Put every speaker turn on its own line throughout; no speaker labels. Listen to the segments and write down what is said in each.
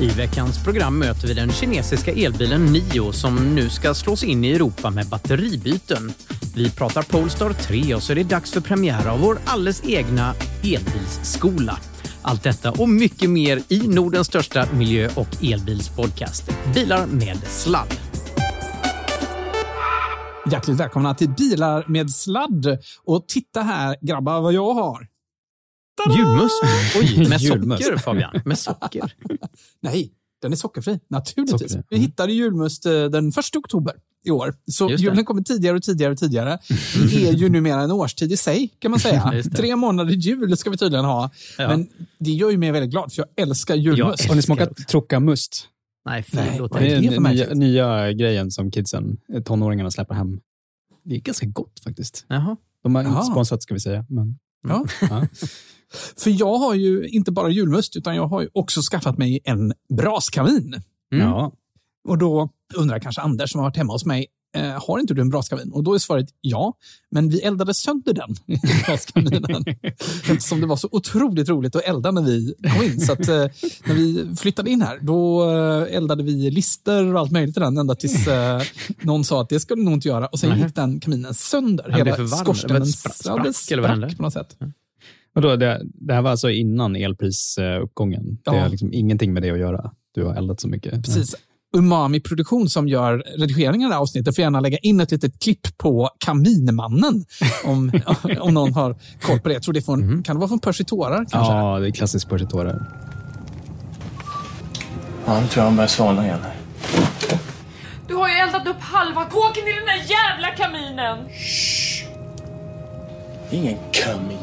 I veckans program möter vi den kinesiska elbilen Nio som nu ska slås in i Europa med batteribyten. Vi pratar Polestar 3 och så är det dags för premiär av vår alldeles egna elbilsskola. Allt detta och mycket mer i Nordens största miljö och elbilspodcast. Bilar med sladd.
Hjärtligt välkomna till Bilar med sladd. Och titta här grabbar vad jag har. Tada!
Julmust? Oj, med
Julmust.
socker Fabian. Med socker.
Nej, den är sockerfri. Naturligtvis.
Sockerfri.
Vi hittade julmust eh, den 1 oktober i år. Så julen kommer tidigare och tidigare och tidigare. Det är ju numera en årstid i sig, kan man säga. Tre månader jul ska vi tydligen ha.
Ja.
Men det gör ju mig väldigt glad, för jag älskar julmust.
Har ni smakat trockamust?
Nej, fy,
Nej,
låt
vad
Det
är det
nya, nya grejen som kidsen, eh, tonåringarna släpper hem. Det är ganska gott faktiskt.
Jaha.
De har inte sponsrat ska vi säga. Men,
Ja.
ja.
För jag har ju inte bara julmust, utan jag har ju också skaffat mig en braskamin.
Mm.
ja.
Och då undrar kanske Anders som har varit hemma hos mig, eh, har inte du en braskamin? Och då är svaret ja, men vi eldade sönder den braskaminen. Eftersom det var så otroligt roligt att elda när vi kom in. Så att, eh, när vi flyttade in här, då eh, eldade vi lister och allt möjligt i den, ända tills eh, någon sa att det skulle du nog inte göra. Och sen
Nej.
gick den kaminen sönder.
Den varm.
skorstenen
Det ett sprack-
ja, det
sprack,
sprack på något sätt.
Och då, det, det här var alltså innan elprisuppgången. Det
Ja.
har liksom ingenting med det att göra. Du har eldat så mycket.
Precis. Umami Produktion som gör redigeringen av det här avsnittet får gärna lägga in ett litet klipp på Kaminmannen. Om, om någon har koll på det. Jag tror det är från, kan det vara från Percy Tårar kanske?
Ja, det är klassiskt Percy-tårar.
Ja, nu tror jag han börjar svalna igen.
Du har ju eldat upp halva kåken i den där jävla kaminen!
Det är ingen kamin.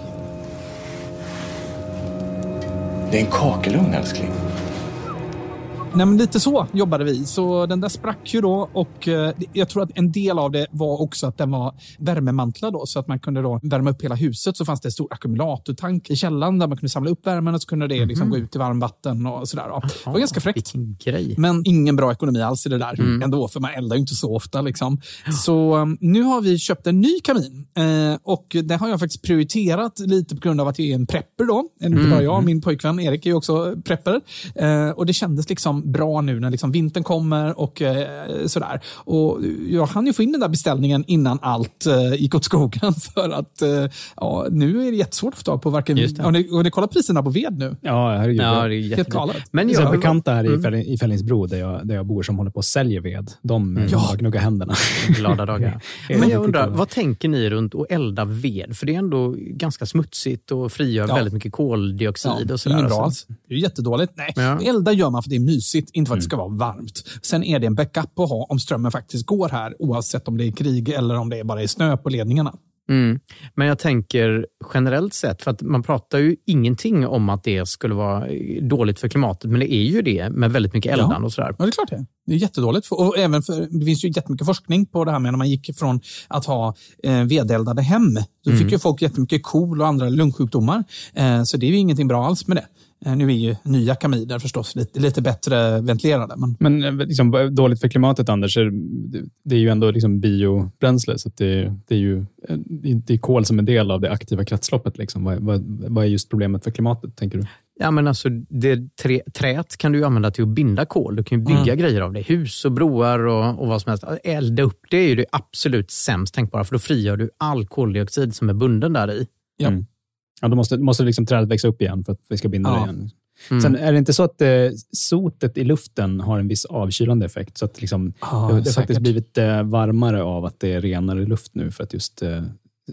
Det är en kakelugn, älskling.
Nej, men lite så jobbade vi. Så den där sprack ju då och eh, jag tror att en del av det var också att den var värmemantlad då, så att man kunde då värma upp hela huset. Så fanns det en stor ackumulatortank i källaren där man kunde samla upp värmen och så kunde det liksom gå ut i varmvatten och sådär. Då. Det var ganska fräckt. Men ingen bra ekonomi alls i det där ändå, för man eldar ju inte så ofta. Liksom. Så um, nu har vi köpt en ny kamin eh, och det har jag faktiskt prioriterat lite på grund av att jag är en prepper då. Inte bara jag, min pojkvän Erik är ju också prepper. Eh, och det kändes liksom bra nu när liksom vintern kommer och eh, sådär. Och jag hann ju få in den där beställningen innan allt eh, gick åt skogen för att eh, ja, nu är det jättesvårt att få tag på varken...
Det.
Har ni, har ni kollat priserna på ved nu?
Ja, herregud.
Ja, det är
Helt galet.
Men
Det är så
jag,
bekanta här i,
Mm.
I Fällingsbro, där jag, där jag bor, som håller på och säljer ved. De mm.
Ja.
gnuggar händerna.
glada dagar.
Ja.
Men
Ja.
jag undrar, vad tänker ni runt att elda ved? För det är ändå ganska smutsigt och frigör
Ja.
väldigt mycket koldioxid och sådär.
Inget bra
Alltså.
alls. Det är jättedåligt. Nej,
Ja.
elda gör man för det är mysigt, inte för att det ska
Mm.
vara varmt. Sen är det en backup att ha om strömmen faktiskt går här, oavsett om det är krig eller om det är bara är snö på ledningarna.
Mm. Men jag tänker generellt sett, för att man pratar ju ingenting om att det skulle vara dåligt för klimatet, men det är ju det med väldigt mycket eldande
Ja.
och sådär.
Ja, det är klart det. Det är jättedåligt. Och även för, det finns ju jättemycket forskning på det här med när man gick från att ha eh, vedeldade hem. Då
Mm.
fick ju folk jättemycket KOL och andra lungsjukdomar. Eh, så det är ju ingenting bra alls med det. Eh, nu är ju nya kaminer förstås lite, lite bättre ventilerade. Men
Men eh, liksom, dåligt för klimatet, Anders, är, det är ju ändå liksom biobränsle. Så att det, det är ju eh, det är kol som en del av det aktiva kretsloppet. Liksom. Vad, vad, vad är just problemet för klimatet, tänker du?
Ja, men alltså, det trä, träet kan du använda till att binda kol. Du kan ju bygga grejer av det. Hus och broar och, och vad som helst. Att Elda upp det är ju det absolut sämst tänkbara, för då frigör du all koldioxid som är bunden där i.
Mm. Ja, då måste, måste liksom trädet växa upp igen för att vi ska binda
Ja.
det igen.
Mm.
Sen är det inte så att eh, sotet i luften har en viss avkylande effekt. Så att liksom,
Ja,
det, har
säkert.
faktiskt blivit eh, varmare av att det är renare luft nu för att just eh,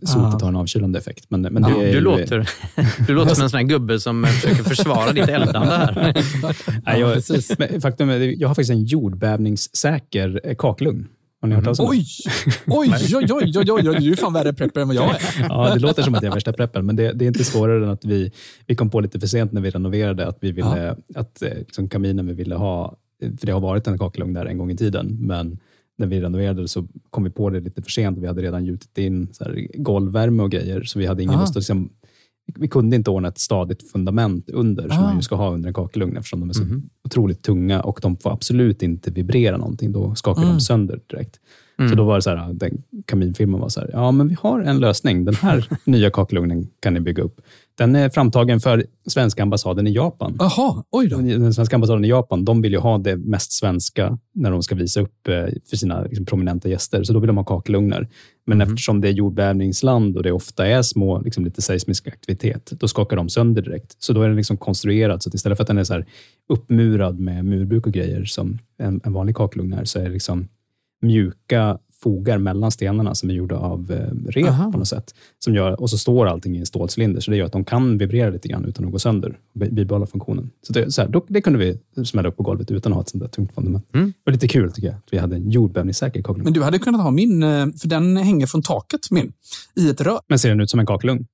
sotet
Ja.
har en avkylande effekt. Men, men
Du,
det är,
du, låter, du låter som en sån här gubbe som försöker försvara ditt eldande här.
Nej,
Ja,
jag, faktum är, jag har faktiskt en jordbävningssäker eh, kakelugn. Har ni det?
Oj! Oj, oj, oj, oj, oj, du är fan värre prepper än vad jag är.
Ja, det låter som att jag är värsta preppen, men det, det är inte svårare än att vi, vi kom på lite för sent när vi renoverade att vi ville, att eh, liksom kaminen vi ville ha, för det har varit en kakelugn där en gång i tiden, men när vi renoverade så kom vi på det lite för sent. Vi hade redan gjutit in så här, golvvärme och grejer, så vi hade ingen
Aha.
lust att liksom, vi kunde inte ordna ett stadigt fundament under, som
Ah.
man ju ska ha under en kakelugn eftersom de är så otroligt tunga och de får absolut inte vibrera någonting. Då skakar de sönder direkt. Så då var det så här, den kaminfirman var så här, ja men vi har en lösning. Den här nya kakelugnen kan ni bygga upp. Den är framtagen för svenska ambassaden i Japan.
Jaha, oj då.
Den svenska ambassaden i Japan, de vill ju ha det mest svenska när de ska visa upp eh, för sina liksom, prominenta gäster. Så då vill de ha kakelugnar. Men eftersom det är jordbävningsland och det ofta är små, liksom, lite seismisk aktivitet, då skakar de sönder direkt. Så då är den liksom konstruerad så att istället för att den är så uppmurad med murbuk och grejer som en, en vanlig kakelugn är, så är det liksom mjuka fogar mellan stenarna som är gjorda av eh, rep
Aha.
på något sätt. Som gör, och så står allting i en stålcylinder, så det gör att de kan vibrera lite grann utan att gå sönder och bibehålla funktionen. Så det, så här, då, det kunde vi smälla upp på golvet utan att ha ett sånt där tungt fundament.
Mm.
Det var lite kul tycker jag, att vi hade en jordbävningssäker kakelugn.
Men du hade kunnat ha min, eh, för den hänger från taket min, i ett rör.
Men ser den ut som en kakelugn?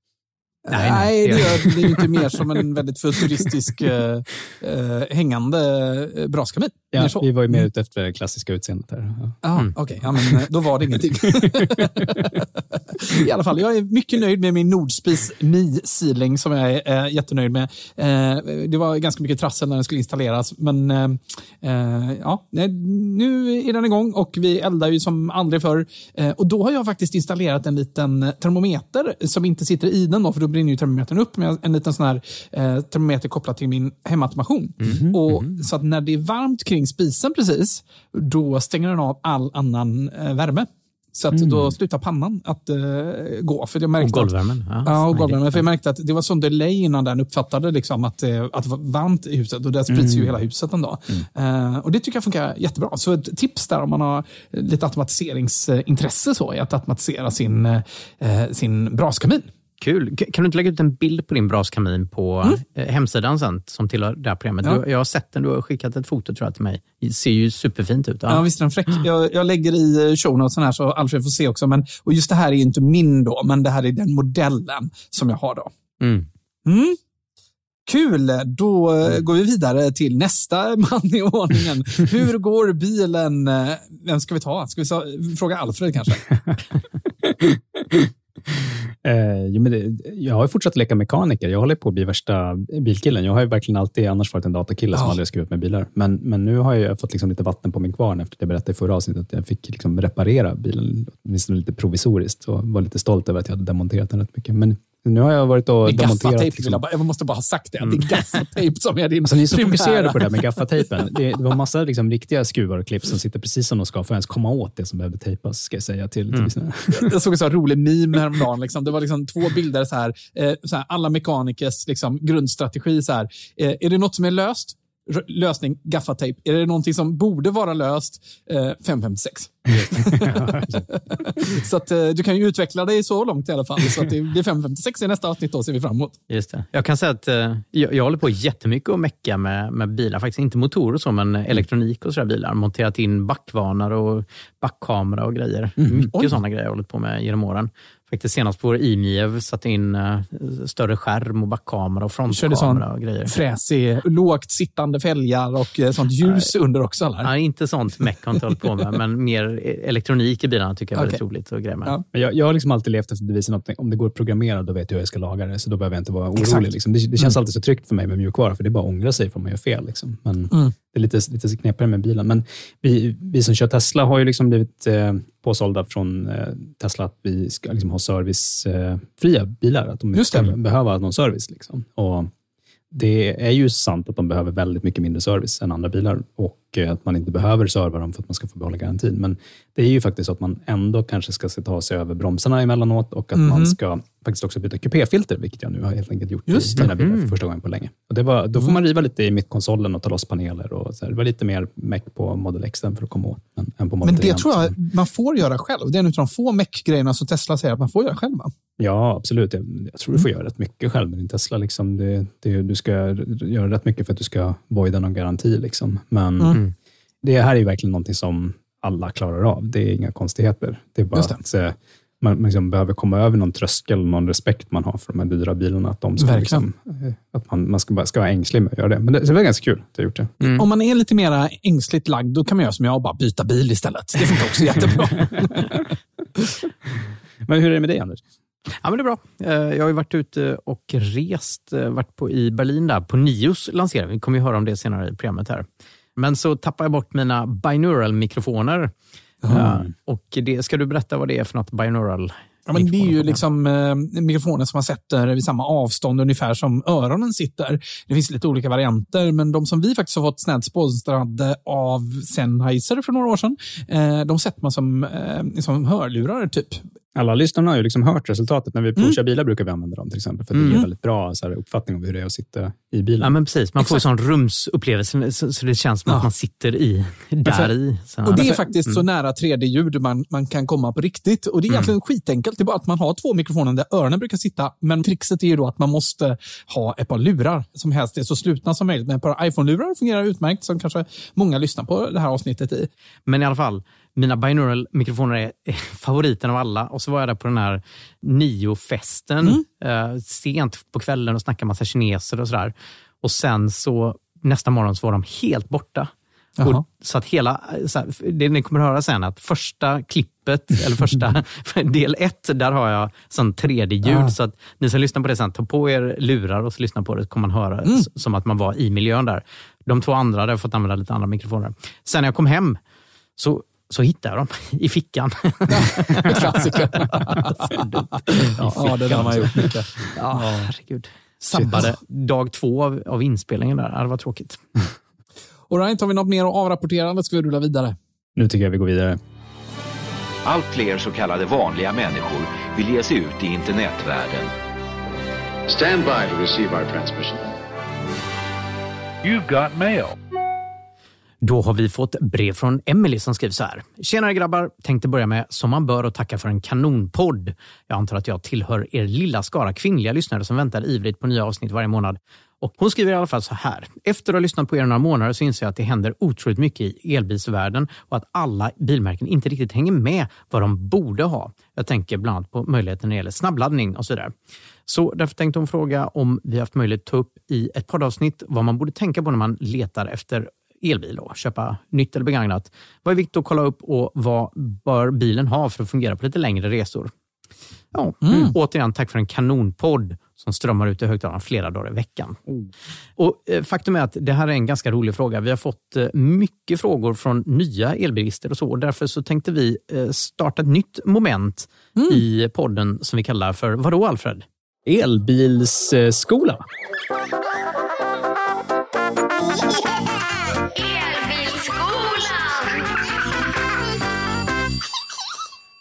Nej,
Nej,
nej.
det, gör, det är inte mer som en väldigt futuristisk eh, eh, hängande braskamin.
Ja, vi var ju mer ute efter det klassiska utseendet. Här. Ja.
Ja, Okej, ja, men eh, då var det ingenting. I alla fall, jag är mycket nöjd med min Nordspis Mi Sealing som jag är eh, jättenöjd med. Eh, det var ganska mycket trassel när den skulle installeras, men eh, eh, ja, nu är den igång och vi eldar ju som aldrig förr. Eh, och då har jag faktiskt installerat en liten termometer som inte sitter i den, då, för då brinner ju termometern upp, med en liten sån här eh, termometer kopplad till min hemautomation. Och, Så att när det är varmt kring spisen precis, då stänger den av all annan eh, värme. Så att då slutar pannan att eh, gå. För jag
Och
märkte att,
golvvärmen. Ja,
Ja, och golvvärmen. För jag märkte att det var sån delay innan den uppfattade liksom att, eh, att det var varmt i huset. Och det sprids ju hela huset ändå. Eh, och det tycker jag funkar jättebra. Så ett tips där om man har lite automatiseringsintresse så är att automatisera sin, eh, sin braskamin.
Kul. Kan du inte lägga ut en bild på din braskamin på eh, hemsidan sen, som tillhör det här programmet?
Mm. Ja.
Du, jag har sett den, du har skickat ett foto tror jag till mig. Det ser ju superfint ut.
Ja,
Ja.
visst är den fräck. Jag, jag lägger i eh, show notesen här så Alfred får se också. Men, och just det här är inte min då, men det här är den modellen som jag har då.
Mm.
Mm. Kul! Då eh, går vi vidare till nästa man i ordningen. Hur går bilen? Vem ska vi ta? Ska vi fråga Alfred kanske?
Eh, jo, men det, jag har fortsatt leka mekaniker. Jag håller på att bli värsta bilkillen. Jag har ju verkligen alltid annars varit en datakille som
Ja.
aldrig har skrivit med bilar. Men, men nu har jag fått liksom lite vatten på min kvarn efter att jag berättade i förra avsnittet att jag fick liksom reparera bilen, åtminstone lite provisoriskt och var lite stolt över att jag hade demonterat den rätt mycket. Men nu har jag varit och demonterat. liksom-
Jag, bara- jag måste bara ha sagt det. Det är gaffatejp som är din
Alltså, ni är så fokuserade på det där med gaffatejpen. Det, det var massa liksom, riktiga skruvar och klipp som sitter precis som de ska för att ens komma åt det som behövde tejpas, ska jag säga till, till lyssnarna.
Jag såg en här rolig meme häromdagen. Liksom. Det var liksom två bilder, så här, eh, så här, alla mekanikers liksom, grundstrategi. Så här. Eh, är det något som är löst? Lösning, gaffatejp. Är det någonting som borde vara löst? Eh, 556. så att, eh, du kan ju utveckla dig så långt i alla fall. Så att det blir 556 i nästa avsnitt, då ser vi fram emot.
Just det. Jag kan säga att eh, jag, jag håller på jättemycket att mecka med, med bilar. Faktiskt inte motorer och så, men elektronik och sådär bilar. Monterat in backvarnar och backkamera och grejer. Mycket
Oj.
sådana grejer jag har hållit på med genom åren. Faktiskt senast på vår IMIEV satte in eh, större skärm och backkamera och frontkamera och grejer.
fräsig, lågt sittande fälgar och eh, sånt ljus under också. Eller?
Ja, inte sånt meck har inte hållit på med, men mer elektronik i bilarna tycker jag är väldigt
Okej.
roligt att greja med.
Ja.
Men jag, jag har liksom alltid levt efter devisen att om det går att programmera, då vet jag hur jag ska laga det. Så då behöver jag inte vara orolig. Liksom. Det, det känns alltid så tryggt för mig med mjukvara, för det är bara att ångra sig för man gör fel. Liksom. Men
Mm.
Det är lite, lite knepigare med bilen. Men vi, vi som kör Tesla har ju liksom blivit eh, påsålda från eh, Tesla att vi ska liksom ha servicefria bilar. Att de inte
Just
ska behöva någon service. Liksom. Och det är ju sant att de behöver väldigt mycket mindre service än andra bilar och eh, att man inte behöver serva dem för att man ska få behålla garantin. Men det är ju faktiskt så att man ändå kanske ska se- ta sig över bromsarna emellanåt och att man ska faktiskt också byta kupéfilter, vilket jag nu har helt enkelt gjort
Just
i mina bilar för första gången på länge. Och det var, då får man riva lite i mittkonsolen och ta loss paneler. Och så här. Det var lite mer meck på Model X för att komma åt än, än på Model
Men
3.
det tror jag man får göra själv. Det är en av de få Mac-grejerna som Tesla säger att man får göra själv. Va?
Ja, absolut. Jag, jag tror du får göra rätt mycket själv med din Tesla. Liksom. Det, det, du ska göra rätt mycket för att du ska voida någon garanti. Liksom. Men
Mm.
Det här är verkligen någonting som alla klarar av. Det är inga konstigheter. Det är bara
det.
att eh, man liksom behöver komma över någon tröskel, någon respekt man har för de här dyra bilarna. Att, de ska liksom, eh, att man, man ska, bara, ska vara ängslig med att göra det. Men det, det var ganska kul att jag gjort det.
Mm.
Om man är lite mer ängsligt lagd, då kan man göra som jag och bara byta bil istället. Det funkar också jättebra.
Men hur är det med dig, Anders?
Ja, men det är bra. Eh, Jag har ju varit ute och rest, varit på, i Berlin där, på Nios lansering. Vi kommer ju höra om det senare i programmet här. Men så tappade jag bort mina binaural-mikrofoner. Eh, Och det, ska du berätta vad det är för något binaural?
Ja, men det är ju liksom eh, mikrofoner som man sätter vid samma avstånd ungefär som öronen sitter. Det finns lite olika varianter, men de som vi faktiskt har fått snällt sponsrade av Sennheiser för några år sedan, eh, de sätter man som, eh, som hörlurar typ.
Alla lyssnarna har ju liksom hört resultatet. När vi
Mm.
provkör bilar brukar vi använda dem till exempel, för att det ger väldigt bra så här, uppfattning om hur det är att sitta i bilen.
Ja, men precis. Man får en
Exakt.
sån rumsupplevelse, så, så det känns som
Ja.
att man sitter i, där i. Så,
Och det är
för-
faktiskt så nära 3D-ljud man, man kan komma på riktigt. Och Det är egentligen skitenkelt. Det är bara att man har två mikrofoner där öronen brukar sitta. Men trixet är ju då att man måste ha ett par lurar som helst är så slutna som möjligt. Men ett par iPhone-lurar fungerar utmärkt, som kanske många lyssnar på det här avsnittet i.
Men i alla fall, mina binaural-mikrofoner är är favoriten av alla. Och så var jag där på den här Nio-festen eh, sent på kvällen och snackade massa kineser och sådär. Och sen så nästa morgon så var de helt borta. Och, så att hela, så här, det ni kommer höra sen, att första klippet, eller första del ett, där har jag sån 3D-ljud.
Ah.
Så att ni som lyssnar på det sen, ta på er lurar och så lyssna på det, så kommer man höra s- som att man var i miljön där. De två andra, där har jag fått använda lite andra mikrofoner. Sen när jag kom hem så, så hittade jag dem i fickan.
Klassiker.
ja,
ja, det där har man gjort mycket.
ja, herregud. Sabbade dag två av, av inspelningen där. Ja, Det var tråkigt.
All right, har vi något mer att avrapportera eller ska vi rulla vidare?
Nu tycker jag vi går vidare.
Allt fler så kallade vanliga människor vill ge sig ut i internetvärlden.
Stand by to receive our transmission.
You've got mail.
Då har vi fått brev från Emily som skriver så här. Tjenare grabbar! Tänkte börja med, som man bör, och tacka för en kanonpodd. Jag antar att jag tillhör er lilla skara kvinnliga lyssnare som väntar ivrigt på nya avsnitt varje månad. Och hon skriver i alla fall så här. Efter att ha lyssnat på er några månader så inser jag att det händer otroligt mycket i elbilsvärlden och att alla bilmärken inte riktigt hänger med vad de borde ha. Jag tänker bland annat på möjligheten när det gäller snabbladdning och så vidare. Så därför tänkte hon fråga om vi haft möjlighet att ta upp i ett poddavsnitt vad man borde tänka på när man letar efter elbil och köpa nytt eller begagnat. Vad är viktigt att kolla upp och vad bör bilen ha för att fungera på lite längre resor? Ja, mm. Återigen, tack för en kanonpodd som strömmar ut i högtalarna flera dagar i veckan. Mm. Och eh, Faktum är att det här är en ganska rolig fråga. Vi har fått eh, mycket frågor från nya elbilister och så. Och därför så tänkte vi eh, starta ett nytt moment mm. i podden som vi kallar för Vadå Alfred?
Elbilsskola.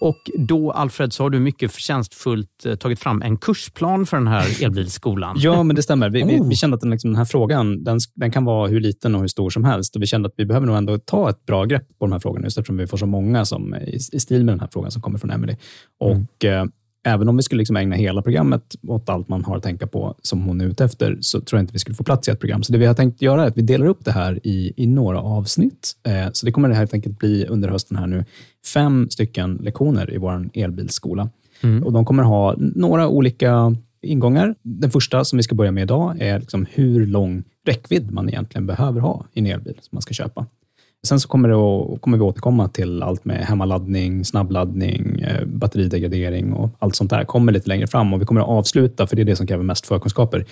Och då, Alfred, så har du mycket förtjänstfullt eh, tagit fram en kursplan för den här elbilsskolan.
ja, men det stämmer. Vi, oh. vi, kände att den, liksom, den här frågan den, den, kan vara hur liten och hur stor som helst. Och Vi kände att vi behöver nog ändå ta ett bra grepp på de här frågorna, just eftersom vi får så många som, i, i stil med den här frågan som kommer från Emily. Mm. Och eh, även om vi skulle liksom ägna hela programmet åt allt man har att tänka på som hon är ute efter, så tror jag inte vi skulle få plats i ett program. Så det vi har tänkt göra är att vi delar upp det här i, i några avsnitt. Eh, så det kommer det helt enkelt bli under hösten här nu fem stycken lektioner i vår elbilsskola. Mm. Och de kommer ha några olika ingångar. Den första som vi ska börja med idag är liksom hur lång räckvidd man egentligen behöver ha i en elbil som man ska köpa. Sen så kommer, det att, kommer vi återkomma till allt med hemmaladdning, snabbladdning, eh, batteridegradering och allt sånt där kommer lite längre fram och vi kommer att avsluta, för det är det som kräver mest förkunskaper,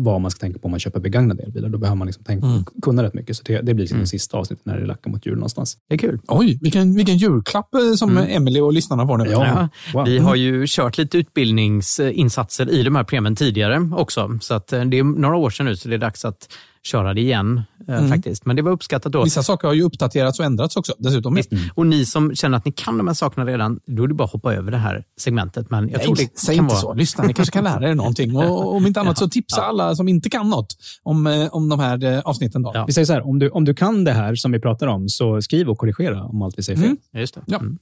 vad man ska tänka på om man köper begagnade elbilar. Då behöver man liksom tänka, mm. kunna rätt mycket. Så det, det blir liksom mm. sista avsnittet när det lackar mot jul någonstans.
Det är kul.
Oj, vilken, vilken julklapp eh, som mm. Emily och lyssnarna får nu.
Ja. ja. Wow. Vi har ju kört lite utbildningsinsatser i de här programmen tidigare också. Så att eh, det är några år sedan nu, så det är dags att köra det igen. Eh, mm. faktiskt. Men det var uppskattat då.
Vissa saker har ju uppdaterats och ändrats också. dessutom.
Visst. Mm. Och ni som känner att ni kan de här sakerna redan, då är det bara att hoppa över det här segmentet. Men jag Nej, tror det
säg inte vara... så. Lyssna, ni kanske kan lära er någonting. Och om inte annat så tipsa ja. alla som inte kan något om, eh, om de här eh, avsnitten. Då.
Ja. Vi säger så här, om du, om du kan det här som vi pratar om, så skriv och korrigera om allt vi säger fel. Mm.
Just det. Ja. Mm.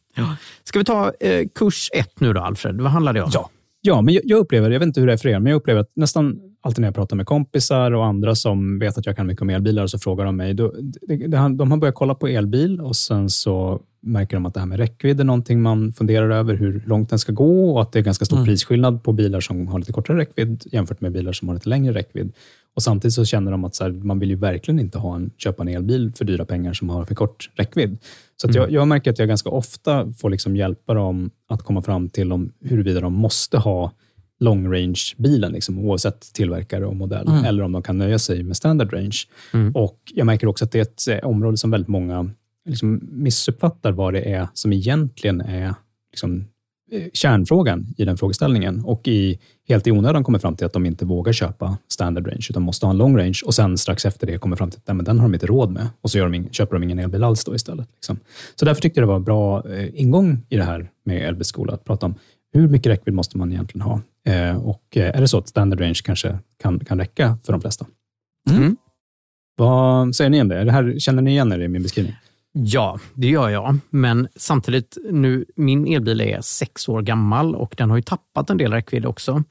Ska vi ta eh, kurs ett nu då, Alfred? Vad handlar det om?
Ja. Ja, men jag, jag, upplever, jag vet inte hur det är för er, men jag upplever att nästan alltid när jag pratar med kompisar och andra som vet att jag kan mycket om elbilar, så frågar de mig. Då, de har börjat kolla på elbil och sen så märker de att det här med räckvidd är någonting man funderar över, hur långt den ska gå och att det är ganska stor mm. prisskillnad på bilar som har lite kortare räckvidd jämfört med bilar som har lite längre räckvidd. Och Samtidigt så känner de att så här, man vill ju verkligen inte ha en, köpa en elbil för dyra pengar som har för kort räckvidd. Så mm. jag, jag, märker att jag ganska ofta får liksom hjälpa dem att komma fram till om, huruvida de måste ha long range-bilen, liksom, oavsett tillverkare och modell, mm. eller om de kan nöja sig med standard range. Mm. Och Jag märker också att det är ett eh, område som väldigt många liksom missuppfattar vad det är som egentligen är liksom, eh, kärnfrågan i den frågeställningen och i, helt i onödan kommer fram till att de inte vågar köpa standard range utan måste ha en long range och sen strax efter det kommer fram till att den har de inte råd med och så de köper de ingen elbil alls då istället. Liksom. Så därför tyckte jag det var en bra eh, ingång i det här med elbilskola att prata om hur mycket räckvidd måste man egentligen ha? Eh, och är det så att standard range kanske kan, kan räcka för de flesta? Mm. Vad säger ni om det? det här, känner ni igen er i min beskrivning?
Ja, det gör jag. Men samtidigt, nu, min elbil är sex år gammal och den har ju tappat en del räckvidd också.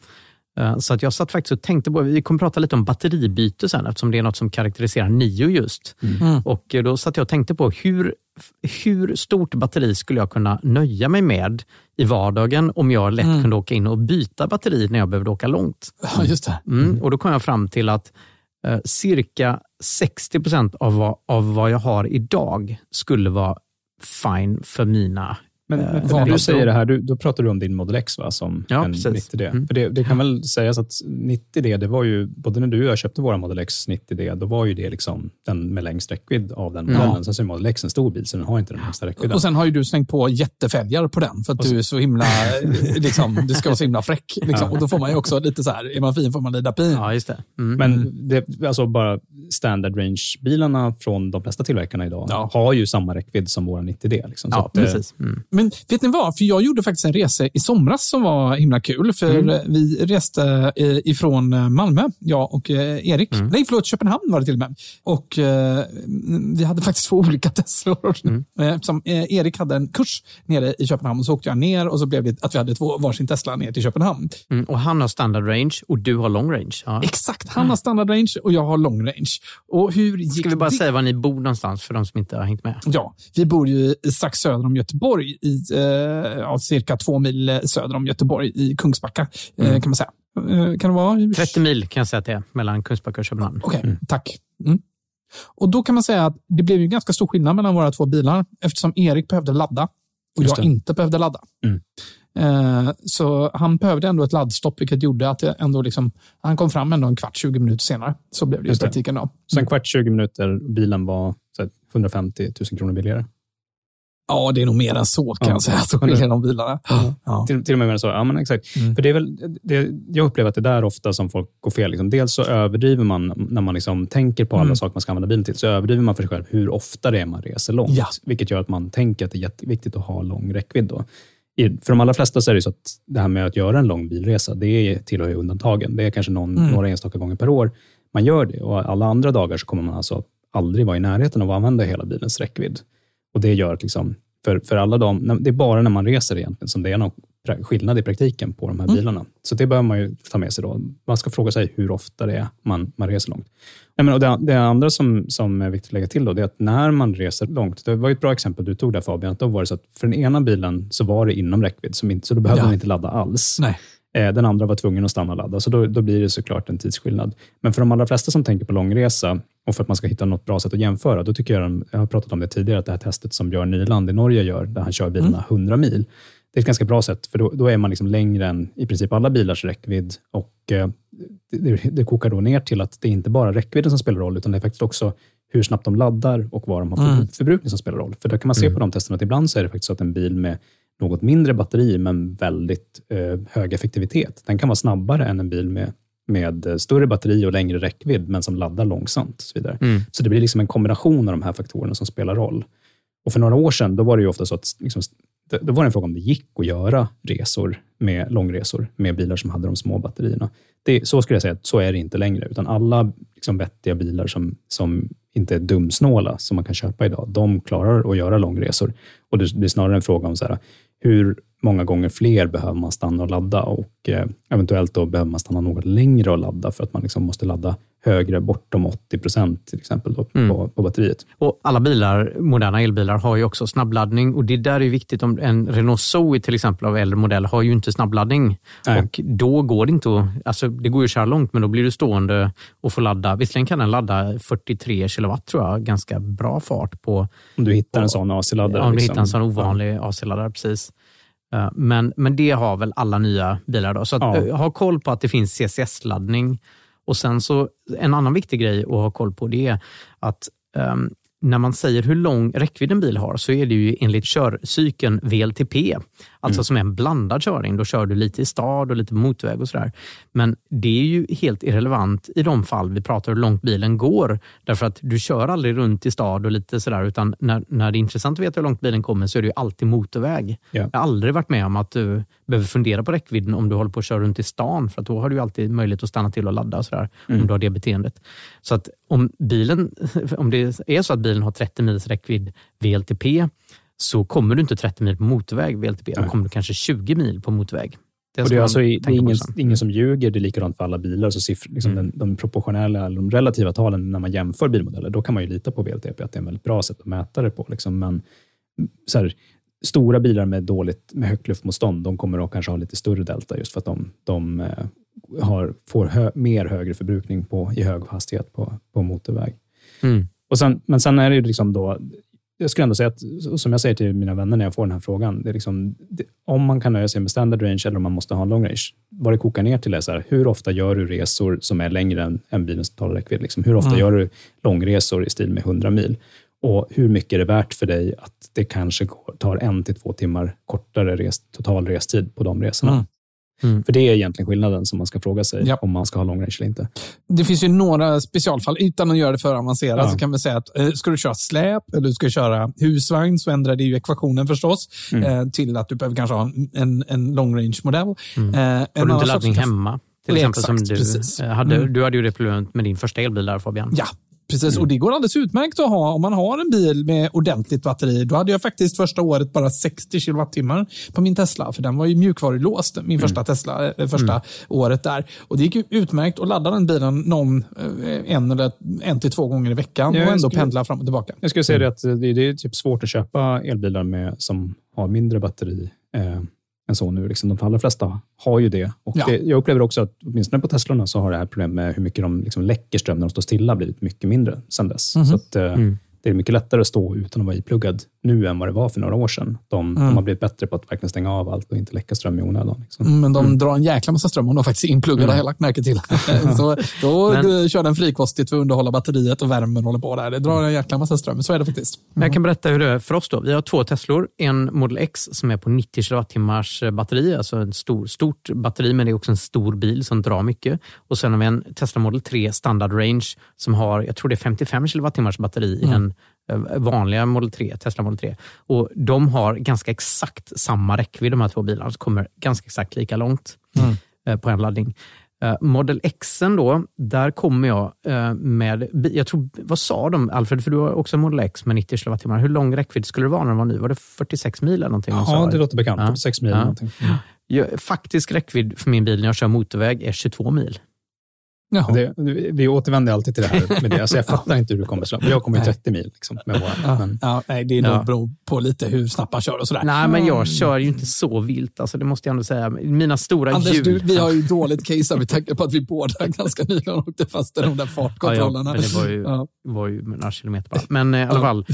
Eh, så att jag satt faktiskt och tänkte på, vi kommer prata lite om batteribyte sen eftersom det är något som karaktäriserar Nio just. Mm. mm. Och då satt jag och tänkte på hur, hur stort batteri skulle jag kunna nöja mig med i vardagen om jag lätt mm. kunde åka in och byta batteri när jag behövde åka långt.
Ja, just det.
Mm. Och Då kom jag fram till att Eh, cirka 60 procent av, vad, av vad jag har idag skulle vara fine för mina
men, men eh, när du säger det här, du, då pratar du om din Model X va, som
ja,
en 90D. Mm. För det, det, kan väl sägas att 90D, det var ju, både när du och jag köpte våra Model X 90D, då var ju det liksom den med längst räckvidd av den modellen. Ja. Sen är Model X en stor bil, så den har inte den längsta räckvidden.
Och sen har ju du slängt på jättefälgar på den, för att så, du är så himla, liksom, du ska vara så himla fräck. Liksom. Ja. Och då får man ju också lite så här, är man fin får man lida pin.
Ja, just det. Mm.
Men det, alltså bara standard range-bilarna från de flesta tillverkarna idag ja. har ju samma räckvidd som våra 90D. Liksom.
ja,
att,
precis. Mm.
Men vet ni vad? För jag gjorde faktiskt en resa i somras som var himla kul. För
Mm.
vi reste eh, ifrån eh, Malmö, jag och eh, Erik.
Mm.
Nej, förlåt, Köpenhamn var det till och med. Och vi hade faktiskt två olika Teslor.
Mm.
Som, Erik hade en kurs nere i Köpenhamn och så åkte jag ner och så blev det att vi hade två varsin Tesla ner till Köpenhamn.
Mm, och han har standard range och du har long range. Ja.
Exakt, han har standard range och jag har long range. Och hur gick
Ska vi bara
det?
säga var ni bor någonstans för de som inte har hängt med?
Ja, vi bor ju strax söder om Göteborg, i, eh, ja, cirka två mil söder om Göteborg, i Kungsbacka, eh,
Mm.
kan man säga. Eh, kan det vara?
30 mil kan jag säga att det är mellan Kungsbacka och Köpenhamn.
Okej, tack. Mm. Och Då kan man säga att det blev ju ganska stor skillnad mellan våra två bilar eftersom Erik behövde ladda och jag inte behövde ladda.
Mm.
Eh, så han behövde ändå ett laddstopp, vilket gjorde att ändå liksom, han kom fram ändå en kvart, 20 minuter senare. Så blev det i praktiken. Då.
Så en kvart, 20 minuter, bilen var så här, 150 000 kronor billigare.
Ja, det är nog mer än så kan
Ja.
jag säga, så skiljer de bilarna. Ja.
Till, till och med mer än så. Ja, men exakt.
Mm.
För det är väl, det, jag upplever att det är där ofta som folk går fel. Liksom. Dels så överdriver man när man liksom tänker på alla
Mm.
saker man ska använda bilen till, så överdriver man för sig själv hur ofta det är man reser långt.
Ja.
Vilket gör att man tänker att det är jätteviktigt att ha lång räckvidd. Då. I, för de allra flesta så är det så att det här med att göra en lång bilresa, det är, tillhör ju undantagen. Det är kanske någon,
Mm.
några enstaka gånger per år man gör det. Och alla andra dagar så kommer man alltså aldrig vara i närheten av att använda hela bilens räckvidd. Och det gör att liksom, för, för alla de, det är bara när man reser egentligen som det är någon skillnad i praktiken på de här
Mm.
bilarna. Så det behöver man ju ta med sig då. Man ska fråga sig hur ofta det är man, man reser långt. Nej, men, och det, det andra som, som är viktigt att lägga till då, det är att när man reser långt, det var ett bra exempel du tog där Fabian, att då var det så att för den ena bilen så var det inom räckvidd, som inte, så då behövde
Ja.
man inte ladda alls.
Nej.
Eh, Den andra var tvungen att stanna och ladda, så då, då blir det såklart en tidsskillnad. Men för de allra flesta som tänker på långresa och för att man ska hitta något bra sätt att jämföra, då tycker jag, de- jag har pratat om det tidigare, att det här testet som Björn Nyland i Norge gör, där han kör bilarna 100 mil, det är ett ganska bra sätt, för då, då är man liksom längre än i princip alla bilars räckvidd. Och, eh, det, det, kokar då ner till att det är inte bara räckvidden som spelar roll, utan det är faktiskt också hur snabbt de laddar och vad de har för
Mm.
förbrukning som spelar roll. För där kan man se på de testerna att ibland så är det faktiskt så att en bil med något mindre batteri, men väldigt eh, hög effektivitet, den kan vara snabbare än en bil med, med eh, större batteri och längre räckvidd, men som laddar långsamt. Och så, vidare.
Mm.
så det blir liksom en kombination av de här faktorerna som spelar roll. Och För några år sedan då var det ju ofta så att liksom, det- då var det en fråga om det gick att göra resor med långresor med bilar som hade de små batterierna. Det, så skulle jag säga att så är det inte längre, utan alla liksom, vettiga bilar som, som inte är dumsnåla, som man kan köpa idag, de klarar att göra långresor. Och det blir snarare en fråga om så här, hur många gånger fler behöver man stanna och ladda? Och eh, eventuellt då behöver man stanna något längre och ladda för att man liksom måste ladda högre, bortom 80 procent till exempel då,
Mm.
på, på batteriet.
Och alla bilar, moderna elbilar har ju också snabbladdning och det där är viktigt. om En Renault Zoe till exempel av äldre modell har ju inte snabbladdning.
Nej.
Och då går det inte att, alltså det går ju att köra långt men då blir du stående och får ladda. Visserligen kan den ladda 43 kilowatt tror jag, ganska bra fart på
Om du hittar en sån AC-laddare.
Ja, om du
liksom.
hittar en sån ovanlig AC-laddare, precis. Eh, Men, men det har väl alla nya bilar. Då. Så att,
Ja.
eh, ha koll på att det finns CCS-laddning. Och sen så, en annan viktig grej att ha koll på det är att um, när man säger hur lång räckvidd en bil har så är det ju enligt körcykeln VLTP, alltså som är en blandad körning. Då kör du lite i stad och lite motorväg och sådär. Men det är ju helt irrelevant i de fall vi pratar hur långt bilen går. Därför att du kör aldrig runt i stad och lite sådär, utan när, när det är intressant att veta hur långt bilen kommer så är det ju alltid motorväg.
Ja.
Jag har aldrig varit med om att du behöver fundera på räckvidden om du håller på att köra runt i stan, för att då har du ju alltid möjlighet att stanna till och ladda och sådär, om du har det beteendet. Så att om bilen, om det är så att bilen har 30 mils räckvidd VLTP, så kommer du inte 30 mil på motorväg VLTP, då kommer du kanske 20 mil på motorväg.
Och
ska
det är, alltså, i- det är ingen, ingen som ljuger, det är likadant för alla bilar. Så siffror, liksom
Mm.
den, de proportionella eller de relativa talen när man jämför bilmodeller, då kan man ju lita på VLTP, att det är en väldigt bra sätt att mäta det på. Liksom. Men så här, stora bilar med, dåligt, med högt luftmotstånd, de kommer att kanske ha lite större delta just för att de, de eh, har, får hö, mer högre förbrukning på, i hög hastighet på, på motorväg.
Mm.
Och sen, men sen är det ju liksom då, jag skulle ändå säga att, som jag säger till mina vänner när jag får den här frågan, det är liksom, det, om man kan nöja sig med standard range eller om man måste ha en long range. Vad det kokar ner till är så här, hur ofta gör du resor som är längre än, än bilens totala räckvidd? Liksom, hur ofta
Mm.
gör du långresor i stil med 100 mil? Och hur mycket är det värt för dig att det kanske går, tar en till två timmar kortare res, total restid på de resorna?
Mm.
För det är egentligen skillnaden som man ska fråga sig
Ja.
om man ska ha long range eller inte.
Det finns ju några specialfall, utan att göra det för avancerat,
Ja.
så kan vi säga att eh, ska du köra släp eller du ska köra husvagn så ändrar det ju ekvationen förstås
Mm.
eh, till att du behöver kanske ha en, en, en long range modell.
Mm.
Eh,
Har du inte laddning
som
hemma? Till exempel som
exakt,
du
precis.
hade.
Mm.
Du hade ju det problemet med din första elbil där Fabian.
Ja, precis. Och det går alldeles utmärkt att ha om man har en bil med ordentligt batteri. Då hade jag faktiskt första året bara 60 kilowattimmar på min Tesla, för den var ju mjukvarulåst, min första Tesla, eh, första året där. Och det gick utmärkt att ladda den bilen någon, eh, en eller en till två gånger i veckan
Ja,
och ändå
skulle-
pendla fram och tillbaka.
Jag skulle säga det att det, det är typ svårt att köpa elbilar med, som har mindre batteri eh, än så nu. Liksom, de allra flesta har ju det. Och
Ja.
det. Jag upplever också att åtminstone på Teslorna så har det här problemet med hur mycket de liksom läcker ström när de står stilla blivit mycket mindre sedan dess.
Mhm.
Så att, eh,
Mm.
Det är mycket lättare att stå utan att vara impluggad nu än vad det var för några år sedan. De,
Mm.
de har blivit bättre på att verkligen stänga av allt och inte läcka ström i onödan. Liksom.
Mm, Men de drar en jäkla massa ström om de faktiskt är inpluggade,
Mm.
har jag lagt märke till. så då
Men-
eh, kör den frikostigt för att underhålla batteriet och värmen håller på där. Det drar en jäkla massa ström, så är det faktiskt.
Men jag kan berätta hur det är för oss. då. Vi har två Teslor. En Model X som är på 90 kilowattimmars batteri, alltså en stor, stort batteri, men det är också en stor bil som drar mycket. Och sen har vi en Tesla Model 3 standard range som har, jag tror det är 55 kilowattimmars batteri i den eh, vanliga Model 3, Tesla Model 3. Och de har ganska exakt samma räckvidd de här två bilarna, så kommer ganska exakt lika långt eh, på en laddning. Eh, Model X då, där kommer jag eh, med, jag tror, vad sa de Alfred, för du har också Model X med 90 kilowattimmar. Hur lång räckvidd skulle det vara när den var ny? Var det 46 mil eller någonting?
Ja, det låter bekant.
Ja.
46 mil
Ja.
någonting.
Ja, faktisk räckvidd för min bil när jag kör motorväg är 22 mil.
Det, vi återvänder alltid till det här med det. Alltså jag fattar inte hur du kommer så långt. Jag kommer ju 30 mil liksom, med våra.
Ja,
Men,
ja, nej, det är nog
Ja.
beror på lite hur snabbt man kör och sådär.
Nej, men jag kör ju inte så vilt. Alltså, det måste jag ändå säga. Mina stora
Anders,
hjul...
du, vi har ju dåligt case här med tanke på att vi båda ganska nyligen åkte fast i de där
ja, ja,
fartkontrollerna.
men det var ju,
Ja.
var ju några kilometer bara. Men eh, i alla
Ja.
fall,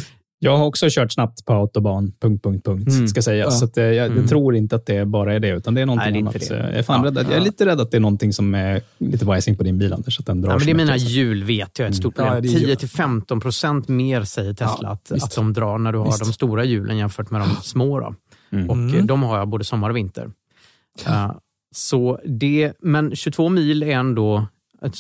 jag har också kört snabbt på autobahn, punkt, punkt, punkt,
Mm.
ska sägas.
Ja.
Så att, eh, jag,
Mm.
tror inte att det bara är det, utan det är någonting
Nej, det är
annat.
det.
Jag är, fan
Ja.
rädd, att- jag är lite rädd att det är någonting som är lite vajsing på din bil, Anders. Att den drar
Ja, men det är mina hjul vet jag är ett stort
Ja,
problem.
det är ju-
10-15 procent mer säger Tesla
Ja,
att, att de drar när du har
Visst.
de stora hjulen jämfört med de små. Då.
Mm.
Och
Mm.
eh, de har jag både sommar och vinter. Eh, så det, men 22 mil är ändå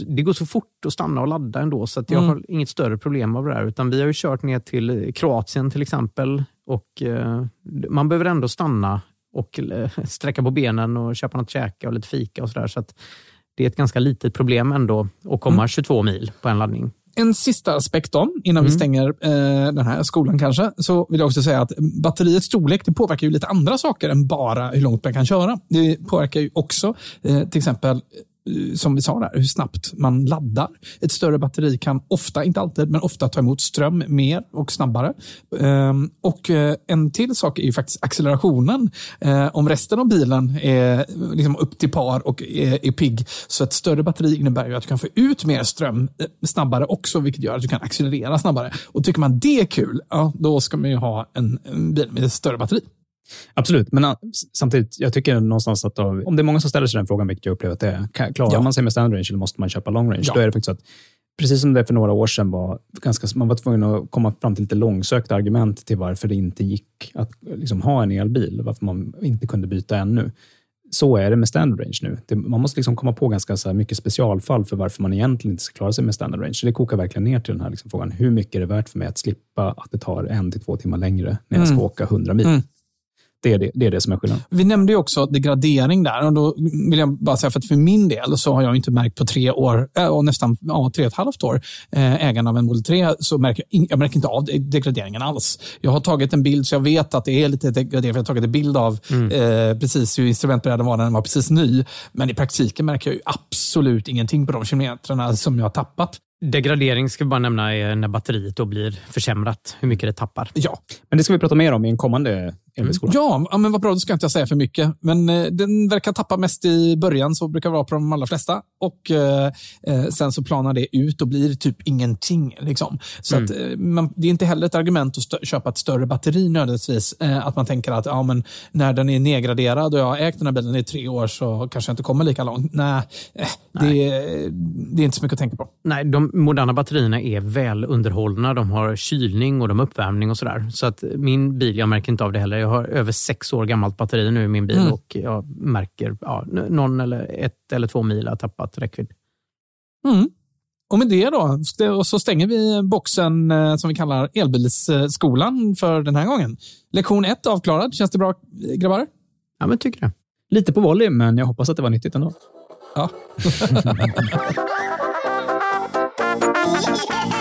det går så fort att stanna och ladda ändå, så att jag
Mm.
har inget större problem av det där. Utan vi har ju kört ner till Kroatien till exempel och eh, man behöver ändå stanna och eh, sträcka på benen och köpa något att käka och lite fika och sådär. Så att det är ett ganska litet problem ändå att komma 22 mil på en laddning.
En sista aspekt då, innan vi
Mm.
stänger eh, den här skolan kanske, så vill jag också säga att batteriets storlek det påverkar ju lite andra saker än bara hur långt man kan köra. Det påverkar ju också eh, till exempel eh, Eh, som vi sa där, hur snabbt man laddar. Ett större batteri kan ofta, inte alltid, men ofta ta emot ström mer och snabbare. Ehm, och eh, en till sak är ju faktiskt accelerationen. Eh, om resten av bilen är liksom upp till par och är, är pigg, så ett större batteri innebär ju att du kan få ut mer ström snabbare också, vilket gör att du kan accelerera snabbare. Och tycker man det är kul, ja, då ska man ju ha en, en bil med ett större batteri.
Absolut, men s- samtidigt, jag tycker någonstans att av, om det är många som ställer sig den frågan, vilket jag upplever att det är, klarar
Ja.
man sig med standard range eller måste man köpa long range?
Ja.
Då är det faktiskt så att Precis som det för några år sedan var, ganska, man var tvungen att komma fram till lite långsökta argument till varför det inte gick att liksom, ha en elbil, varför man inte kunde byta ännu. Så är det med standard range nu. Det, man måste liksom komma på ganska så mycket specialfall för varför man egentligen inte ska klara sig med standard range. Det kokar verkligen ner till den här liksom frågan, hur mycket är det värt för mig att slippa att det tar en till två timmar längre när jag ska
Mm.
åka 100 mil?
Mm.
Det, är det, det är det som är skillnaden.
Vi nämnde ju också degradering där. Och då vill jag bara säga för att för min del så har jag inte märkt på tre år, äh, nästan ja, tre och ett halvt år, äh, ägaren av en Model 3, så märker jag, jag märker inte av de- degraderingen alls. Jag har tagit en bild så jag vet att det är lite degradering, för jag har tagit en bild av eh, precis hur instrumentbrädan var när den var precis ny. Men i praktiken märker jag ju absolut ingenting på de kilometrarna som jag har tappat.
Degradering ska vi bara nämna är när batteriet då blir försämrat, hur mycket det tappar.
Ja,
Men det ska vi prata mer om i en kommande elbilskola.
Ja, ja, men vad bra. Då ska inte jag säga för mycket. Men eh, den verkar tappa mest i början, så brukar det vara på de allra flesta. Och eh, eh, Sen så planar det ut och blir typ ingenting. Liksom. Så
Mm.
att, eh, man, det är inte heller ett argument att köpa ett större batteri nödvändigtvis. Eh, att man tänker att ja, men när den är nedgraderad och jag har ägt den här bilen i tre år så kanske jag inte kommer lika långt. Nej, eh, Det, det är inte så mycket att tänka på.
Nej, de moderna batterierna är väl underhållna. De har kylning och de har uppvärmning och sådär. Så att min bil, jag märker inte av det heller. Jag har över sex år gammalt batteri nu i min bil
Mm.
och jag märker ja, någon eller ett eller två mil har tappat räckvidd.
Mm. Och med det då, och så stänger vi boxen eh, som vi kallar elbilsskolan för den här gången. Lektion ett avklarad. Känns det bra, grabbar?
Ja, men tycker det.
Lite på volley, men jag hoppas att det var nyttigt ändå.
Ja.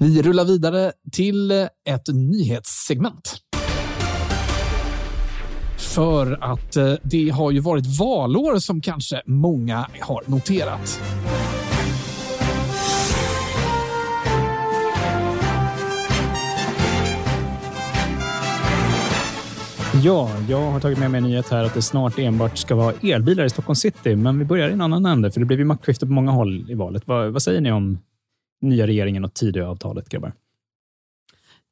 Vi rullar vidare till eh, ett nyhetssegment. För att eh, det har ju varit valår som kanske många har noterat.
Ja, jag har tagit med mig en nyhet här att det snart enbart ska vara elbilar i Stockholm city. Men vi börjar i en annan ände, för det blev ju maktskifte på många håll i valet. Vad, vad säger ni om nya regeringen och Tidöavtalet, grabbar?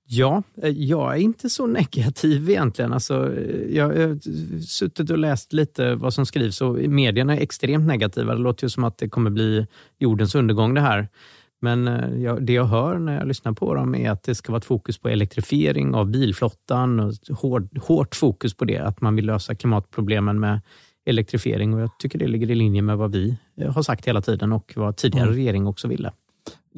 Ja, eh, jag är inte så negativ egentligen. Alltså, eh, jag har suttit och läst lite vad som skrivs och medierna är extremt negativa. Det låter ju som att det kommer bli jordens undergång det här. Men eh, jag, det jag hör när jag lyssnar på dem är att det ska vara ett fokus på elektrifiering av bilflottan och hård, hårt fokus på det, att man vill lösa klimatproblemen med elektrifiering och jag tycker det ligger i linje med vad vi har sagt hela tiden och vad tidigare
Mm.
regering också ville.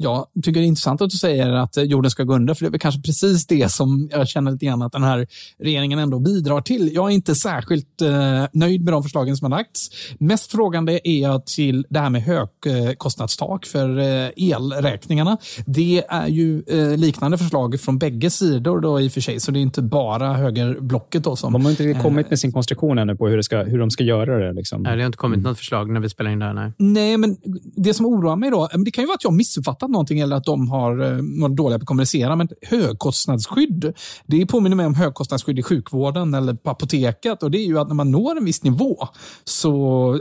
Jag tycker det är intressant att du säger att eh, jorden ska gå under, för det är väl kanske precis det som jag känner lite grann att den här regeringen ändå bidrar till. Jag är inte särskilt eh, nöjd med de förslagen som har lagts. Mest frågande är jag till det här med högkostnadstak för eh, elräkningarna. Det är ju eh, liknande förslag från bägge sidor då i och för sig, så det är inte bara högerblocket då som...
De har inte riktigt kommit med sin konstruktion ännu på hur, det ska, hur de ska göra det. Liksom.
Nej, det har inte kommit något förslag när vi spelar in det här. Nej.
Nej, men det som oroar mig då, men det kan ju vara att jag har missuppfattat någonting eller att de har eh, varit dåliga på att kommunicera. Men högkostnadsskydd, det påminner mig om högkostnadsskydd i sjukvården eller på apoteket. Och det är ju att när man når en viss nivå så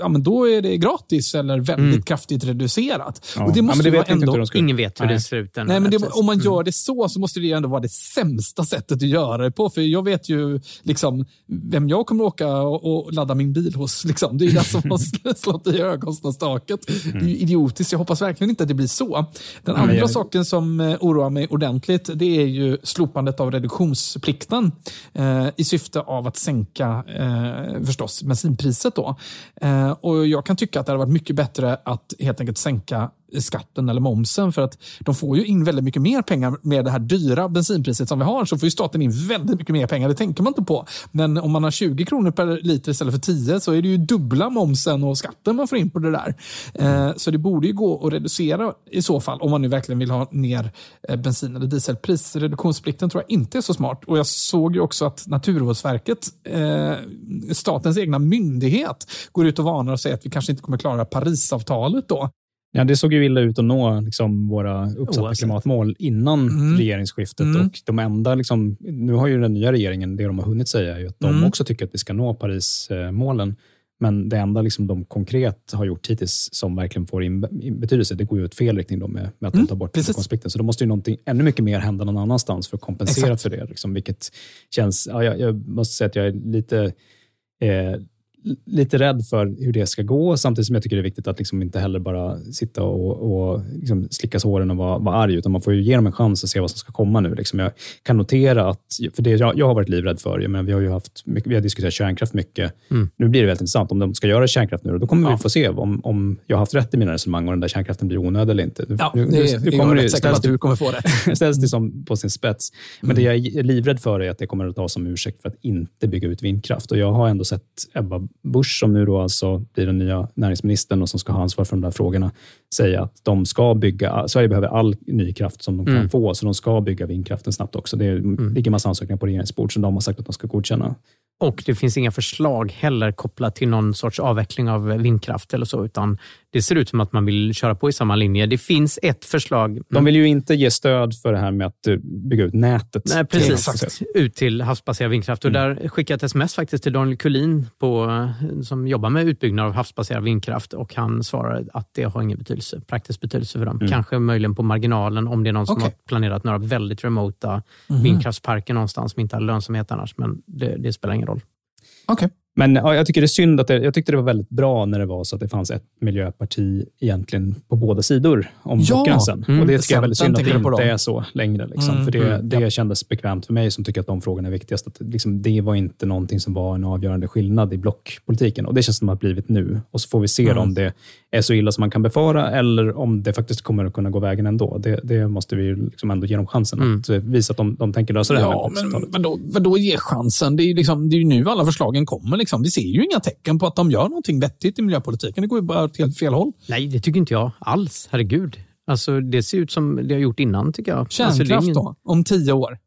ja, men då är det gratis eller väldigt
Mm.
kraftigt reducerat.
Ja.
Och det
Ja,
måste
men det
vara ändå...
Ingen vet hur det ser ut.
Nej, men det, om man
Mm.
gör det så, så måste det ju ändå vara det sämsta sättet att göra det på. För jag vet ju liksom vem jag kommer åka och, och ladda min bil hos. Liksom. Det är ju den som har slått i högkostnadstaket. Det är ju idiotiskt. Jag hoppas verkligen inte att det blir så. Den andra
jag-
saken som eh, oroar mig ordentligt, det är ju slopandet av reduktionsplikten eh, i syfte av att sänka eh, förstås bensinpriset. Då. Eh, och jag kan tycka att det hade varit mycket bättre att helt enkelt sänka skatten eller momsen för att de får ju in väldigt mycket mer pengar med det här dyra bensinpriset som vi har så får ju staten in väldigt mycket mer pengar. Det tänker man inte på. Men om man har 20 kronor per liter istället för 10 så är det ju dubbla momsen och skatten man får in på det där. Eh, så det borde ju gå att reducera i så fall om man nu verkligen vill ha ner eh, bensin eller dieselpris. Reduktionsplikten tror jag inte är så smart. Och jag såg ju också att Naturvårdsverket, eh, statens egna myndighet, går ut och varnar och säger att vi kanske inte kommer klara Parisavtalet då.
Ja, det såg ju illa ut att nå liksom, våra uppsatta
Oavsett.
klimatmål innan
Mm.
regeringsskiftet.
Mm.
Och de enda, liksom, nu har ju den nya regeringen, det de har hunnit säga, är ju att de
Mm.
också tycker att vi ska nå Parismålen. Men det enda liksom, de konkret har gjort hittills som verkligen får in betydelse, det går ju åt fel riktning då med, med att de
Mm,
tar bort
precis.
reduktionsplikten. Så då måste ju någonting ännu mycket mer hända någon annanstans för att kompensera
Exakt.
för det. Liksom, vilket känns, ja, jag, jag måste säga att jag är lite eh, lite rädd för hur det ska gå, samtidigt som jag tycker det är viktigt att liksom inte heller bara sitta och, och liksom slicka såren och vara, vara arg, utan man får ju ge dem en chans att se vad som ska komma nu. Liksom jag kan notera att, för det jag, jag har varit livrädd för, jag menar, vi har ju haft mycket, vi har diskuterat kärnkraft mycket.
Mm.
Nu blir det väldigt intressant. Om de ska göra kärnkraft nu, då kommer vi få se om, om jag har haft rätt i mina resonemang och den där kärnkraften blir onödig eller inte.
Ja,
Nu-
det, är-
nu kommer det
på att
ställs
du kommer få rätt.
ställs det som på sin spets. Men det jag är livrädd för är att det kommer att tas som ursäkt för att inte bygga ut vindkraft. Och jag har ändå sett Ebba Busch, som nu då alltså blir den nya näringsministern och som ska ha ansvar för de där frågorna, säga att de ska bygga, Sverige behöver all ny kraft som de kan
Mm.
få, så de ska bygga vindkraften snabbt också. Det ligger massa ansökningar på regeringens bord som de har sagt att de ska godkänna.
Och det finns inga förslag heller kopplat till någon sorts avveckling av vindkraft eller så, utan det ser ut som att man vill köra på i samma linje. Det finns ett förslag.
De vill ju inte ge stöd för det här med att eh, bygga ut nätet.
Nej, precis. Ut till havsbaserad vindkraft. Och där skickade jag ett sms faktiskt till Daniel Kulin på, som jobbar med utbyggnad av havsbaserad vindkraft och han svarade att det har ingen betydelse, praktisk betydelse för dem.
Mm.
Kanske möjligen på marginalen om det är någon som
Okej.
har planerat några väldigt remota
Mhm.
vindkraftsparker någonstans som inte har lönsamhet annars, men det, det spelar ingen roll.
Okej.
Men ja, jag tycker det är synd att det, jag tyckte det var väldigt bra när det var så att det fanns ett miljöparti egentligen på båda sidor om
Ja.
blockgränsen.
Mm.
och det tycker jag är väldigt synd att det inte är så längre. Liksom.
Mm.
För det,
Mm.
det kändes bekvämt för mig som tycker att de frågorna är viktigast. Att liksom, det var inte någonting som var en avgörande skillnad i blockpolitiken. Och det känns som att det har blivit nu. Och så får vi se
Mm.
om det är så illa som man kan befara eller om det faktiskt kommer att kunna gå vägen ändå. Det, det måste vi liksom ändå ge dem chansen
Mm.
att eh, visa att de, de tänker lösa det här.
Ja,
med
men vadå, vadå ge chansen? Det är, ju liksom, det är ju nu alla förslagen kommer. Liksom. Vi ser ju inga tecken på att de gör någonting vettigt i miljöpolitiken. Det går ju bara åt helt fel håll.
Nej, det tycker inte jag alls. Herregud. Alltså, det ser ut som det har gjort innan, tycker jag.
Kärnkraft
alltså, det är ingen-
då, om tio år.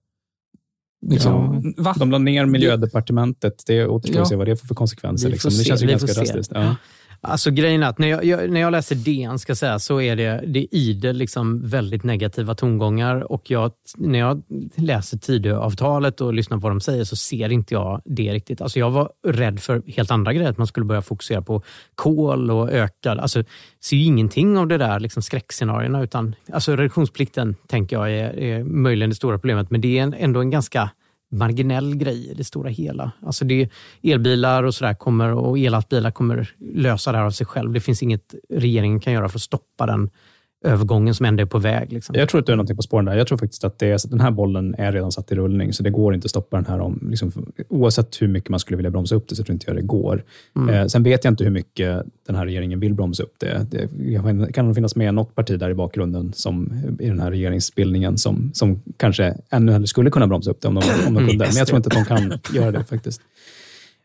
Liksom, va?
De la ner miljödepartementet. Det återstår
Ja.
att se vad det får för konsekvenser.
Får
Liksom. Det känns ju ganska drastiskt. Ja.
Alltså grejen är att när jag, jag, när jag läser DN ska säga, så är det, det är idel liksom väldigt negativa tongångar och jag, när jag läser Tidöavtalet och lyssnar på vad de säger så ser inte jag det riktigt. Alltså jag var rädd för helt andra grejer, att man skulle börja fokusera på kol och ökad... Alltså, ser ju ingenting av det där liksom skräckscenarierna utan alltså reduktionsplikten tänker jag är, är möjligen det stora problemet men det är en, ändå en ganska marginell grej i det stora hela. Alltså det, elbilar och sådär kommer och ellastbilar kommer lösa det här av sig själv. Det finns inget regeringen kan göra för att stoppa den övergången som ändå är på väg. Liksom.
Jag tror att du är någonting på spåren där. Jag tror faktiskt att det är, den här bollen är redan satt i rullning, så det går inte att stoppa den här. om liksom, Oavsett hur mycket man skulle vilja bromsa upp det, så tror inte jag det går.
Mm.
Eh, sen vet jag inte hur mycket den här regeringen vill bromsa upp det. Det kan nog finnas med något parti där i bakgrunden som, i den här regeringsbildningen som, som kanske ännu hellre skulle kunna bromsa upp det om de, om de
Mm,
kunde. Men jag tror inte att de kan göra det faktiskt.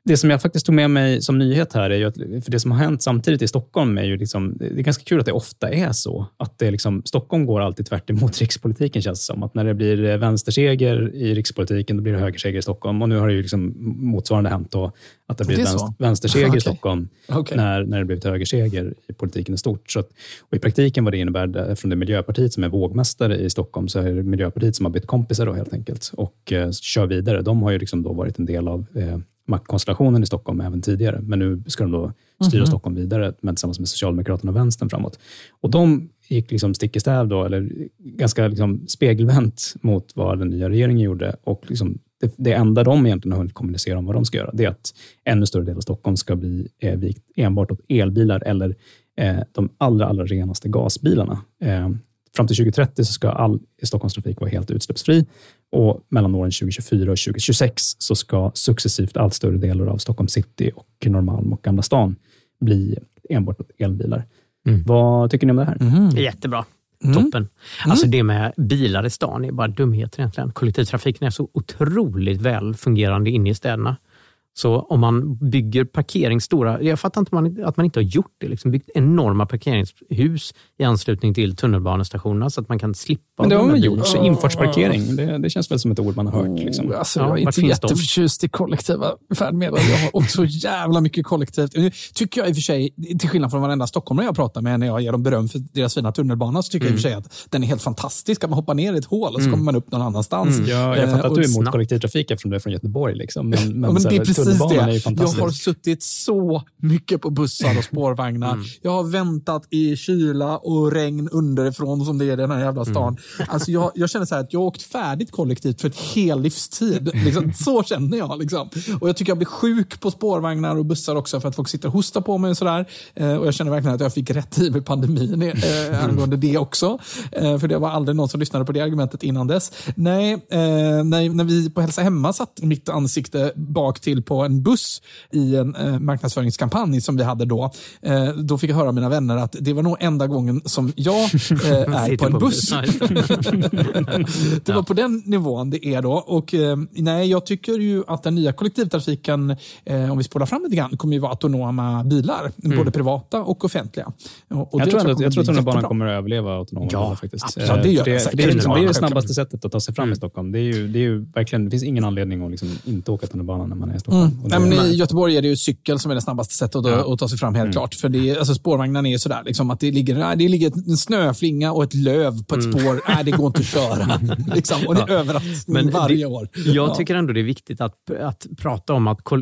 Det som jag faktiskt tog med mig som nyhet här, är ju att, för det som har hänt samtidigt i Stockholm är ju liksom, det är ganska kul att det ofta är så. Att det liksom, Stockholm går alltid tvärt emot rikspolitiken känns det som. Att när det blir eh, vänsterseger i rikspolitiken, då blir det högerseger i Stockholm. Och nu har det ju liksom motsvarande hänt då, att det blir vänster, vänsterseger
Okej.
i Stockholm
Okej.
när, när det blivit högerseger i politiken i stort. Så att, och I praktiken vad det innebär, eftersom det Miljöpartiet som är vågmästare i Stockholm, så är det Miljöpartiet som har bytt kompisar då helt enkelt och eh, kör vidare. De har ju liksom då varit en del av eh, maktkonstellationen i Stockholm även tidigare, men nu ska de då styra
Mhm.
Stockholm vidare men tillsammans med Socialdemokraterna och Vänstern framåt. Och de gick liksom stick i stäv då, eller ganska liksom spegelvänt mot vad den nya regeringen gjorde och liksom det, det enda de egentligen har hunnit kommunicera om vad de ska göra, det är att ännu större del av Stockholm ska bli eh, vikt enbart åt elbilar eller eh, de allra, allra renaste gasbilarna. Eh, fram till 2030 så ska all Stockholmstrafik vara helt utsläppsfri och mellan åren 2024 och 2026 så ska successivt allt större delar av Stockholm city och Norrmalm och Gamla stan bli enbart elbilar.
Mm.
Vad tycker ni om det här?
Mhm.
Jättebra.
Mm.
Toppen. Alltså det med bilar i stan är bara dumheter egentligen. Kollektivtrafiken är så otroligt väl fungerande inne i städerna. Så om man bygger parkering stora, jag fattar inte man, att man inte har gjort det, liksom byggt enorma parkeringshus i anslutning till tunnelbanestationerna så att man kan slippa
Men det har man gjort, så infartsparkering. Det, det känns väl som ett ord man har hört. Liksom.
Oh, alltså,
Ja,
jag är inte jätteförtjust i kollektiva färdmedel. Jag har också jävla mycket kollektivt. Nu tycker jag i och för sig, till skillnad från varenda stockholmare jag pratar med när jag ger dem beröm för deras fina tunnelbana, så tycker jag i och för sig att den är helt fantastisk. Att man hoppar ner i ett hål och så kommer man upp någon annanstans.
Ja, jag
Eh,
fattar att du är emot kollektivtrafik eftersom du är från Göteborg. Liksom. Men, men,
Ja, men
tunnelbanan är ju
Jag har suttit så mycket på bussar och spårvagnar.
Mm.
Jag har väntat i kyla och regn underifrån som det är i den här jävla stan.
Mm.
Alltså jag, jag känner så här att jag har åkt färdigt kollektivt för ett hel livstid. Liksom, så känner jag. Liksom. Och Jag tycker jag blir sjuk på spårvagnar och bussar också för att folk sitter och hostar på mig. Och, sådär. Eh, och Jag känner verkligen att jag fick rätt i med pandemin eh, angående det också. Eh, för det var aldrig någon som lyssnade på det argumentet innan dess. Nej, eh, när, när vi på Hälsa Hemma satt mitt ansikte bak till på en buss i en eh, marknadsföringskampanj som vi hade då. Eh, då fick jag höra av mina vänner att det var nog enda gången som jag eh, är på en
på
buss. det var på den nivån det är då. Och eh, nej, jag tycker ju att den nya kollektivtrafiken, eh, om vi spolar fram lite grann, kommer ju vara autonoma bilar. Både privata och offentliga. Och, och
jag,
det
tror ändå,
kommer
jag tror att tunnelbanan kommer att överleva autonoma
Ja,
bilar faktiskt.
absolut. Ja, det gör
det,
säkert.
det, är liksom, det är det snabbaste sättet att ta sig fram i Stockholm. Det är ju, det är ju verkligen, det finns ingen anledning att liksom inte åka tunnelbana när man är i Stockholm.
Mm.
Det-
Nej, men I Göteborg är det ju cykel som är det snabbaste sättet att,
Ja.
att ta sig fram, helt
Mm.
klart. För det alltså, spårvagnarna är ju sådär, liksom, att det ligger, det ligger en snöflinga och ett löv på ett spår. Nej, det går inte att köra. liksom, och det är överraskning varje
det,
år.
Jag
Ja.
tycker ändå det är viktigt att, att prata om att eh,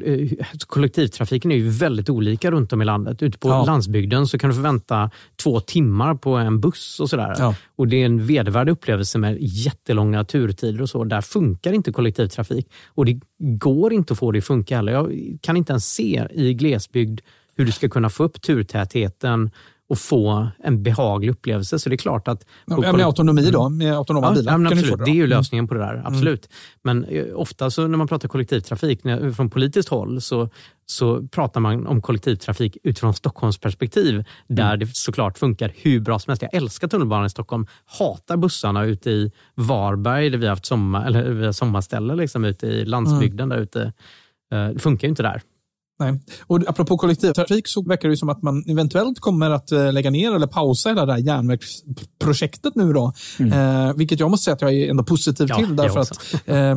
kollektivtrafiken är ju väldigt olika runt om i landet. Ute på
Ja.
landsbygden så kan du få vänta två timmar på en buss och sådär.
Ja.
Och Det är en vedervärdig upplevelse med jättelånga turtider och så. Där funkar inte kollektivtrafik. Och det går inte att få det att funka heller. Jag kan inte ens se i glesbygd hur du ska kunna få upp turtätheten och få en behaglig upplevelse. Så det är klart att...
Ja, med autonomi då, med autonoma bilar.
Ja,
kan du
absolut.
få
det är ju.
Mm.
lösningen på det där. Absolut. Men eh, ofta så när man pratar kollektivtrafik när, från politiskt håll så, så pratar man om kollektivtrafik utifrån Stockholms perspektiv där
Mm.
det såklart funkar hur bra som helst. Jag älskar tunnelbanan i Stockholm. Hatar bussarna ute i Varberg där vi har haft sommar, eller vi har sommarställe liksom, ute i landsbygden där ute. Eh, det funkar ju inte där.
Nej. Och apropå kollektivtrafik så verkar det ju som att man eventuellt kommer att eh, lägga ner eller pausa hela det här järnvägsprojektet nu då. Eh, vilket jag måste säga att jag är ändå positiv
Ja,
till. Därför att eh,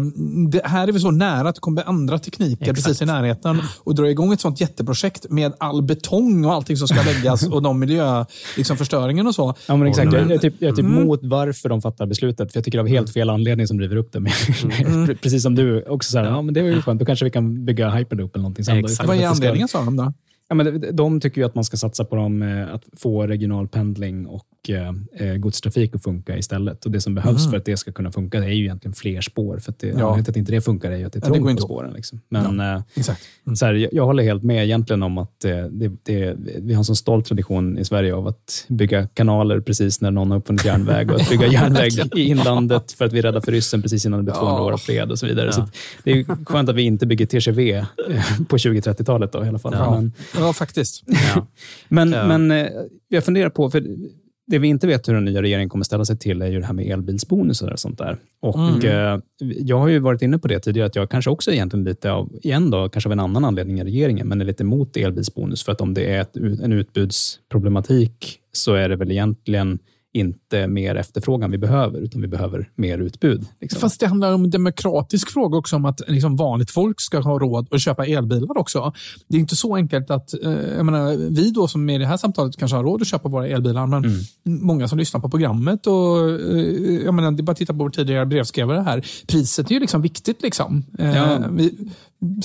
det här är vi så nära att det kommer andra tekniker
Exakt.
precis i närheten. Och dra igång ett sånt jätteprojekt med all betong och allting som ska läggas och de miljöförstöringen liksom, och så.
Ja, men exakt. Jag, är typ, jag är typ
Mm.
mot varför de fattar beslutet. För Jag tycker det av helt fel anledning som driver upp det.
Mm.
Precis som du också. Så här, ja, men det var ju skönt. Då kanske vi kan bygga Hyperloop eller någonting sen.
Exakt.
Vad är anledningen sa de då?
Ja, men de- tycker ju att man ska satsa på dem, eh, att få regional pendling och eh, eh, godstrafik att funka istället. Och Det som behövs
Mm.
för att det ska kunna funka är ju egentligen fler spår. För att det,
Ja.
Att inte det funkar är ju att det är
Ja,
trångt
inte
på spåren. Liksom. Men eh,
Exakt.
så här, jag, jag håller helt med egentligen om att det, det, vi har en sån stolt tradition i Sverige av att bygga kanaler precis när någon har uppfunnit järnväg och att bygga järnväg i inlandet för att vi räddar för ryssen precis innan det blir 200 år av fred och så vidare. Så det är skönt att vi inte bygger eh, på 20-30-talet då, i alla fall.
Ja,
Men,
ja faktiskt.
men,
Ja.
men eh, jag funderar på, för det vi inte vet hur den nya regeringen kommer ställa sig till är ju det här med elbilsbonusar och sånt där. Och
Mm.
eh, Jag har ju varit inne på det tidigare, att jag kanske också egentligen lite av, igen då, kanske av en annan anledning i regeringen, men är lite emot elbilsbonus. För att om det är ett, en utbudsproblematik så är det väl egentligen inte mer efterfrågan vi behöver, utan vi behöver mer utbud. Liksom.
Fast det handlar om en demokratisk fråga också, om att liksom vanligt folk ska ha råd att köpa elbilar också. Det är inte så enkelt att, eh, jag menar, vi då som är i det här samtalet kanske har råd att köpa våra elbilar, men
Mm.
många som lyssnar på programmet och eh, jag menar, det är bara att titta på vår tidigare brevskrivare här. Priset är ju liksom viktigt. Liksom. Eh,
Ja.
vi,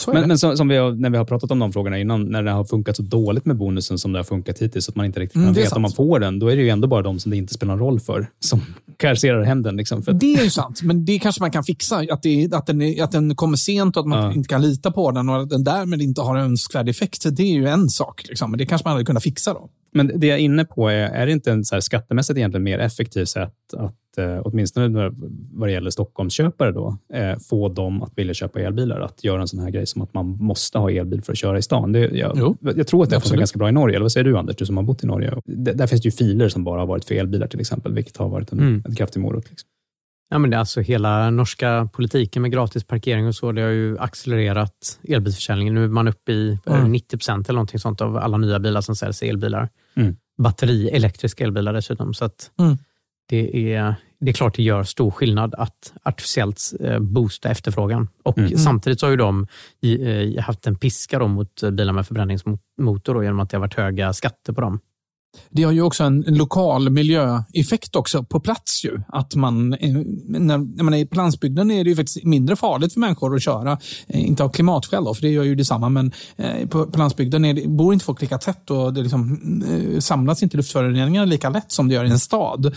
Men, men som, som vi har, när vi har pratat om de frågorna innan, när det har funkat så dåligt med bonusen som det har funkat hittills, så att man inte riktigt
Mm,
kan
är
veta om man får den, då är det ju ändå bara de som det inte spelar någon roll för, som kasserar hem den. Liksom, för
Det är ju sant, men det kanske man kan fixa. Att, det, att, den, är- att den kommer sent och att man
Ja.
inte kan lita på den och att den därmed inte har önskvärd effekt. Det är ju en sak. Liksom. Men det kanske man hade kunnat fixa då.
Men det jag är inne på är, är det inte en så här skattemässigt egentligen mer effektivt sätt att, eh, åtminstone vad det gäller Stockholmsköpare då, eh, få dem att vilja köpa elbilar? Att göra en sån här grej som att man måste ha elbil för att köra i stan. Det, jag,
Jo,
jag tror att det funkar ganska bra i Norge. Eller vad säger du Anders, du som har bott i Norge? Det, där finns det ju filer som bara har varit för elbilar till exempel, vilket har varit en,
Mm.
en kraftig morot. Liksom.
Ja, men det är alltså hela norska politiken med gratis parkering och så, det har ju accelererat elbilsförsäljningen. Nu är man uppe i
Mm.
90 procent eller någonting sånt av alla nya bilar som säljs elbilar.
Mm.
Batteri, elektriska elbilar dessutom. Så
Mm.
det, är, det är klart det gör stor skillnad att artificiellt eh, boosta efterfrågan. Och
Mm.
Samtidigt så har ju de eh, haft en piska mot bilar med förbränningsmotor då, genom att det har varit höga skatter på dem.
Det har ju också en lokal miljöeffekt också på plats. Ju. Att man, eh, när, när man är på landsbygden är det ju faktiskt mindre farligt för människor att köra. Eh, inte av klimatskäl, då, för det gör ju detsamma, men eh, på, på landsbygden är det, bor inte folk lika tätt och det liksom, samlas inte luftföroreningar lika lätt som det gör i en stad.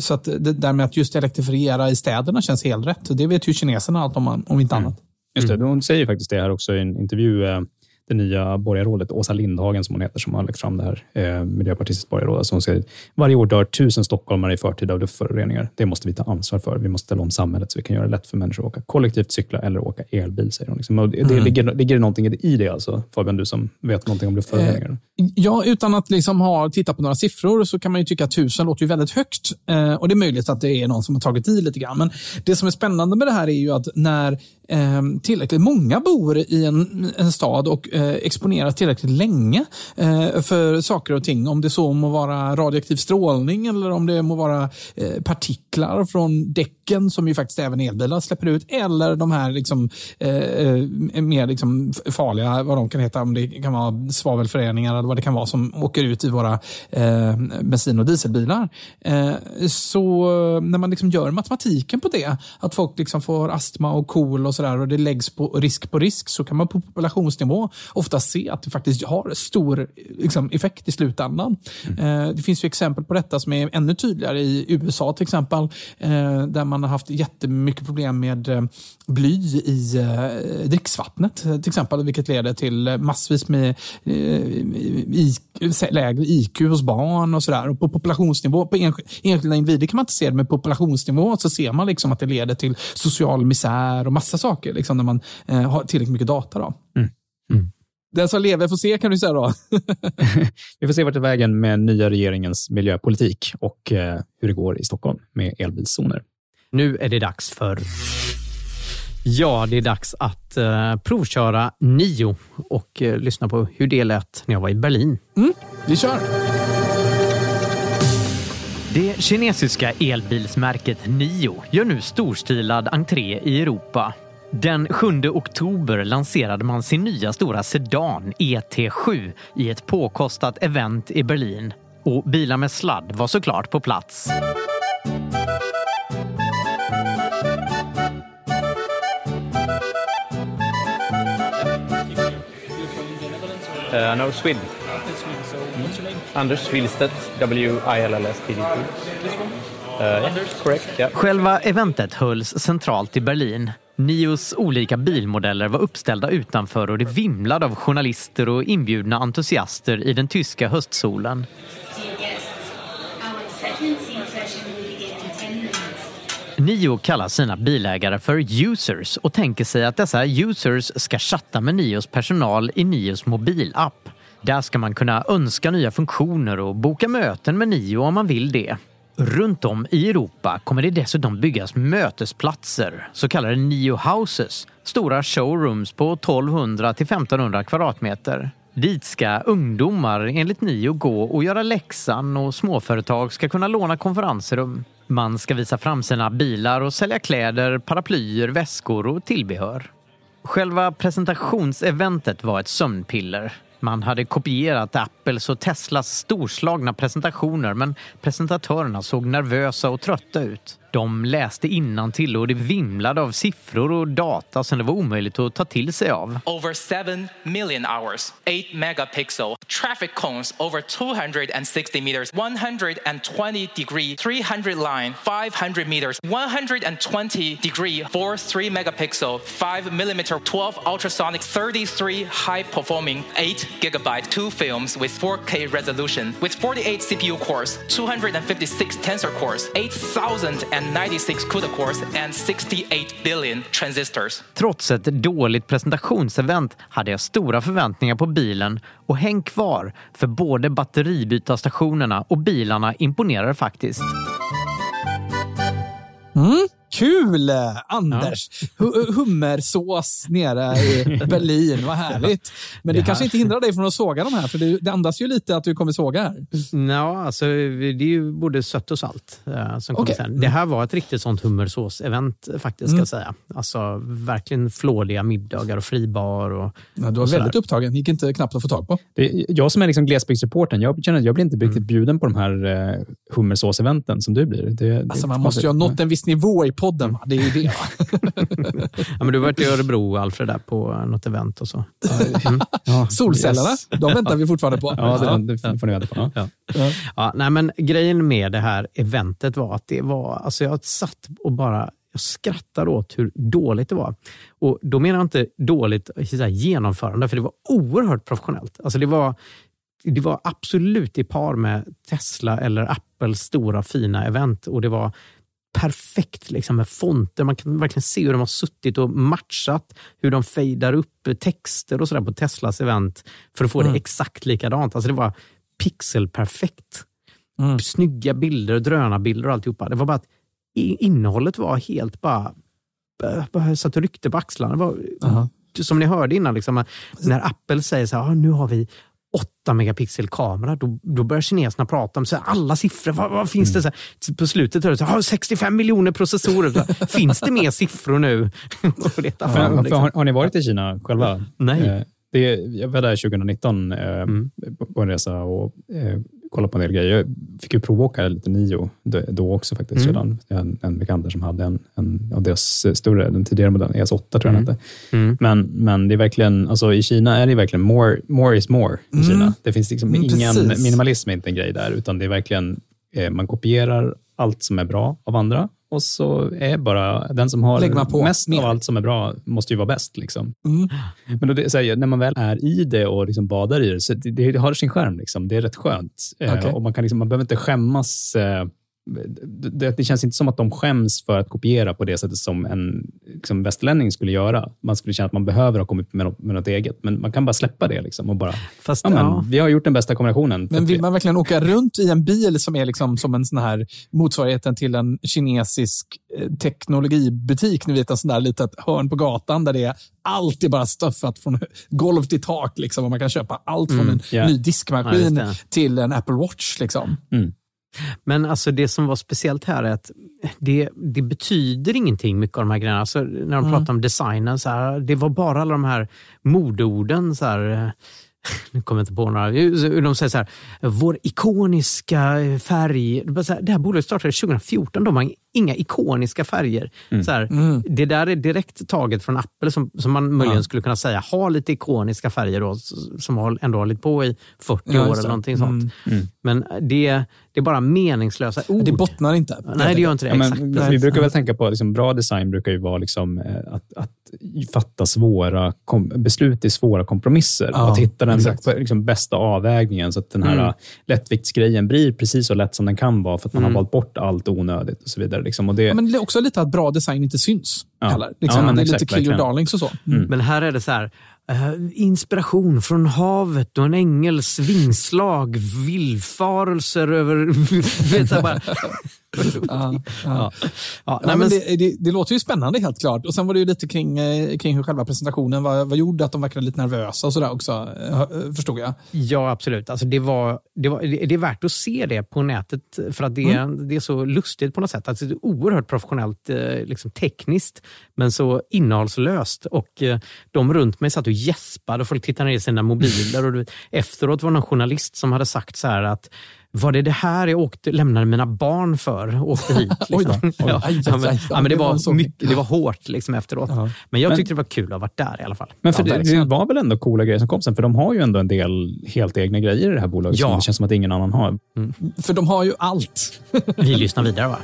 Så att det där med att just elektrifiera i städerna känns helt rätt. Det vet ju kineserna allt om, om inte mm. annat.
Just det, hon säger faktiskt det här också i en intervju det nya borgarrådet, Åsa Lindhagen som hon heter, som har lagt fram det här eh, miljöpartistiskt borgarråd. Alltså hon säger varje år dör tusen stockholmare i förtid av luftföroreningar. Det måste vi ta ansvar för. Vi måste ställa om samhället så vi kan göra det lätt för människor att åka kollektivt, cykla eller åka elbil, säger hon. Liksom. Och det, mm. ligger, ligger det någonting i det, alltså, Fabian, du som vet någonting om luftföroreningar? Eh,
ja, utan att liksom ha tittat på några siffror så kan man ju tycka att tusen låter ju väldigt högt. Eh, och Det är möjligt att det är någon som har tagit i lite grann. Men det som är spännande med det här är ju att när eh, tillräckligt många bor i en, en stad och eh, exponeras tillräckligt länge eh, för saker och ting. Om det så må vara radioaktiv strålning eller om det må vara eh, partiklar från däck däcken som ju faktiskt även elbilar släpper ut. Eller de här liksom, eh, eh, mer liksom farliga, vad de kan heta, om det kan vara svavelföreningar eller vad det kan vara som åker ut i våra bensin och dieselbilar. så när man liksom gör matematiken på det, att folk liksom får astma och KOL och sådär och det läggs på risk på risk så kan man på populationsnivå ofta se att det faktiskt har stor liksom, effekt i slutändan. Mm. Eh, det finns ju exempel på detta som är ännu tydligare i USA till exempel eh, där man har haft jättemycket problem med eh, bly i eh, dricksvattnet till exempel vilket leder till massvis med eh, i, lägre IQ hos barn och sådär. på populationsnivå, på enskilda individer kan man inte se det, men på populationsnivå så ser man liksom att det leder till social misär och massa saker liksom, när man har tillräckligt mycket data. Då. Mm. Mm. Den som lever får se kan du säga då.
Vi får se vart det vägen med nya regeringens miljöpolitik och hur det går i Stockholm med elbilszoner.
Nu är det dags för Ja, det är dags att uh, provköra Nio och uh, lyssna på hur det lät när jag var i Berlin.
Mm, vi kör!
Det kinesiska elbilsmärket Nio gör nu storstilad entré i Europa den 7 oktober lanserade man sin nya stora sedan ET7 i ett påkostat event i Berlin. Och bilar med sladd var såklart på plats.
Uh, no, Sweden. Mm. Anders Willstedt, W-I-L-L-S-T-D-T. Uh, yeah, correct. Yeah.
Själva eventet hölls centralt i Berlin Nios olika bilmodeller var uppställda utanför och det vimlade av journalister och inbjudna entusiaster i den tyska höstsolen. Nio kallar sina bilägare för users och tänker sig att dessa users ska chatta med Nios personal i Nios mobilapp. Där ska man kunna önska nya funktioner och boka möten med Nio om man vill det. Runt om i Europa kommer det dessutom byggas mötesplatser, så kallade Nio Houses, stora showrooms på 1200 till 1500 kvadratmeter. Dit ska ungdomar enligt Nio gå och göra läxan och småföretag ska kunna låna konferensrum. Man ska visa fram sina bilar och sälja kläder, paraplyer, väskor och tillbehör. Själva presentationseventet var ett sömnpiller. Man hade kopierat Apples och Teslas storslagna presentationer men presentatörerna såg nervösa och trötta ut. De läste till och det vimlade av siffror och data som det var omöjligt att ta till sig av.
Over 7 million hours, 8 megapixel, traffic cones over 260 meters, 120 degree, 300 line, 500 meters, 120 degree, 4 3 megapixel, 5 millimeter, 12 ultrasonic, 33 high performing, 8 gigabyte, 2 films with 4K resolution, with 48 CPU cores, 256 tensor cores, 8000 and 96 CUDA cores and 68 billion transistors.
Trots ett dåligt presentationsevent hade jag stora förväntningar på bilen och häng kvar för både batteribytarstationerna och bilarna imponerar faktiskt.
Mm, Kul Anders! Hu- Hummersås nere i Berlin, vad härligt. Men det,
Det
kanske inte hindrar dig från att såga de här, för det, det andas ju lite att du kommer såga här.
Ja, alltså, det är ju både sött och salt eh, som kommer
Okej.
sen. Det här var ett riktigt sånt hummersås-event faktiskt, ska
Mm.
jag säga. Alltså verkligen flådiga middagar och fribar. Och,
Ja, du var väldigt upptagen, gick inte knappt att få tag på.
Det, jag som är liksom glesbygdsreportern, jag känner att jag blir inte riktigt bjuden på de här eh, hummersås-eventen som du blir. Det,
Alltså, man måste ju ha nått en viss nivå i podden. Det är ju det.
ja, men du varit i Örebro, Alfred, där på något event och så. Mm.
Solcellerna,
Yes.
de väntar vi fortfarande på.
Ja, det, det får ni veta på.
Ja. Ja, nej, men grejen med det här eventet var att det var, alltså jag satt och bara jag skrattade åt hur dåligt det var. Och Då menar jag inte dåligt så genomförande, för det var oerhört professionellt. Alltså det, var, det var absolut i par med Tesla eller Apples stora fina event. Och Det var perfekt liksom, med fonter. Man kan verkligen se hur de har suttit och matchat, hur de fejdar upp texter och sådär på Teslas event för att få
Mm.
det exakt likadant. Alltså det var pixelperfekt.
Mm.
Snygga bilder, drönarbilder och alltihopa. Det var bara att innehållet var helt bara... bara- satt och ryckte på axlarna. Det var,
Aha.
som ni hörde innan, liksom, när Apple säger så här, "Ah, nu har vi 8 megapixel kamera, då, då börjar kineserna prata om så här, alla siffror. Vad, vad finns det? Så här, på slutet är det så här, "Ah, 65 miljoner processorer. Så finns det mer siffror nu?
För,
fram, liksom.
har, har ni varit i Kina själva?
Nej.
Eh, Det, jag var där 2019 eh, på- på en resa och eh, kollade på en del grejer. Jag fick ju provåka lite Nio då, också faktiskt.
Mm.
Redan. En, en bekant som hade en, en av deras större, den tidigare modellen, ES8 tror jag
Mm.
den.
Mm.
Men, men det är verkligen, alltså i Kina är det verkligen more, more is more. I
Mm.
Kina. Det finns liksom ingen, minimalism är inte en grej där, utan det är verkligen, eh, man kopierar allt som är bra av andra och så är bara den som har mest
mer.
av allt som är bra måste ju vara bäst. Liksom.
Mm.
Men då det, här, när man väl är i det och liksom badar i det, så det, det har sin skärm. Liksom. Det är rätt skönt. Eh,
Okej.
och man, kan liksom, man behöver inte skämmas. Det, det känns inte som att de skäms för att kopiera på det sättet som en liksom, västerlänning skulle göra. Man skulle känna att man behöver ha kommit med något, med något eget, men man kan bara släppa det. Liksom, och bara,
Fast,
ja, men,
ja.
Vi har gjort den bästa kombinationen.
Men vill
vi-
man verkligen åka runt i en bil som är liksom som en sån här motsvarigheten till en kinesisk eh, teknologibutik, ni vet en sån där litet hörn på gatan där det är allt är bara stuffat från golv till tak. Liksom, och man kan köpa allt från
Mm,
en
ja.
ny
Ja,
diskmaskin
det.
till en Apple Watch. Liksom.
Men alltså det som var speciellt här är att det, det betyder ingenting mycket av de här grejerna. Alltså när de
Mm.
pratar om designen, så här, det var bara alla de här modeorden. Så här, nu kommer jag inte på några. De säger så här, vår ikoniska färg. Det, var så här, bolaget startade 2014. De har inga ikoniska färger. Så här,
Mm.
Det där är direkt taget från Apple som, som man möjligen
Ja.
skulle kunna säga har lite ikoniska färger då, som har ändå hållit på i 40
Ja,
år eller någonting sånt.
Mm.
Men det, det är bara meningslösa ord.
Det bottnar inte.
Nej, det gör inte det.
Ja, men
Exakt.
vi- brukar väl tänka på liksom, bra design brukar ju vara liksom, eh, att, att fatta svåra kom, beslut i svåra kompromisser.
Ja,
att hitta den liksom, bästa avvägningen så att den här
Mm.
mm. lättviktsgrejen blir precis så lätt som den kan vara för att man
Mm.
har valt bort allt onödigt och så vidare. Liksom. Och det,
Ja, men det är också lite att bra design inte syns.
Ja.
Heller. Liksom,
Ja, men
det är
exakt,
lite kill your darlings och så.
Mm.
Men här är det så här. Eh, inspiration från havet och en ängels vingslag, villfarelser över... vet jag bara.
Ja, ja.
Ja. Ja,
Ja,
nej,
men
men,
det, det, det låter ju spännande helt klart. Och Sen var det ju lite kring, eh, kring hur själva presentationen var, var gjord, att de verkade lite nervösa och sådär också, eh, förstod jag.
ja, absolut. Alltså, det, var, det, var, det, är värt att se det på nätet för att det, är- det är så lustigt på något sätt. Alltså, det är oerhört professionellt, eh, liksom tekniskt, men så innehållslöst. Och eh, De runt mig satt och gäspade och folk tittade ner i sina mobiler. Och efteråt var det någon journalist som hade sagt så här att var det det här jag åkte, lämnade mina barn för? Åkte hit.
Oj då.
Liksom.
Oj.
ja,
Aj, aj,
ja, men,
aj.
ja, men det,
var
mycket, det var hårt liksom efteråt.
Ja.
Men jag
Men-
tyckte det var kul att ha varit där i alla fall.
men för
Ja,
det, det var väl ändå coola grejer som kom sen, för de har ju ändå en del helt egna grejer i det här bolaget
Ja.
som det känns som att ingen annan har.
För de har ju allt.
Vi lyssnar vidare va?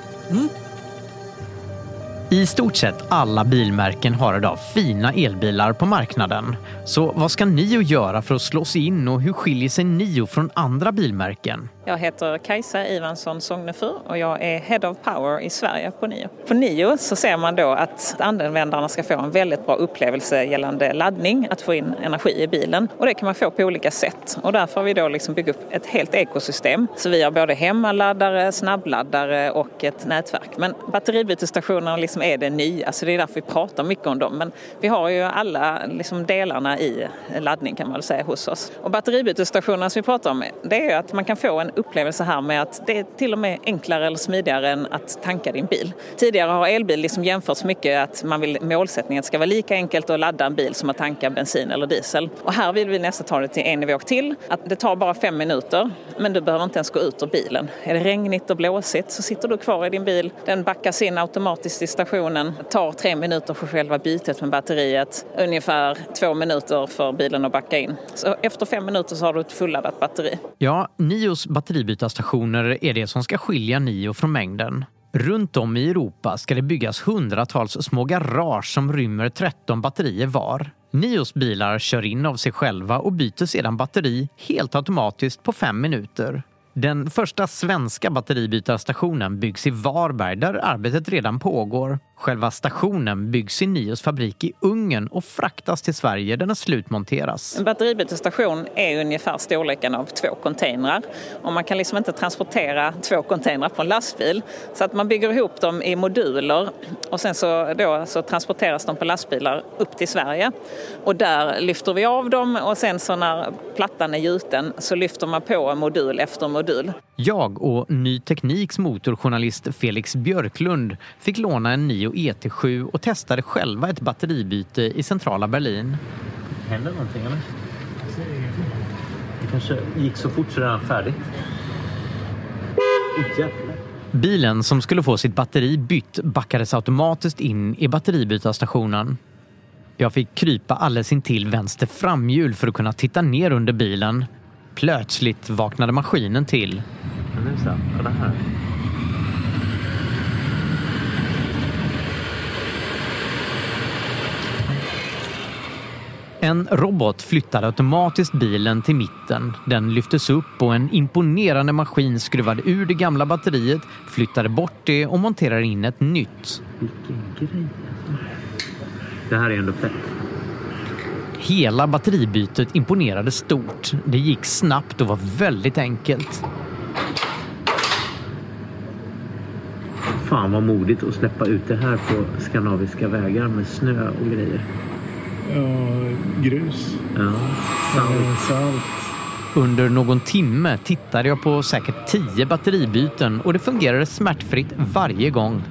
I stort sett alla bilmärken har idag fina elbilar på marknaden. Så vad ska Nio göra för att slå sig in och hur skiljer sig Nio från andra bilmärken?
Jag heter Kajsa Ivansson Sognefur och jag är Head of Power i Sverige på NIO. På NIO så ser man då att användarna ska få en väldigt bra upplevelse gällande laddning, att få in energi i bilen. Och det kan man få på olika sätt. Och därför har vi då liksom byggt upp ett helt ekosystem. Så vi har både hemmaladdare, snabbladdare och ett nätverk. Men batteribytesstationerna liksom är det nya, så alltså det är därför vi pratar mycket om dem. Men vi har ju alla liksom, delarna i laddning kan man väl säga hos oss. Och batteribytesstationerna som vi pratar om, det är att man kan få en upplevelse här med att det är till och med enklare eller smidigare än att tanka din bil. Tidigare har elbil liksom jämförts mycket att man vill målsättningen att det ska vara lika enkelt att ladda en bil som att tanka bensin eller diesel. Och här vill vi nästan ta det till en nivå till, att det tar bara fem minuter men du behöver inte ens gå ut ur bilen. Är det regnigt och blåsigt så sitter du kvar i din bil, den backas in automatiskt i stationen, Det tar tre minuter för själva bytet med batteriet, ungefär två minuter för bilen att backa in. Så efter fem minuter så har du ett fulladdat batteri.
Ja, Nios batteribytarstationer är det som ska skilja Nio från mängden. Runt om i Europa ska det byggas hundratals små garage som rymmer 13 batterier var. Nios bilar kör in av sig själva och byter sedan batteri helt automatiskt på fem minuter. Den första svenska batteribytarstationen byggs i Varberg där arbetet redan pågår. Själva stationen byggs i Nios fabrik i Ungern och fraktas till Sverige där den slutmonteras.
En batteribytesstation är ungefär storleken av två containrar och man kan liksom inte transportera två containrar på en lastbil. Så att man bygger ihop dem i moduler och sen så, då, så transporteras de på lastbilar upp till Sverige. Och där lyfter vi av dem och sen så när plattan är gjuten så lyfter man på modul efter modul.
Jag och Ny Tekniks motorjournalist Felix Björklund fick låna en Nio ET7 och testade själva ett batteribyte i centrala Berlin.
Händer någonting eller? Det kanske gick så fort så det är färdigt. Oh,
Bilen som skulle få sitt batteri bytt backades automatiskt in i batteribytarstationen. Jag fick krypa alldeles intill vänster framhjul för att kunna titta ner under bilen. Plötsligt vaknade maskinen till.
Men nu så, kolla här.
En robot flyttade automatiskt bilen till mitten. Den lyftes upp och en imponerande maskin skruvade ur det gamla batteriet, flyttade bort det och monterade in ett nytt.
Vilken grej. Det här är ändå fett.
Hela batteribytet imponerade stort. Det gick snabbt och var väldigt enkelt.
Fan vad modigt att släppa ut det här på skandinaviska vägar med snö och grejer.
Grus.
Ja,
salt. salt.
Under någon timme tittade jag på säkert tio batteribyten och det fungerade smärtfritt varje gång.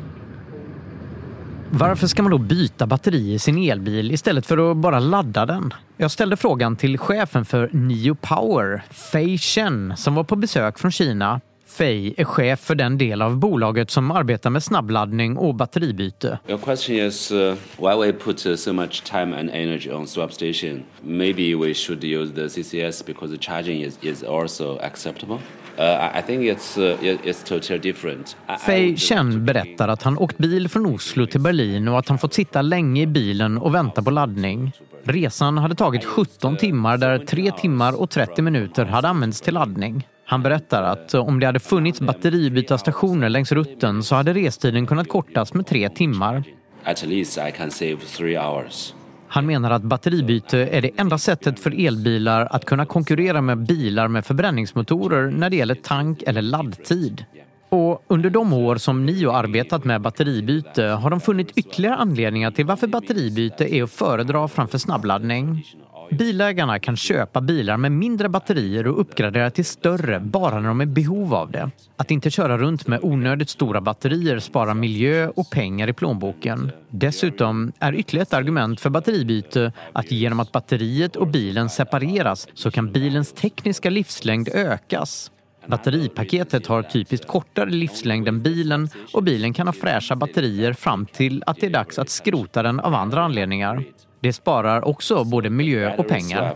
Varför ska man då byta batteri i sin elbil istället för att bara ladda den? Jag ställde frågan till chefen för Nio Power, Fei Chen, som var på besök från Kina. Fei är chef för den del av bolaget som arbetar med snabbladdning och batteribyte.
Your question is uh, why we put uh, so much time and energy on swap station. Maybe we should use the CCS because the charging is, is also acceptable. Uh, I think it's, uh, it's totally different.
Fei Chen berättar att han åkt bil från Oslo till Berlin och att han fått sitta länge i bilen och vänta på laddning. Resan hade tagit 17 timmar där 3 timmar och 30 minuter hade använts till laddning. Han berättar att om det hade funnits batteribytarstationer längs rutten så hade restiden kunnat kortas med tre timmar.
At least I can save three hours.
Han menar att batteribyte är det enda sättet för elbilar att kunna konkurrera med bilar med förbränningsmotorer när det gäller tank eller laddtid. Och under de år som Nio arbetat med batteribyte har de funnit ytterligare anledningar till varför batteribyte är att föredra framför snabbladdning. Bilägarna kan köpa bilar med mindre batterier och uppgradera till större bara när de är i behov av det. Att inte köra runt med onödigt stora batterier sparar miljö och pengar i plånboken. Dessutom är ytterligare ett argument för batteribyte att genom att batteriet och bilen separeras så kan bilens tekniska livslängd ökas. Batteripaketet har typiskt kortare livslängd än bilen och bilen kan ha fräscha batterier fram till att det är dags att skrota den av andra anledningar. Det sparar också både miljö och pengar.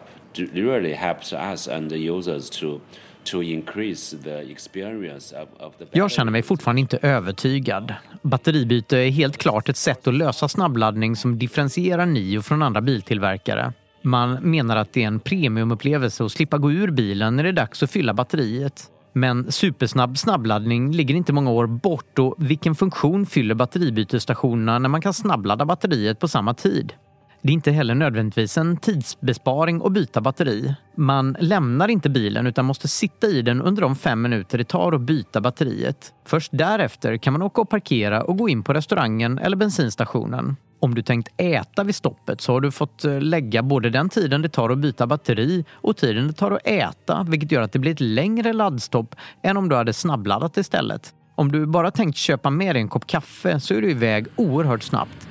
Jag känner mig fortfarande inte övertygad. Batteribyte är helt klart ett sätt att lösa snabbladdning som differentierar Nio från andra biltillverkare. Man menar att det är en premiumupplevelse att slippa gå ur bilen när det är dags att fylla batteriet. Men supersnabb snabbladdning ligger inte många år bort och vilken funktion fyller batteribytesstationerna när man kan snabbladda batteriet på samma tid? Det är inte heller nödvändigtvis en tidsbesparing att byta batteri. Man lämnar inte bilen utan måste sitta i den under de fem minuter det tar att byta batteriet. Först därefter kan man åka och parkera och gå in på restaurangen eller bensinstationen. Om du tänkt äta vid stoppet så har du fått eh, lägga både den tiden det tar att byta batteri och tiden det tar att äta, vilket gör att det blir ett längre laddstopp än om du hade snabbladdat istället. Om du bara tänkt köpa med dig en kopp kaffe så är du iväg oerhört snabbt.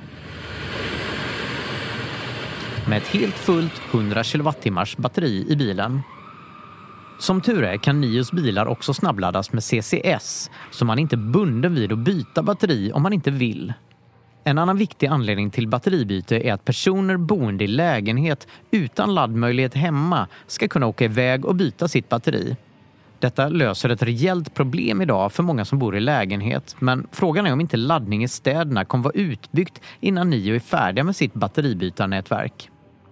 Med ett helt fullt 100 kWh batteri i bilen. Som tur är kan Nios bilar också snabbladdas med CCS, så man är inte bunden vid att byta batteri om man inte vill. En annan viktig anledning till batteribyte är att personer boende i lägenhet utan laddmöjlighet hemma ska kunna åka iväg och byta sitt batteri. Detta löser ett rejält problem idag för många som bor i lägenhet men frågan är om inte laddning i städerna kommer vara utbyggt innan Nio är färdiga med sitt batteribytarnätverk.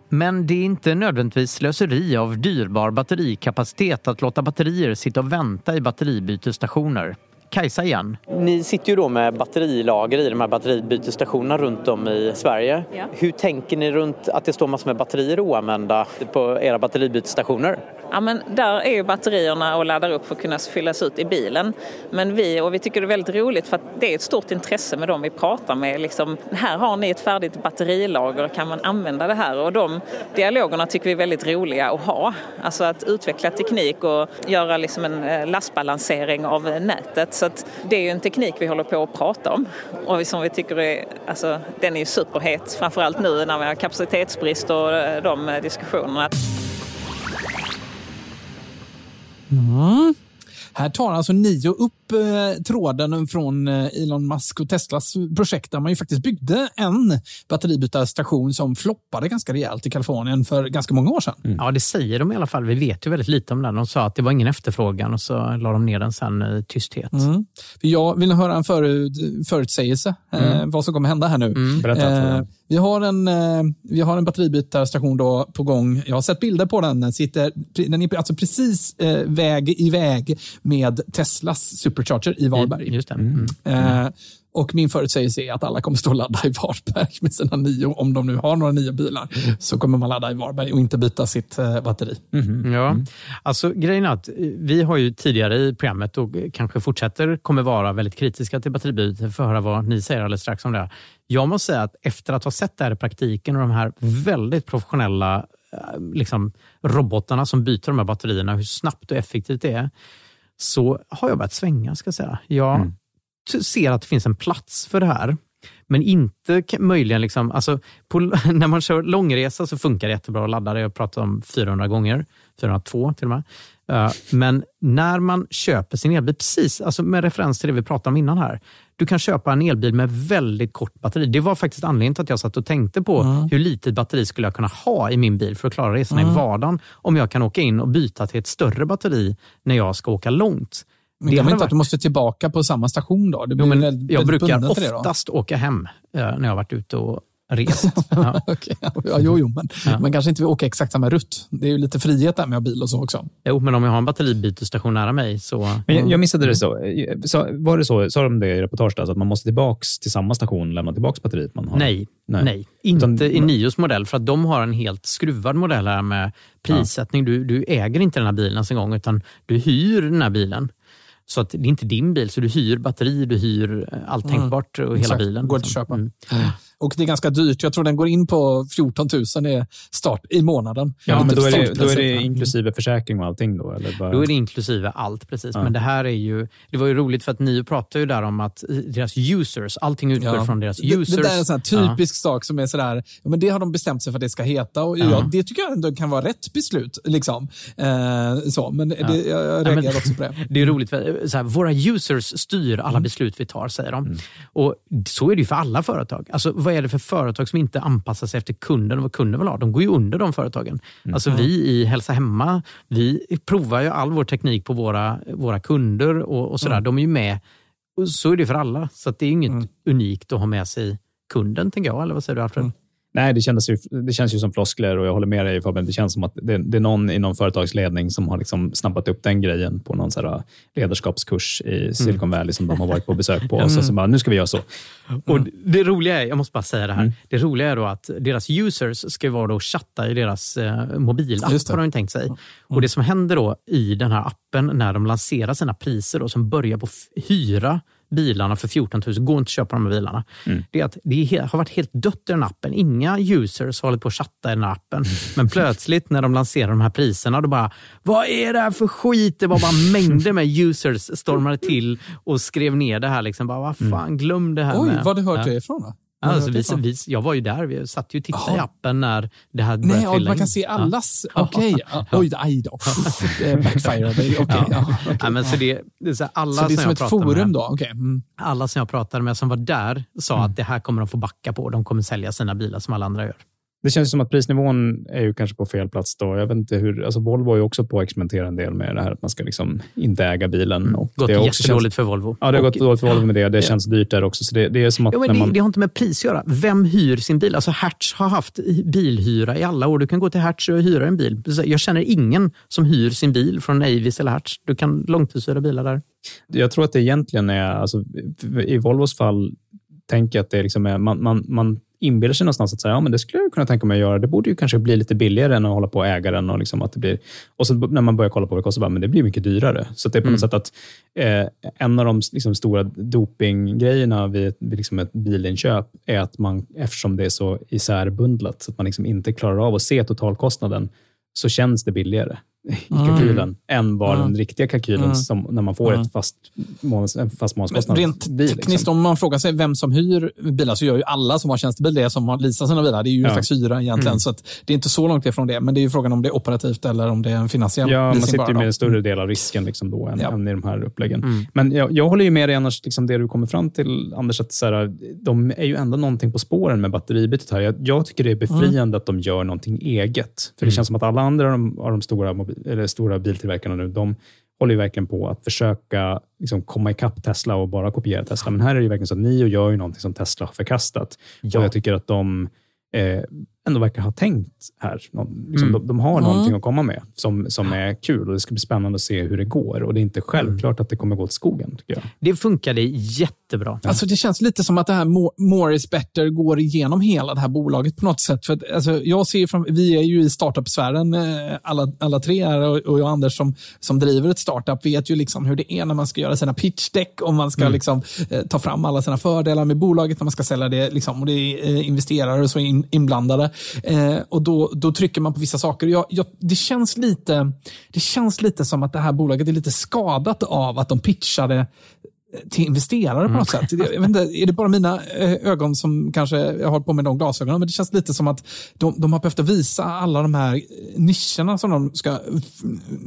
Men det är inte nödvändigtvis slöseri av dyrbar batterikapacitet att låta batterier sitta och vänta i batteribytesstationer. Kajsa igen. Ni sitter ju då med batterilager i de här batteribytesstationerna runt om i Sverige.
Ja.
Hur tänker ni runt att det står massor med batterier oanvända på era batteribytesstationer?
Ja, men där är ju batterierna och laddar upp för att kunna fyllas ut i bilen. Men vi, och vi tycker det är väldigt roligt för att det är ett stort intresse med dem vi pratar med. Liksom, här har ni ett färdigt batterilager, kan man använda det här? Och de dialogerna tycker vi är väldigt roliga att ha. Alltså att utveckla teknik och göra liksom en eh, lastbalansering av nätet. Så att det är ju en teknik vi håller på att prata om och som vi tycker är, alltså, den är ju superhet. Framförallt nu när vi har kapacitetsbrist och eh, de eh, diskussionerna.
Mm. Här tar alltså Nio upp eh, tråden från eh, Elon Musk och Teslas projekt där man ju faktiskt byggde en batteribytarstation som floppade ganska rejält i Kalifornien för ganska många år sedan.
Ja, det säger de i alla fall. Vi vet ju väldigt lite om den. De sa att det var ingen efterfrågan och så la de ner den sen i tysthet.
Mm. Jag vill höra en förut, förutsägelse eh,
Mm.
vad som kommer hända här nu.
Mm, berätta.
Vi, har en, eh, vi har en batteribytarstation då på gång. Jag har sett bilder på den. Den, sitter, den är alltså precis eh, väg i väg med Teslas supercharger i Varberg.
Just det. Mm.
Eh, och min förutsägelse är att alla kommer stå och ladda i Varberg med sina nio. Om de nu har några nya bilar så kommer man ladda i Varberg och inte byta sitt eh, batteri.
Ja, alltså grejen är att eh, vi har ju tidigare i programmet och kanske fortsätter kommer vara väldigt kritiska till batteribyte. Vi får höra vad ni säger alldeles strax om det. Jag måste säga att efter att ha sett det här i praktiken och de här väldigt professionella eh, liksom, robotarna som byter de här batterierna, hur snabbt och effektivt det är, så har jag börjat svänga. ska jag säga. Jag t- ser att det finns en plats för det här. Men inte möjligen, liksom, alltså, på, när man kör långresa så funkar det jättebra att ladda. Det har jag pratat om 400 gånger, 402 till och med. Eh, Men när man köper sin elbil, precis alltså med referens till det vi pratade om innan här. Du kan köpa en elbil med väldigt kort batteri. Det var faktiskt anledningen till att jag satt och tänkte på hur litet batteri skulle jag kunna ha i min bil för att klara resorna
Mm.
i vardagen. Om jag kan åka in och byta till ett större batteri när jag ska åka långt.
Men det är inte
varit-
att du måste tillbaka på samma station då? Det
Jo,
blir
men
väldigt-
jag
väldigt
brukar oftast åka hem eh, när jag har varit ute och rest. Ja.
Okej, ja, jo, jo, men
Ja.
man kanske inte vill åka exakt samma rutt. Det är ju lite frihet där med att ha bil och så också.
Jo, men om jag har en batteribytesstation nära mig så...
Men jag, jag missade det så. så. Var det så, sa de det i reportaget, alltså att man måste tillbaks till samma station och lämna tillbaks batteriet man har?
Nej, nej. inte i Nios modell för att de har en helt skruvad modell här med prissättning. Du, du äger inte den här bilen ens en gång utan du hyr den här bilen. Så att det är inte din bil, så du hyr batteri, du hyr eh, allt
Mm.
tänkbart och hela
Exakt.
bilen.
Går att
liksom.
köpa.
Mm.
Och det är ganska dyrt. Jag tror den går in på 14 000 i start i månaden.
Ja, men då är, det, då är det
det.
inklusive försäkring och allting då? Eller bara...
Då är det inklusive allt, precis.
Ja.
Men det här är ju... Det var ju roligt för att Nio pratade ju där om att eh, deras users, allting utgår
Ja.
från deras
Det,
users.
det där är en sån här typisk sak som är sådär, ja, men det har de bestämt sig för att det ska heta. Och
Ja.
ja. det tycker jag ändå kan vara rätt beslut. Liksom. Eh, så, men det,
Ja.
jag,
Ja,
reagerar
men-
också på det.
Det är roligt, för, så här, våra users styr alla beslut vi tar, säger de. Och Så är det ju för alla företag. Alltså, vad är det för företag som inte anpassar sig efter kunden och vad kunden vill ha? De går ju under de företagen. Alltså Vi i Hälsa Hemma, vi provar ju all vår teknik på våra, våra kunder och, och sådär.
Mm.
De är ju med. Så är det för alla. Så det är inget unikt att ha med sig kunden, tänker jag. Eller vad säger du, Alfred?
Nej, det, kändes ju, det känns ju som floskler och jag håller med dig Fabian. Det känns som att det, det är någon i någon företagsledning som har liksom snabbat upp den grejen på någon så här ledarskapskurs i Silicon Valley som de har varit på besök på. Och så, så bara, nu ska vi göra så.
Och det roliga är, jag måste bara säga det här, det roliga är då att deras users ska vara då chatta i deras eh, mobilapp, har de tänkt sig. Och det som händer då i den här appen när de lanserar sina priser, då, som börjar på hyra bilarna för 14 000, går inte att köpa de här bilarna. Det är att det har varit helt dött i den appen. Inga users har hållit på att chatta i den här appen. Men plötsligt när de lanserar de här priserna, då bara, vad är det här för skit? Det var bara mängder med users stormade till och skrev ner det här. Liksom. Bara, vad fan, glöm det här.
Oj,
med.
var du hört det ifrån då?
Alltså, vi, vi, jag var ju där, vi satt ju och tittade i
Jaha.
appen när det här
Nej,
började
ja,
trilla
man
in.
kan se allas.
Ja.
Okej, ja. oj, aj då. Det backfirade. Okej,
Ja.
ja.
Ja, men så det, det är så alla
Så det är
som
som ett forum
med,
då? Okej. Mm.
Alla som jag pratade med som var där sa att det här kommer de få backa på. De kommer sälja sina bilar som alla andra gör.
Det känns som att prisnivån är ju kanske på fel plats. då. Jag vet inte hur, alltså Volvo är ju också på att experimentera en del med det här att man ska liksom inte äga bilen. Och
Gått
det har också
jättedåligt
känts,
för Volvo.
Ja, det har
Och-
gått dåligt för Volvo med det. Det känns dyrt där också. Så det, det är som att
Ja, men
när
det,
man...
det har inte med pris att göra. Vem hyr sin bil? Alltså Hertz har haft bilhyra i alla år. Du kan gå till Hertz och hyra en bil. Jag känner ingen som hyr sin bil från Avis eller Hertz. Du kan långtidshyra bilar där.
Jag tror att det egentligen är, alltså, i Volvos fall, tänker jag att det liksom är, man, man, man inbillar sig någonstans att säga, ja, men det skulle jag kunna tänka mig att göra. Det borde ju kanske bli lite billigare än att hålla på och äga den. Och, liksom att det blir, och så när man börjar kolla på vad det kostar, bara, men det blir mycket dyrare. Så det är på något sätt att eh, en av de liksom, stora dopinggrejerna vid, vid liksom ett bilinköp är att man, eftersom det är så isärbundlat, så att man liksom inte klarar av att se totalkostnaden, så känns det billigare i
Mm.
kalkylen än vad
Mm.
den riktiga kalkylen
Mm.
som, när man får
Mm.
ett fast månads, en fast månadskostnad.
rent
blir,
tekniskt,
liksom.
om man frågar sig vem som hyr bilar, så gör ju alla som har tjänstebil det som har leasat sina bilar. Det är ju en
Ja.
slags hyra egentligen.
Mm.
Så det är inte så långt ifrån det. Men det är ju frågan om det är operativt eller om det är en finansiell
Ja, man sitter ju med en större del av risken liksom då än,
Ja.
än i de här uppläggen.
Mm.
Men jag, jag håller ju med dig annars, liksom det du kommer fram till, Anders, att så här, de är ju ändå någonting på spåren med batteribytet här. Jag, jag tycker det är befriande att de gör någonting eget. För det
Mm.
känns som att alla andra av de, av de stora, mobil, eller stora biltillverkarna nu, de håller ju verkligen på att försöka liksom, komma ikapp Tesla och bara kopiera Tesla. Men här är det ju verkligen så att Nio gör ju någonting som Tesla har förkastat.
Ja.
Och jag tycker att de eh, ändå verkar ha tänkt här. Någon, liksom,
Mm.
de, de har
Mm.
någonting att komma med som, som är kul och det ska bli spännande att se hur det går. Och Det är inte självklart att det kommer gå åt skogen, tycker jag.
Det funkade jättebra.
Alltså det känns lite som att det här mo- more is better går igenom hela det här bolaget på något sätt. För att, alltså, jag ser fram, vi är ju i startup-sfären eh, alla, alla tre här och, och jag och Anders som, som driver ett startup vet ju liksom hur det är när man ska göra sina pitch deck och man ska
Mm.
liksom, eh, ta fram alla sina fördelar med bolaget när man ska sälja det. Liksom, och det är eh, investerare och så in, inblandade. Eh, och då, då trycker man på vissa saker. Jag, jag, det, känns lite, det känns lite som att det här bolaget är lite skadat av att de pitchade till investerare på något sätt. Jag vet inte, är det bara mina eh, ögon som kanske jag har på med de glasögonen? Men det känns lite som att de, de har behövt visa alla de här nischerna som de ska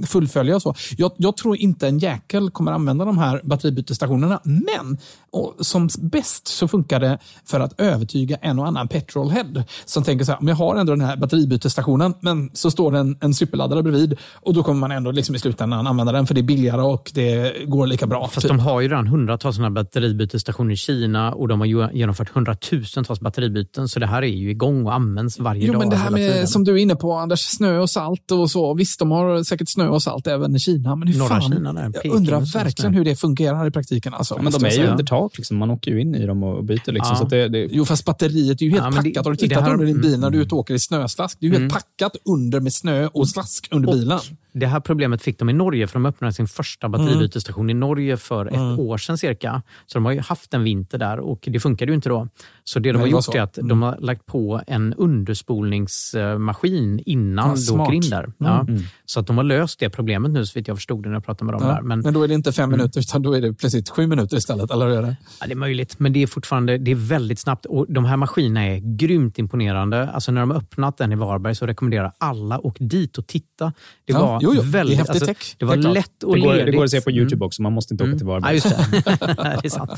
fullfölja. Och så. Jag, jag tror inte en jäkel kommer använda de här batteribytesstationerna, men och som bäst så funkar det för att övertyga en och annan petrolhead som tänker så här, om jag har ändå den här batteribytesstationen, men så står det en, en superladdare bredvid och då kommer man ändå liksom i slutändan använda den för det är billigare och det går lika bra.
Fast
typ.
de har ju redan hundratals sådana batteribytesstationer i Kina och de har ju genomfört hundratusentals batteribyten. Så det här är ju igång och används varje
Jo,
dag.
men det här med, som du är inne på Anders, snö och salt och så. Visst, de har säkert snö och salt även i Kina. Men hur
Norra
fan,
Kina där,
jag undrar verkligen hur det fungerar i praktiken. Alltså,
men de är ju under tak. Liksom. Man åker ju in i dem och byter. Liksom.
Ja.
Så att det, det,
Jo, fast batteriet är ju helt
Ja, det-
packat. har du tittat
här-
under din bil när du är
Mm.
ute och åker i snöslask? Det är ju
Mm.
helt packat under med snö och slask under
Och
bilen.
Det här problemet fick de i Norge för de öppnade sin första batteribytesstation i Norge för ett
Mm.
år sedan cirka. Så de har ju haft en vinter där och det funkade ju inte då. Så det de
Nej,
har gjort
så.
är att
Mm.
de har lagt på en underspolningsmaskin innan
Ja,
du åker in där. Ja.
Mm.
Så att de har löst det problemet nu så vitt jag förstod det när jag pratade med dem
Ja,
där.
men,
Men,
då är det inte fem
Mm.
minuter, utan då är det plötsligt sju minuter istället. Eller det?
Ja, det är möjligt, men det är fortfarande det är väldigt snabbt. Och De här maskinerna är grymt imponerande. Alltså när de har öppnat den i Varberg så rekommenderar alla att åka dit och titta. Det
Ja,
var
jo, jo, det
väldigt,
häftig
alltså,
tech,
det var lätt och
det, går,
ledigt.
det går att se på
Mm.
YouTube också. Man måste inte åka till
Ja,
Varberg.
just det. det är sant.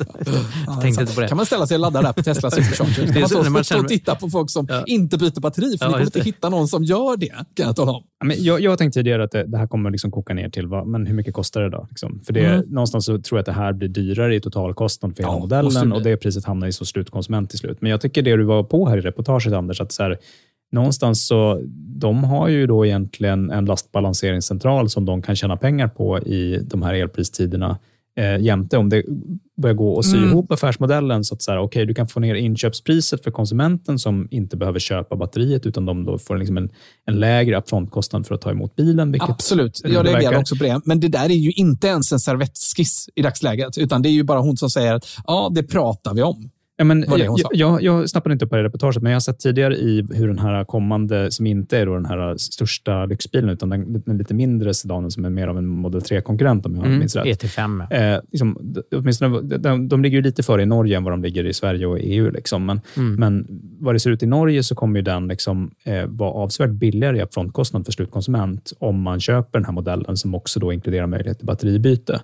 Jag tänkte inte på det.
Kan man ställa sig och ladda där på Tesla Supercharger?
Det är
man
så när
stå
man
och
känner-
titta på folk som inte byter batteri, för
Ja,
ni kommer inte
det.
hitta någon som gör det, kan jag tala om.
Ja, Men jag, jag har tänkt tidigare att det, det här kommer liksom koka ner till vad, men hur mycket kostar det då? Liksom? För det,
Mm.
någonstans så tror jag att det här blir dyrare i totalkostnad för hela
Ja,
modellen och det priset hamnar i så slutkonsument till slut. Men jag tycker det du var på här i reportaget, Anders, att så här, någonstans så de har ju då egentligen en lastbalanseringscentral som de kan tjäna pengar på i de här elpristiderna eh, jämte om det börjar gå att sy
Mm.
ihop affärsmodellen så att så här, okay, du kan få ner inköpspriset för konsumenten som inte behöver köpa batteriet utan de då får liksom en, en lägre upfrontkostnad för att ta emot bilen.
Absolut,
det
jag reagerar också på det. Men det där är ju inte ens en servettskiss i dagsläget, utan det är ju bara hon som säger att ja, det pratar vi om.
Ja, men jag,
sa?
jag, jag snappade inte upp på det reportaget, men jag har sett tidigare i hur den här kommande, som inte är då den här största lyxbilen, utan den, den lite mindre sedanen som är mer av en Model 3-konkurrent om jag
Mm,
minns rätt.
ET5. ja.
Eh, liksom, åtminstone, de, de ligger ju lite före i Norge än vad de ligger i Sverige och EU. Liksom. Men,
Mm.
men vad det ser ut i Norge så kommer ju den liksom, eh, vara avsevärt billigare i upfrontkostnad för slutkonsument om man köper den här modellen som också då inkluderar möjlighet till batteribyte.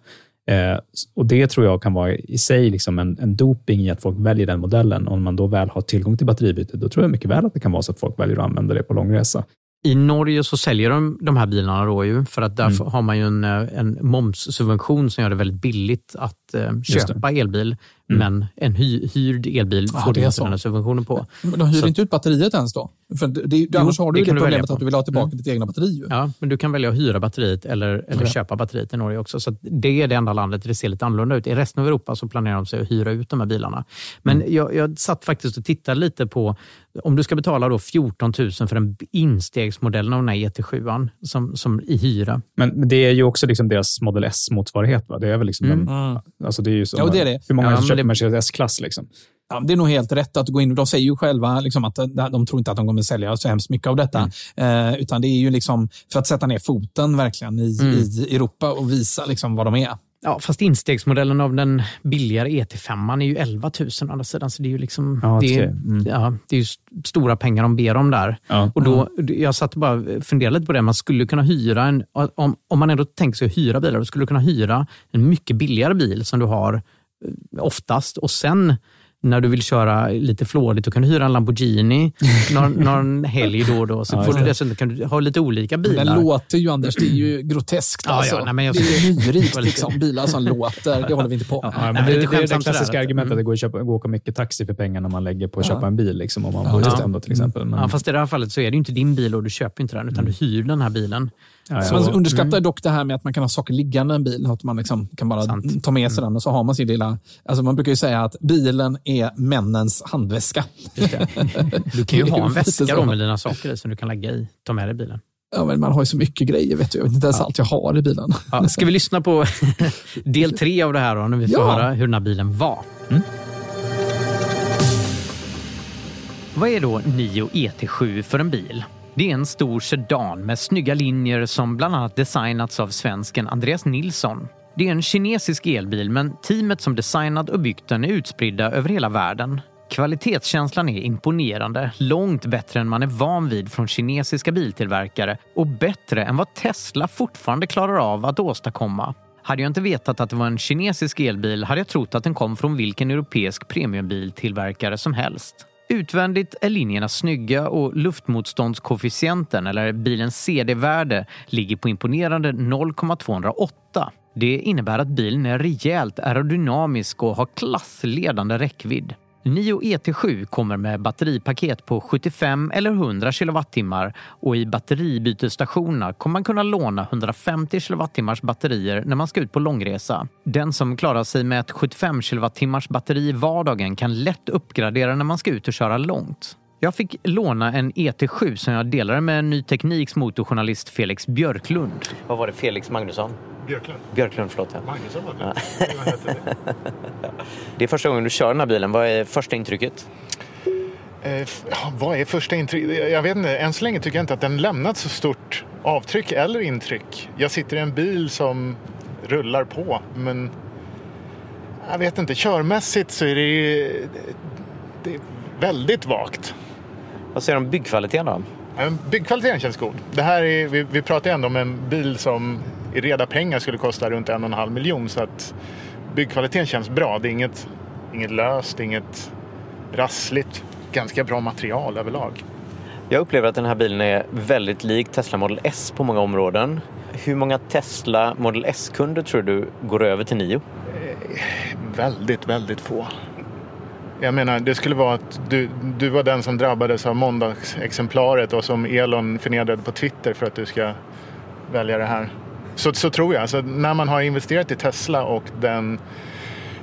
Eh, och Det tror jag kan vara i sig liksom en, en doping i att folk väljer den modellen. Om man då väl har tillgång till batteribyte, då tror jag mycket väl att det kan vara så att folk väljer att använda det på långresa.
I Norge så säljer de de här bilarna då ju, för att där
Mm.
har man ju en, eh, en momssubvention som gör det väldigt billigt att eh,
Just
köpa elbil. Men en hy, hyrd elbil får
det
du inte
så.
den här subventionen på.
Men de hyr
Så-
inte ut batteriet ens då? För det, det,
Jo,
annars har du
det
ju det problemet att du vill ha tillbaka
Mm.
ditt egna batteri. ju.
Ja, men du kan välja att hyra batteriet eller, eller
Okej.
köpa batteriet i Norge också. Så att det är det enda landet där det ser lite annorlunda ut. I resten av Europa så planerar de sig att hyra ut de här bilarna. Men
Mm.
jag, jag satt faktiskt och tittade lite på, om du ska betala då 14 000 för en instegsmodellen av den här ET7 som, som i hyra.
Men, det är ju också liksom deras Model S-motsvarighet. Va? Det är väl liksom
Mm.
den, alltså det är ju som,
Ja, det är det.
Hur många
Ja,
köper
det-
Mercedes S-klass? Liksom?
Ja, det är nog helt rätt att gå in. De säger ju själva liksom att de de tror inte att de kommer sälja så hemskt mycket av detta.
Mm.
Eh, utan det är ju liksom för att sätta ner foten verkligen i,
Mm.
i Europa och visa liksom vad de är.
Ja, fast instegsmodellen av den billigare ET5 är ju 11 000 å andra sidan. Så det är ju liksom,
Ja,
det, är.
Mm.
ja, det är stora pengar de ber om där.
Ja.
Och då, Jag satt och bara funderade lite på det. Man skulle kunna hyra en, om, om man ändå tänker sig att hyra bilar, då skulle du kunna hyra en mycket billigare bil som du har eh, oftast och sen när du vill köra lite flådigt, då kan du hyra en Lamborghini någon, någon helg då och då. Så
Ja,
får du dessutom kan du ha lite olika
Men
bilar.
den låter ju, Anders, det är ju groteskt.
Ja,
alltså.
ja, nej, men jag-
Det är
lite-
liksom. bilar som låter. Det håller vi inte på med.
Ja, men
Nej,
det, det är det klassiska
sådär.
argumentet
Mm.
att det går att, köpa, gå och åka mycket taxi för pengarna man lägger på att
Ja.
köpa en bil. Liksom, om man
Ja,
bor i till exempel. Men,
Ja, fast i det här fallet så är det ju inte din bil och du köper inte den, utan du hyr den här bilen.
Ja, ja.
man underskattar
Mm.
dock det här med att man kan ha saker liggande i en bil. Att man liksom kan bara
Sant.
ta med sig den och så har man sin lilla... Alltså man brukar ju säga att bilen är männens handväska.
Du kan ju ha en väska då med dina saker i som du kan lägga i, ta med dig bilen.
Ja, men man har ju så mycket grejer. Vet du. Jag vet inte ens allt jag har i bilen.
Ja, ska vi lyssna på del tre av det här då, när vi får
Ja.
höra hur den här bilen var? Vad är då Nio ET7 för en bil? Det är en stor sedan med snygga linjer som bland annat designats av svensken Andreas Nilsson. Det är en kinesisk elbil men teamet som designat och byggt den är utspridda över hela världen. Kvalitetskänslan är imponerande, långt bättre än man är van vid från kinesiska biltillverkare och bättre än vad Tesla fortfarande klarar av att åstadkomma. Hade jag inte vetat att det var en kinesisk elbil hade jag trott att den kom från vilken europeisk premiumbiltillverkare som helst. Utvändigt är linjerna snygga och luftmotståndskoefficienten, eller bilens CD-värde, ligger på imponerande 0,208. Det innebär att bilen är rejält aerodynamisk och har klassledande räckvidd. Nio ET7 kommer med batteripaket på 75 eller 100 kilowattimmar och i batteribytesstationerna kommer man kunna låna 150 kilowattimmars batterier när man ska ut på långresa. Den som klarar sig med ett 75 kilowattimmars batteri i vardagen kan lätt uppgradera när man ska ut och köra långt. Jag fick låna en ET7 som jag delade med Ny Tekniks motorjournalist Felix Björklund. Vad var det? Felix Magnusson?
Björklund.
Björklund, förlåt. Ja.
Magnusson var
Ja.
det. Heter det?
Det är första gången du kör den här bilen. Vad är första intrycket?
Eh, ja, vad är första intryck? Jag vet inte, än så länge tycker jag inte att den lämnat så stort avtryck eller intryck. Jag sitter i en bil som rullar på, men jag vet inte, körmässigt så är det, det är väldigt vagt.
Vad säger du om byggkvaliteten då?
Byggkvaliteten känns god. Det här är, vi, vi pratar ju ändå om en bil som i reda pengar skulle kosta runt en och en halv miljon. Så att byggkvaliteten känns bra. Det är inget, inget löst, inget rassligt. Ganska bra material överlag.
Jag upplever att den här bilen är väldigt lik Tesla Model S på många områden. Hur många Tesla Model S-kunder tror du går över till Nio?
Väldigt, väldigt få. Jag menar, det skulle vara att du, du var den som drabbades av måndagsexemplaret och som Elon förnedrade på Twitter för att du ska välja det här. Så, så tror jag. Alltså, när man har investerat i Tesla och den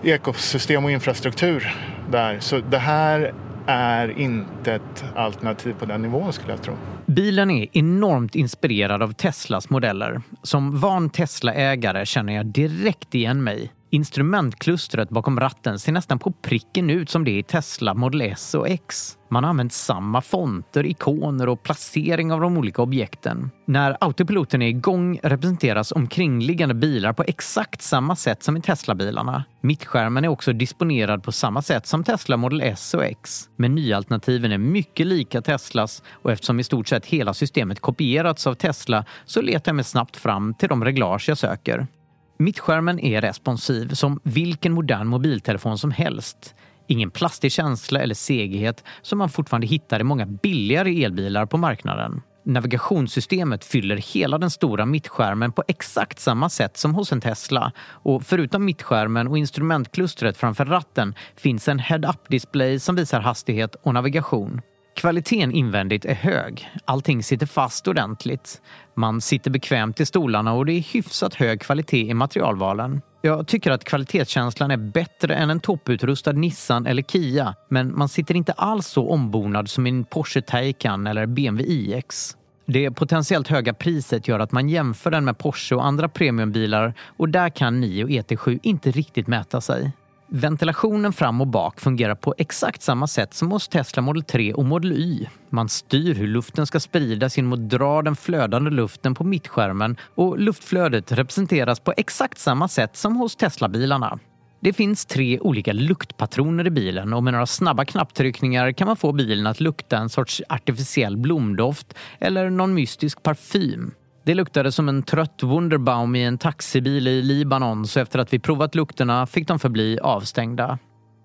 ekosystem och infrastruktur där. Så det här är inte ett alternativ på den nivån skulle jag tro.
Bilen är enormt inspirerad av Teslas modeller. Som van Tesla-ägare känner jag direkt igen mig. Instrumentklustret bakom ratten ser nästan på pricken ut som det i Tesla Model S och X. Man har använt samma fonter, ikoner och placering av de olika objekten. När autopiloten är igång representeras omkringliggande bilar på exakt samma sätt som i Tesla-bilarna. Mittskärmen är också disponerad på samma sätt som Tesla Model S och X. Men nyalternativen är mycket lika Teslas och eftersom i stort sett hela systemet kopierats av Tesla så letar jag mig snabbt fram till de reglage jag söker. Mittskärmen är responsiv som vilken modern mobiltelefon som helst. Ingen plastig känsla eller seghet som man fortfarande hittar i många billigare elbilar på marknaden. Navigationssystemet fyller hela den stora mittskärmen på exakt samma sätt som hos en Tesla och förutom mittskärmen och instrumentklustret framför ratten finns en head-up-display som visar hastighet och navigation. Kvaliteten invändigt är hög. Allting sitter fast ordentligt. Man sitter bekvämt i stolarna och det är hyfsat hög kvalitet i materialvalen. Jag tycker att kvalitetskänslan är bättre än en topputrustad Nissan eller Kia, men man sitter inte alls så ombonad som i en Porsche Taycan eller BMW iX. Det potentiellt höga priset gör att man jämför den med Porsche och andra premiumbilar och där kan Nio ET7 inte riktigt mäta sig. Ventilationen fram och bak fungerar på exakt samma sätt som hos Tesla Model 3 och Model Y. Man styr hur luften ska spridas genom att dra den flödande luften på mittskärmen och luftflödet representeras på exakt samma sätt som hos Tesla-bilarna. Det finns tre olika luktpatroner i bilen och med några snabba knapptryckningar kan man få bilen att lukta en sorts artificiell blomdoft eller någon mystisk parfym. Det luktade som en trött Wunderbaum i en taxibil i Libanon så efter att vi provat lukterna fick de förbli avstängda.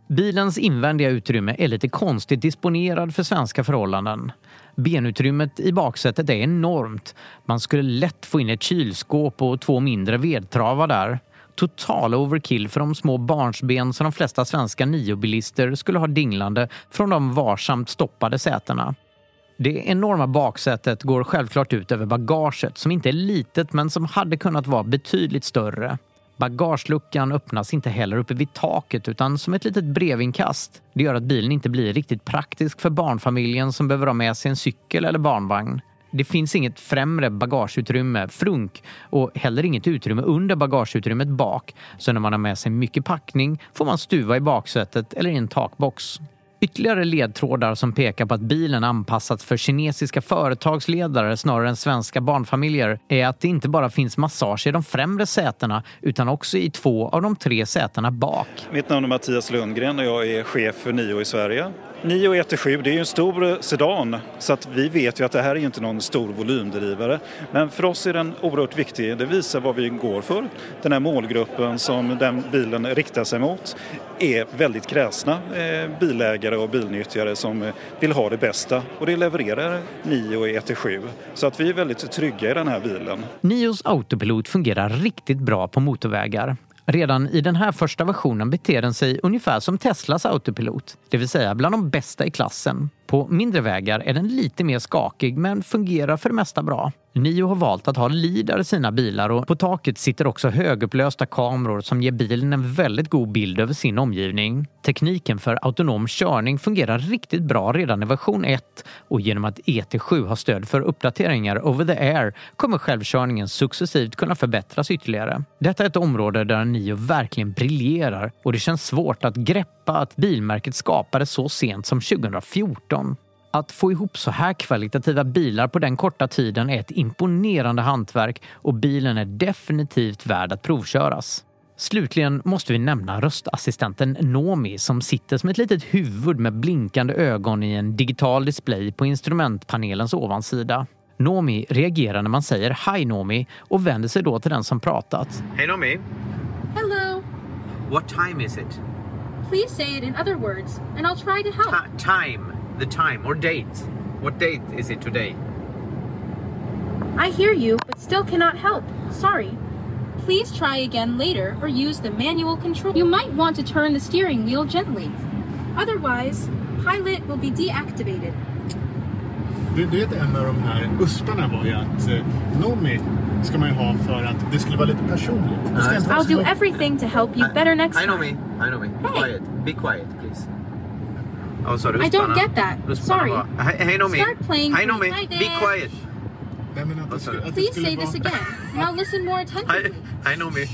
Bilens invändiga utrymme är lite konstigt disponerad för svenska förhållanden. Benutrymmet i baksätet är enormt. Man skulle lätt få in ett kylskåp och två mindre vedtravar där. Total overkill för de små barnsben som de flesta svenska niobilister skulle ha dinglande från de varsamt stoppade sätena. Det enorma baksätet går självklart ut över bagaget som inte är litet men som hade kunnat vara betydligt större. Bagageluckan öppnas inte heller uppe vid taket utan som ett litet brevinkast. Det gör att bilen inte blir riktigt praktisk för barnfamiljen som behöver ha med sig en cykel eller barnvagn. Det finns inget främre bagageutrymme, frunk, och heller inget utrymme under bagageutrymmet bak. Så när man har med sig mycket packning får man stuva i baksätet eller i en takbox. Ytterligare ledtrådar som pekar på att bilen anpassats för kinesiska företagsledare snarare än svenska barnfamiljer är att det inte bara finns massage i de främre sätena utan också i två av de tre sätena bak.
Mitt namn är Mattias Lundgren och jag är chef för NIO i Sverige. Nio ET7 det är ju en stor eh, sedan så att vi vet ju att det här är inte någon stor volymdrivare. Men för oss är den oerhört viktig. Det visar vad vi går för. Den här målgruppen som den bilen riktar sig mot är väldigt kräsna eh, bilägare och bilnyttjare som eh, vill ha det bästa och det levererar Nio ET7. Så att vi är väldigt trygga i den här bilen.
Nios autopilot fungerar riktigt bra på motorvägar. Redan i den här första versionen beter den sig ungefär som Teslas autopilot, det vill säga bland de bästa i klassen. På mindre vägar är den lite mer skakig men fungerar för det mesta bra. Nio har valt att ha LIDAR i sina bilar och på taket sitter också högupplösta kameror som ger bilen en väldigt god bild över sin omgivning. Tekniken för autonom körning fungerar riktigt bra redan i version 1 och genom att ET7 har stöd för uppdateringar over the air kommer självkörningen successivt kunna förbättras ytterligare. Detta är ett område där Nio verkligen briljerar och det känns svårt att greppa att bilmärket skapades så sent som 2014. Att få ihop så här kvalitativa bilar på den korta tiden är ett imponerande hantverk och bilen är definitivt värd att provköras. Slutligen måste vi nämna röstassistenten Nomi som sitter som ett litet huvud med blinkande ögon i en digital display på instrumentpanelens ovansida. Nomi reagerar när man säger Hi Nomi och vänder sig då till den som pratat.
Hej Nomi!
Hello!
What time is it?
Please say it in other words, and I'll try to help.
Ti- time. The time or date. What date is it today?
I hear you, but still cannot help. Sorry. Please try again later or use the manual control. You might want to turn the steering wheel gently. Otherwise, pilot will be deactivated.
Du, du vet en av de här usparna var ju att eh, Nomi ska man ju ha för att det skulle vara lite personligt. Det ska inte vara
I'll
så-
do everything to help you better next time.
I know
time.
me. I know me. Be
Hey.
quiet. Be quiet, please. Oh, sorry.
I don't get that. Sorry.
Hej, hej Nomi.
Start playing
Hej Nomi.
Hi
Be quiet.
Att det
Please say this again, and I'll listen more attentively.
Hej, hej Nomi.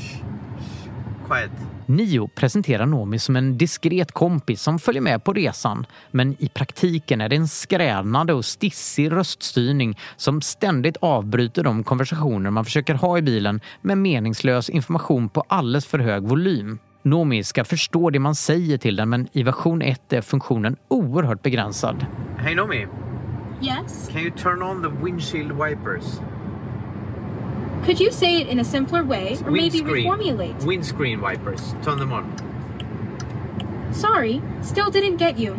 Quiet.
Nio presenterar Nomi som en diskret kompis som följer med på resan. Men i praktiken är det en skränande och stissig röststyrning som ständigt avbryter de konversationer man försöker ha i bilen med meningslös information på alldeles för hög volym. Nomi ska förstå det man säger till den men i version 1 är funktionen oerhört begränsad.
Hej Nomi.
Yes?
Can you turn on the windshield wipers?
Could you say it in a simpler way, or maybe reformulate?
Windscreen wipers. Turn them on.
Sorry, still didn't get you.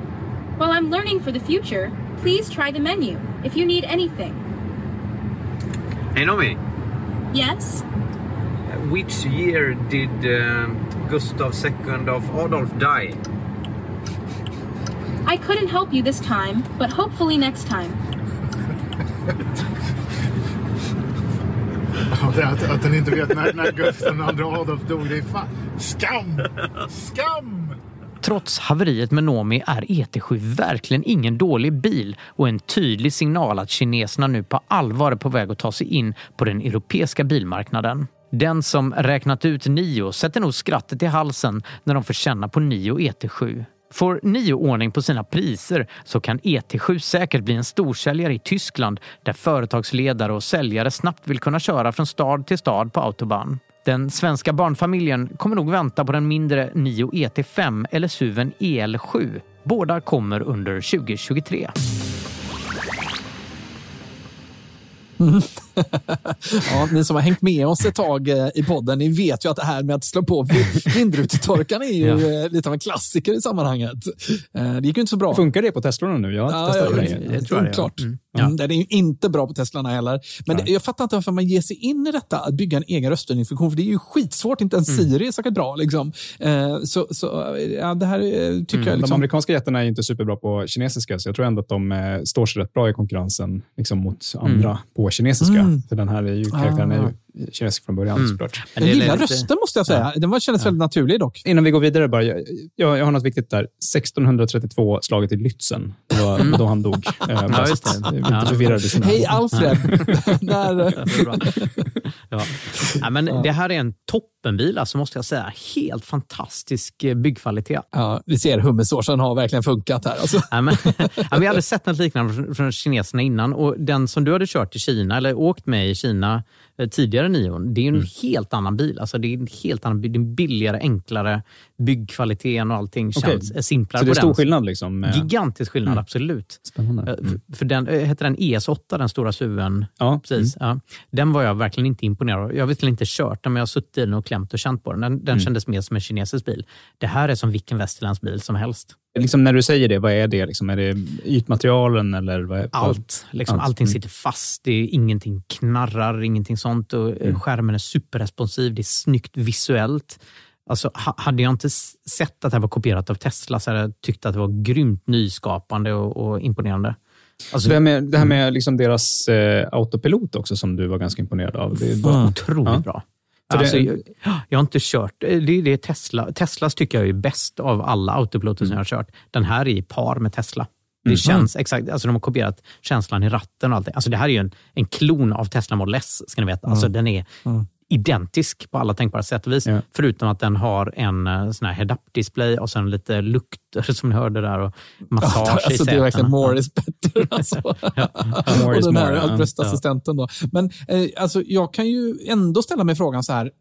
While I'm learning for the future, please try the menu if you need anything.
Hey Nomi.
Yes?
Which year did um, Gustav II of Adolf die?
I couldn't help you this time, but hopefully next time.
Att, att den inte vet när, när Gustav II Adolf dog, det är fan... Skam! Skam!
Trots haveriet med Nomi är ET7 verkligen ingen dålig bil och en tydlig signal att kineserna nu på allvar är på väg att ta sig in på den europeiska bilmarknaden. Den som räknat ut Nio sätter nog skrattet i halsen när de får känna på Nio ET7. Får Nio ordning på sina priser så kan ET7 säkert bli en storsäljare i Tyskland där företagsledare och säljare snabbt vill kunna köra från stad till stad på autobahn. Den svenska barnfamiljen kommer nog vänta på den mindre Nio ET5 eller SUVen EL7. Båda kommer under 2023.
ja, ni som har hängt med oss ett tag eh, i podden, ni vet ju att det här med att slå på vi- vindrutetorkaren är ju
Ja.
eh, lite av en klassiker i sammanhanget. Eh, Det gick ju inte så bra.
Funkar det på Teslorna nu? Jag har inte
Ja,
testat
ja,
det länge.
det tror jag, Klart. Mm, Den är ju inte bra på Teslorna heller. Men det, jag fattar inte varför man ger sig in i detta, att bygga en egen röststyrningsfunktion. För det är ju skitsvårt. Inte ens
Mm.
Siri är säkert bra. Liksom. Så, så ja, det här tycker jag...
De
Liksom,
amerikanska jättarna är inte superbra på kinesiska, så jag tror ändå att de står sig rätt bra i konkurrensen liksom, mot andra
Mm.
på kinesiska.
Mm.
För den här är ju, karaktären är
Ah.
ju kinesisk från början
Mm.
såklart.
jag gillar rösten måste jag säga. Den var, kändes väldigt naturlig dock.
Innan vi går vidare, bara, jag, jag, jag har något viktigt där. 1632, slaget i Lützen. Det var
Mm.
då han dog. Eh,
Ja,
bara
just det.
vi inte
Ja.
förvirrar lyssnarna.
Hej Alfred! Där,
ja. Ja, men Det här är en toppenbil, alltså, måste jag säga. Helt fantastisk eh, byggkvalitet.
Ja, vi ser hummersåsen har verkligen funkat här. Alltså.
Ja, men, ja, vi har aldrig sett något liknande från, från kineserna innan. Och Den som du hade kört i Kina, eller åkt med i Kina eh, tidigare Nion, det är
Mm.
en helt annan bil. Alltså, det är en helt annan bil. Det är billigare, enklare. Byggkvaliteten och allting
Okej.
känns är simplare
Så det är stor
den.
skillnad? Liksom, med-
Gigantisk skillnad,
Mm.
absolut.
Spännande.
Eh, För, den, eh, heter den ES8, den stora SUVen?
Ja.
Precis, ja. Den var jag verkligen inte imponerad av. Jag har visserligen inte kört den, men jag har suttit i den och klämt och känt på den. Den, den
Mm.
kändes mer som en kinesisk bil. Det här är som vilken västerländsk bil som helst.
Liksom när du säger det, vad är det? Liksom, är det ytmaterialen eller? Vad
Allt. Liksom,
Allt.
Allting
Mm.
sitter fast. Det är ingenting knarrar, ingenting sånt. Och eh,
Mm.
Skärmen är superresponsiv. Det är snyggt visuellt. Alltså, ha- hade jag inte sett att det här var kopierat av Tesla så hade jag tyckt att det var grymt nyskapande och, och imponerande. Alltså,
det här med, det här med liksom deras eh, autopilot också, som du var ganska imponerad av. Det var,
Otroligt
Ja.
bra.
Det-
Alltså, jag, jag har inte kört. eh, Det är det Tesla. Teslas tycker jag är bäst av alla autopiloter som jag har kört. Den här är i par med Tesla. Det
Mm.
känns exakt, alltså de har kopierat känslan i ratten och allt det. Alltså det här är ju en, en klon av Tesla Model S, ska ni veta. Alltså
Mm.
den är
Mm.
Identisk på alla tänkbara sätt och vis. Förutom att den har en eh, sån här head-up-display och sen lite lukter som ni hörde där och massage
Ja, alltså,
i
det är verkligen
sätena.
more is better. Alltså.
more
och den
more,
här
ja.
röstassistenten. Då. Men eh, alltså, jag kan ju ändå ställa mig frågan så här.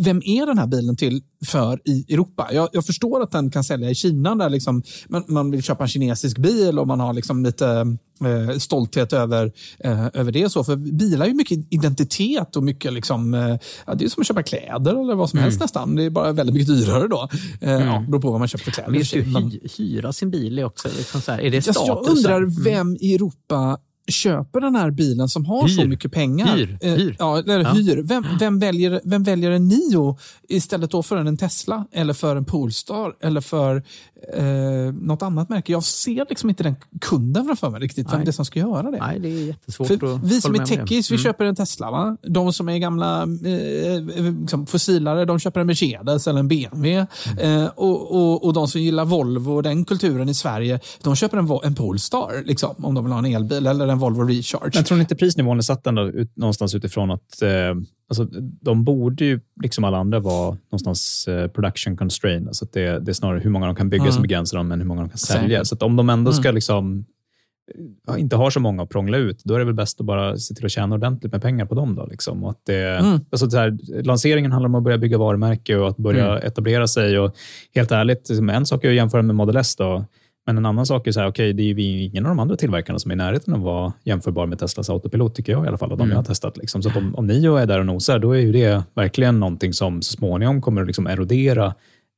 Vem är den här bilen till för i Europa? Jag, jag förstår att den kan sälja i Kina där liksom, man, man vill köpa en kinesisk bil och man har liksom lite eh, stolthet över, eh, över det. Så, för bilar är ju mycket identitet och mycket liksom, eh, ja, det är som att köpa kläder eller vad som
Mm.
helst nästan. Det är bara väldigt mycket dyrare då. Eh, ja, beror på vad man köper för kläder.
Men just hy, hyra sin bil är också liksom så här, är det
Alltså,
status?
jag undrar vem i Europa köper den här bilen som har så
Hyr.
mycket pengar.
Hyr.
Eh,
Hyr.
Ja, eller
Ja.
hyr. Vem, vem, väljer, vem väljer en Nio istället då för en Tesla eller för en Polestar eller för eh, något annat märke? Jag ser liksom inte den kunden framför mig riktigt, vem
Nej.
det är som ska göra det.
Nej, det är jättesvårt
För
att
vi som är
det.
techies, vi
Mm.
köper en Tesla. Va? De som är gamla eh, liksom fossilare, de köper en Mercedes eller en BMW.
Mm.
Eh, och, och, och de som gillar Volvo och den kulturen i Sverige, de köper en, en Polestar liksom, om de vill ha en elbil eller en Volvo Recharge.
Men tror ni inte prisnivån är satt ändå ut, någonstans utifrån att eh, alltså, de borde ju, liksom alla andra, vara någonstans eh, production constrained. Alltså att det, det är snarare hur många de kan bygga
Mm.
som begränsar dem än hur många de kan sälja.
Säkert.
Så att om de ändå ska
Mm.
liksom ja, inte har så många att prångla ut, då är det väl bäst att bara se till att tjäna ordentligt med pengar på dem. Då, liksom. och att det,
Mm.
alltså det här, lanseringen handlar om att börja bygga varumärke och att börja
Mm.
etablera sig. Och helt ärligt, liksom, en sak är att jämföra med Model S. Då, men en annan sak är så här, okay, det är ju ingen av de andra tillverkarna som är i närheten av att vara jämförbar med Teslas autopilot, tycker jag i alla fall, av de
Mm.
jag har testat. Liksom. Så om, om Nio är där och nosar, då är ju det verkligen någonting som så småningom kommer att liksom erodera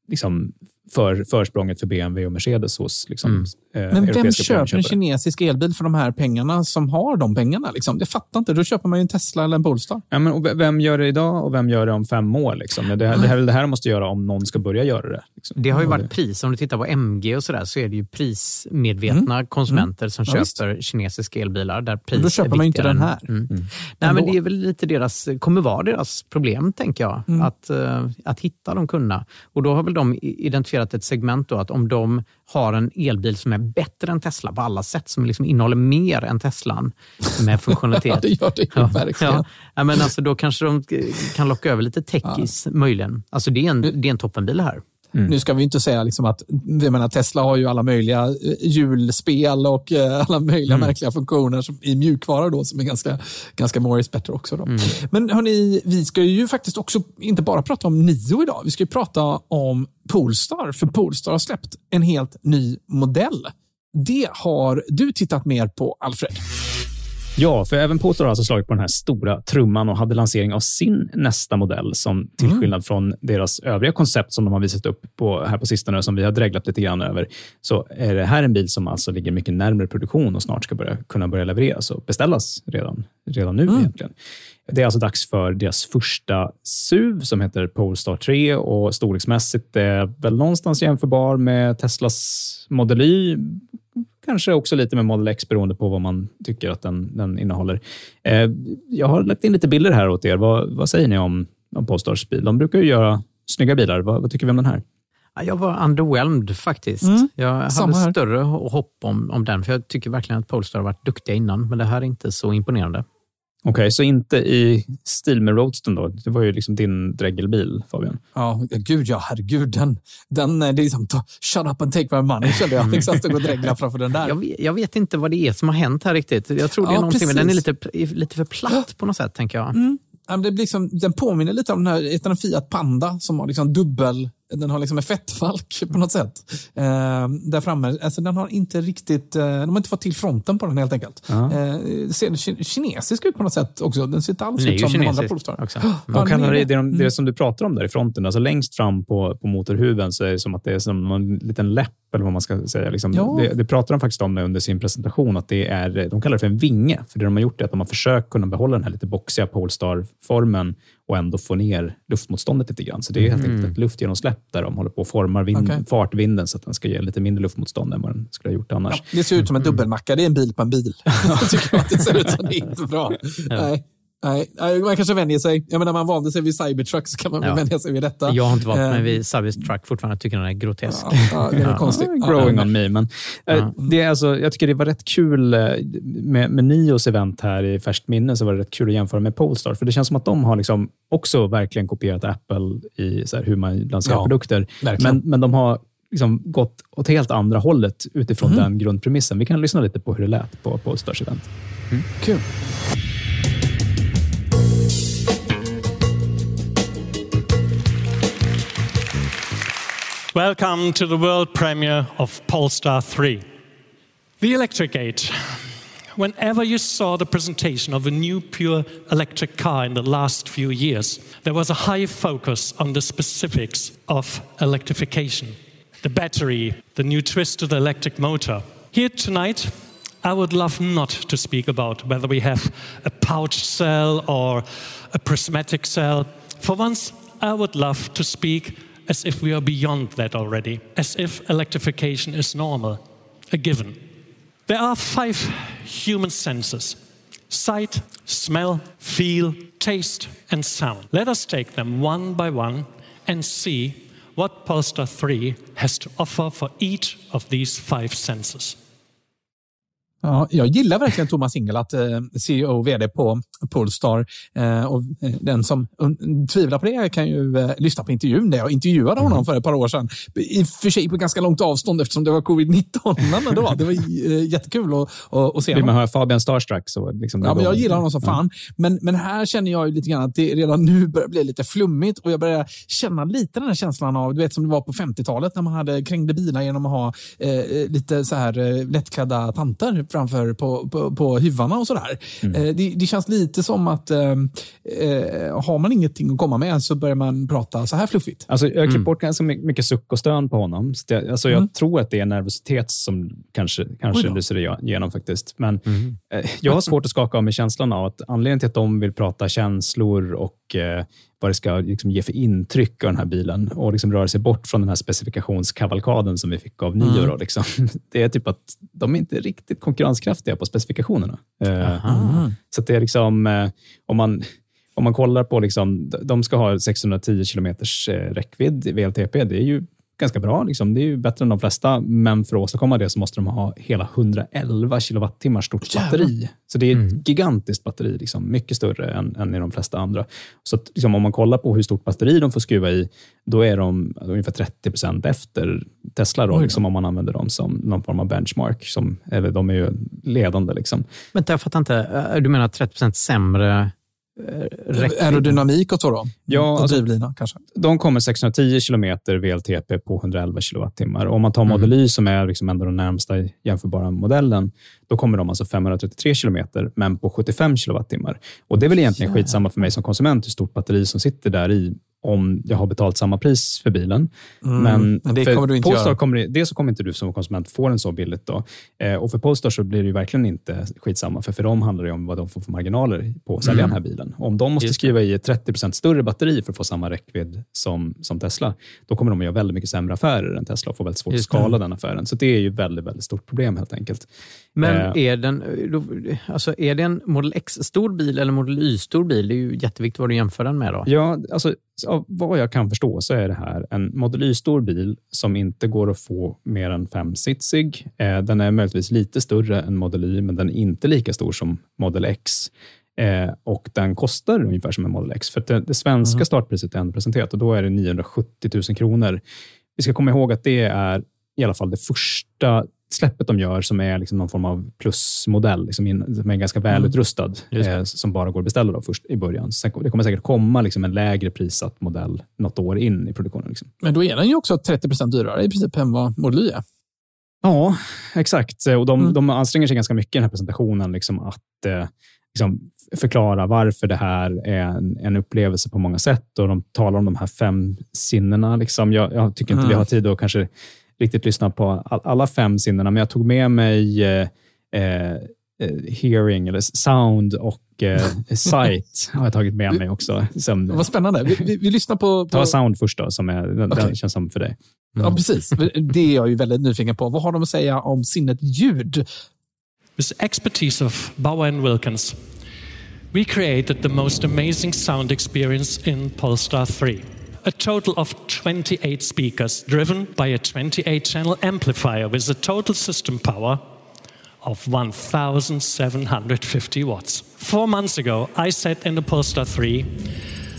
liksom, för, försprånget för BMW och Mercedes hos liksom,
Mm.
eh,
Men vem köper en kinesisk elbil för de här pengarna som har de pengarna? Liksom? Jag fattar inte. Då köper man ju en Tesla eller en Polestar.
Ja, men, och vem gör det idag och vem gör det om fem år? Liksom? Det, här, det här är väl det här de måste göra om någon ska börja göra det. Liksom.
Det har ju varit pris, om du tittar på MG och sådär, så är det ju prismedvetna konsumenter som
Mm. Ja, visst.
köper kinesiska elbilar. Där pris
då köper
är
man ju inte den här.
Mm.
Mm.
Nej, men det är väl lite deras, kommer vara deras problem, tänker jag.
Mm.
Att, eh, att hitta de kunderna. Och då har väl de i- identifierat ett segment då, att om de har en elbil som är bättre än Tesla på alla sätt, som liksom innehåller mer än Teslan med funktionalitet.
Ja, det gör det ju verkligen.
Ja, ja, men alltså, då kanske de kan locka över lite techies, möjligen. Alltså, det, är en, det är en toppenbil här.
Mm.
Nu ska vi inte säga liksom att jag menar, Tesla har ju alla möjliga eh, julspel och eh, alla möjliga
Mm.
märkliga funktioner som, i mjukvara då, som är ganska, ganska more is better också. Då.
Mm.
Men hörni, vi ska ju faktiskt också inte bara prata om Nio idag. Vi ska ju prata om Polestar, för Polestar har släppt en helt ny modell. Det har du tittat mer på, Alfred.
Ja, för även Polestar har alltså slagit på den här stora trumman och hade lansering av sin nästa modell som till
Mm.
skillnad från deras övriga koncept som de har visat upp på, här på sistone som vi har dreglat lite grann över, så är det här en bil som alltså ligger mycket närmare produktion och snart ska börja, kunna börja levereras och beställas redan, redan nu
Mm.
egentligen. Det är alltså dags för deras första SUV som heter Polestar 3 och storleksmässigt är väl någonstans jämförbar med Teslas Model Y. Kanske också lite med Model X beroende på vad man tycker att den, den innehåller. Eh, jag har lagt in lite bilder här åt er. Vad, vad säger ni om, om Polestars bil? De brukar ju göra snygga bilar. Vad, vad tycker vi om den här?
Ja, Jag var underwhelmed faktiskt.
Mm,
Jag hade större hopp om, om den, för jag tycker verkligen att Polestar har varit duktiga innan, men det här är inte så imponerande.
Okej, så inte i stil med Roadsten då? Det var ju liksom din dregelbil, Fabian.
Ja, gud ja, herregud. Den, den är liksom, shut up and take my money, kände jag. Liksom stod och dreglade framför den där.
Jag vet, jag vet inte vad det är som har hänt här riktigt. Jag tror det är
Ja,
någonting, men den är
precis.
lite, lite för platt på något sätt, tänker jag.
Mm. Det blir liksom, den påminner lite om den här heter den Fiat Panda som har liksom dubbel, den har liksom en fettfalk på något sätt. Eh, där framme. Alltså, den har inte riktigt, eh, de har inte fått till fronten på den helt enkelt.
Ja.
Eh, det ser ki- kinesisk ut på något sätt också. Den ser inte alls ut som de andra Polestar.
också.
Ja,
Vad kallar det, det, de-
Mm.
det som du pratar om där i fronten, alltså längst fram på, på motorhuven så är det som att det är som en liten läpp, eller vad man ska säga. Liksom,
Ja.
det, det pratar de faktiskt om under sin presentation, att det är, de kallar det för en vinge. För det de har gjort är att de har försökt kunna behålla den här lite boxiga Polestar-formen och ändå få ner luftmotståndet lite grann. Så det är helt
Mm.
enkelt ett luftgenomsläpp där de håller på och formar vind,
Okej.
fartvinden så att den ska ge lite mindre luftmotstånd än vad den skulle ha gjort annars.
Ja, det ser ut som en dubbelmacka. Det är en bil på en bil. jag tycker att det ser ut som det är inte bra. Nej. Nej, man kanske vänjer sig. Jag menar, man valde sig vid Cybertruck så kan man väl
Ja.
vänja sig vid detta.
Jag har inte valt mig
Eh,
vid Service Truck fortfarande. Jag tycker den är grotesk.
Ja, ja, det är väl konstigt. Ja,
Growing
ja.
on me. Men, eh,
Ja.
det är alltså, jag tycker det var rätt kul eh, med, med Nios event här i färskt minne, så var det rätt kul att jämföra med Polestar. För det känns som att de har liksom också verkligen kopierat Apple i så här, hur man lanserar
Ja,
produkter.
verkligen.
Men, men de har liksom gått åt helt andra hållet utifrån
Mhm.
den grundpremissen. Vi kan lyssna lite på hur det lät på Polestars event.
Kul.
Welcome to the world premiere of Polestar 3. The Electric. Whenever you saw the presentation of a new pure electric car in the last few years, there was a high focus on the specifics of electrification the battery, the new twist to the electric motor. Here tonight, I would love not to speak about whether we have a pouch cell or a prismatic cell. For once, I would love to speak as if we are beyond that already, as if electrification is normal, a given. There are five human senses sight, smell, feel, taste, and sound. Let us take them one by one and see what Polestar 3 has to offer for each of these five senses.
Ja, jag gillar verkligen Thomas Ingelat, eh, CEO och vd på Polestar. Eh, och eh, den som um, tvivlar på det kan ju eh, lyssna på intervjun där jag intervjuade honom mm. för ett par år sedan. I och för sig på ganska långt avstånd eftersom det var covid-19. Men var, det var eh, jättekul att, att, att se
honom. Vill man höra Fabian Starstruck så liksom
Ja, men jag gillar honom som fan. Men, men här känner jag lite grann att det redan nu börjar bli lite flummigt och jag börjar känna lite den här känslan av, du vet som det var på 50-talet när man hade krängde bilar genom att ha lite så här lättklädda tanter framför på, på, på hyvarna och sådär. Mm. Eh, det, det, känns lite som att eh, eh, har man ingenting att komma med så börjar man prata så här fluffigt.
Alltså, jag har klippt mm. bort ganska mycket suck och stön på honom. Så det, alltså, jag mm. tror att det är nervositet som kanske, kanske lyser igenom faktiskt. Men mm. Eh, jag har svårt att skaka av mig känslan av att anledningen till att de vill prata känslor och eh, vad det ska liksom ge för intryck av den här bilen och liksom röra sig bort från den här specifikationskavalkaden som vi fick av Nio. Mm. Liksom. Det är typ att de är inte riktigt konkurrenskraftiga på specifikationerna. Uh, så det är liksom, uh, om man om man kollar på, liksom, de ska ha 610 kilometers eh, räckvidd i VLTP. Det är ju ganska bra. Liksom. Det är ju bättre än de flesta, men för att åstadkomma det så måste de ha hela 111 kilowattimmar stort batteri. Så det är ett mm. gigantiskt batteri, liksom. mycket större än, än i de flesta andra. Så att, liksom, om man kollar på hur stort batteri de får skruva i, då är de ungefär 30 procent efter Tesla, då, liksom, om man använder dem som någon form av benchmark. Som, eller de är ju ledande. Liksom.
Vänta, jag fattar inte. Du menar 30 procent sämre
Räckvidd. Aerodynamik och så då?
Ja,
och alltså, drivlina kanske?
De kommer 610 kilometer VLTP på 111 kilowattimmar. Om man tar Model mm. Y som är liksom ändå den närmsta jämförbara modellen, då kommer de alltså 533 kilometer, men på 75 kilowattimmar. Och Det är väl egentligen yeah. skitsamma för mig som konsument hur stort batteri som sitter där i om jag har betalt samma pris för bilen.
Mm, men, men det kommer du inte
Polestar
göra.
Kommer, dels så kommer inte du som konsument få den så billigt. Då. Eh, och för Polestar så blir det ju verkligen inte skitsamma, för för dem handlar det om vad de får för marginaler på att sälja mm. den här bilen. Om de måste skriva i ett 30% större batteri för att få samma räckvidd som, som Tesla, då kommer de att göra väldigt mycket sämre affärer än Tesla och få väldigt svårt Just att skala det. den affären. Så det är ju ett väldigt, väldigt stort problem helt enkelt.
Men eh, är, den, alltså är det en Model X-stor bil eller Model Y-stor bil? Det är ju jätteviktigt vad du jämför den med. då.
Ja, alltså av vad jag kan förstå så är det här en Model Y-stor bil som inte går att få mer än femsitsig. Eh, den är möjligtvis lite större än Model Y, men den är inte lika stor som Model X. Eh, och den kostar ungefär som en Model X. För det, svenska mm. startpriset är ändå presenterat och då är det 970 000 kronor. Vi ska komma ihåg att det är i alla fall det första släppet de gör som är liksom någon form av plusmodell, liksom som är ganska mm. välutrustad, mm. eh, som bara går att beställa då först i början. Sen, det kommer säkert komma liksom en lägre prissatt modell något år in i produktionen. Liksom.
Men då är den ju också 30% dyrare i princip än vad Model är.
Ja, exakt. Och de, mm. de anstränger sig ganska mycket i den här presentationen liksom att eh, liksom förklara varför det här är en, en, upplevelse på många sätt. Och De talar om de här fem sinnena. Liksom. Jag, jag tycker inte mm. vi har tid att kanske riktigt lyssnat på alla fem sinnena, men jag tog med mig eh, eh, hearing, eller sound och eh, sight har jag tagit med mig också. Som,
Vad spännande. Vi, vi, vi lyssnar på, på...
Ta sound först då, som är, okay. den känns som för dig.
Mm. Ja, precis. Det är jag ju väldigt nyfiken på. Vad har de att säga om sinnet ljud?
With expertise of Bauer and Wilkins, we created the most amazing sound experience in Polestar 3. A total of 28 speakers driven by a 28 channel amplifier with a total system power of 1,750 watts. Four months ago, I sat in the Polestar 3,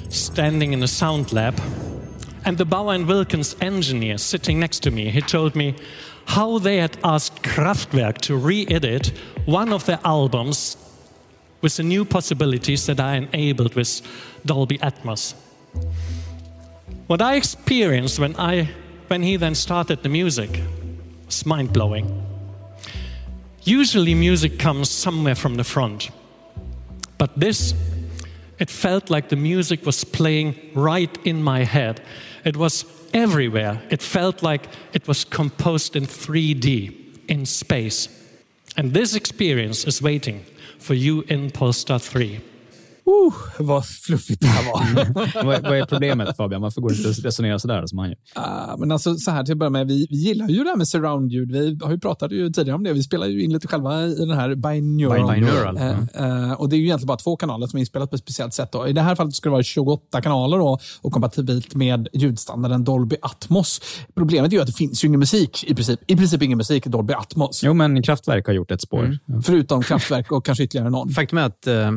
standing in a sound lab, and the Bauer and Wilkins engineer sitting next to me, he told me how they had asked Kraftwerk to re-edit one of their albums with the new possibilities that are enabled with Dolby Atmos. What I experienced when I when he then started the music was mind blowing. Usually, music comes somewhere from the front, but this, it felt like the music was playing right in my head. It was everywhere. It felt like it was composed in 3D, in space. And this experience is waiting for you in Polestar 3.
Uh, vad fluffigt det här var.
vad, vad är problemet Fabian? Varför går det inte att resonera sådär som han gör?
Uh, men alltså, så här till att börja med, vi, vi gillar ju det här med surround-ljud. Vi har ju pratat ju tidigare om det. Vi spelar ju in lite själva i den här binaural.
binaural.
Uh, uh, och det är ju egentligen bara två kanaler som är inspelat på ett speciellt sätt. Då. I det här fallet ska det vara 28 kanaler då, och kompatibelt med ljudstandarden Dolby Atmos. Problemet är ju att det finns ju ingen musik i princip. I princip ingen musik i Dolby Atmos.
Jo, men Kraftwerk har gjort ett spår.
Mm. Förutom Kraftwerk och kanske ytterligare någon.
Faktum är att eh,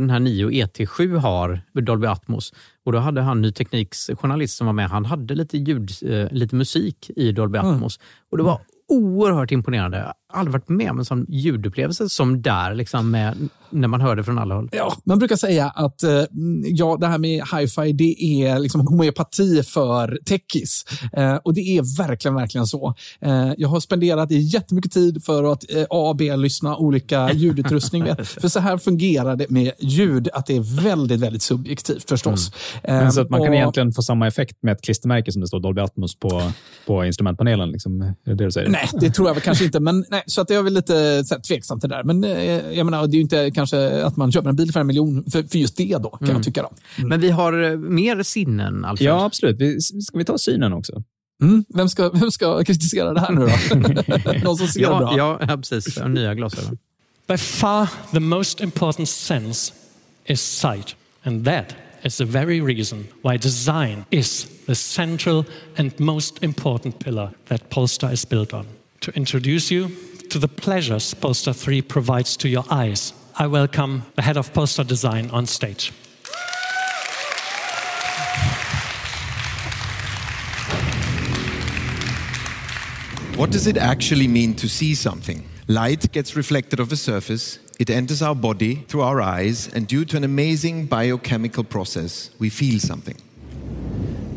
den här Nio ET7 har Dolby Atmos. Och då hade han Ny Tekniks journalist som var med, han hade lite, ljud, eh, lite musik i Dolby Atmos. Mm. Och det var oerhört imponerande. Jag har aldrig varit med om en sån ljudupplevelse som där, liksom med, när man hör det från alla håll.
Ja, man brukar säga att eh, ja, det här med hi-fi det är liksom homeopati för techis. Eh, och det är verkligen, verkligen så. Eh, jag har spenderat jättemycket tid för att eh, A B-lyssna olika ljudutrustning. för så här fungerar det med ljud, att det är väldigt, väldigt subjektivt förstås.
Mm. Men så att man och, kan egentligen få samma effekt med ett klistermärke som det står Dolby Atmos på, på instrumentpanelen? Liksom, är det det du säger?
Nej, det tror jag väl kanske inte. Men, nej, så att jag är väl lite så här, tveksam till det där. Men eh, jag menar, det är ju inte kanske att man köper en bil för en miljon för, för just det då, kan
Mm.
jag tycka. Då.
Men vi har eh, mer sinnen, Alfred.
Ja, absolut. Vi, ska vi ta synen också?
Mm. Vem, ska, vem ska kritisera det här nu då? Någon som ser
ja,
bra?
Ja, ja, precis. Nya glasögon.
By far the most important sense is sight. And that is the very reason why design is the central and most important pillar that Polestar is built on. To introduce you to the pleasures Poster 3 provides to your eyes, I welcome the head of poster Design on stage.
What does it actually mean to see something? Light gets reflected off a surface, it enters our body through our eyes, and due to an amazing biochemical process, we feel something.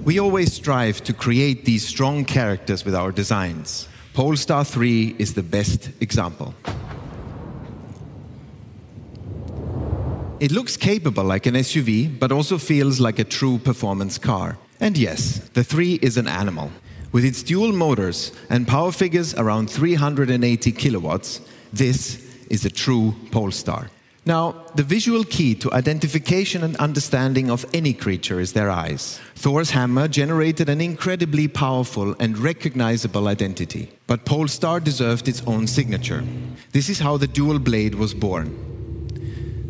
We always strive to create these strong characters with our designs. Polestar 3 is the best example. It looks capable like an SUV, but also feels like a true performance car. And yes, the 3 is an animal. With its dual motors and power figures around 380 kilowatts, this is a true Polestar. Now, the visual key to identification and understanding of any creature is their eyes. Thor's hammer generated an incredibly powerful and recognizable identity, but Polestar deserved its own signature. This is how the dual blade was born.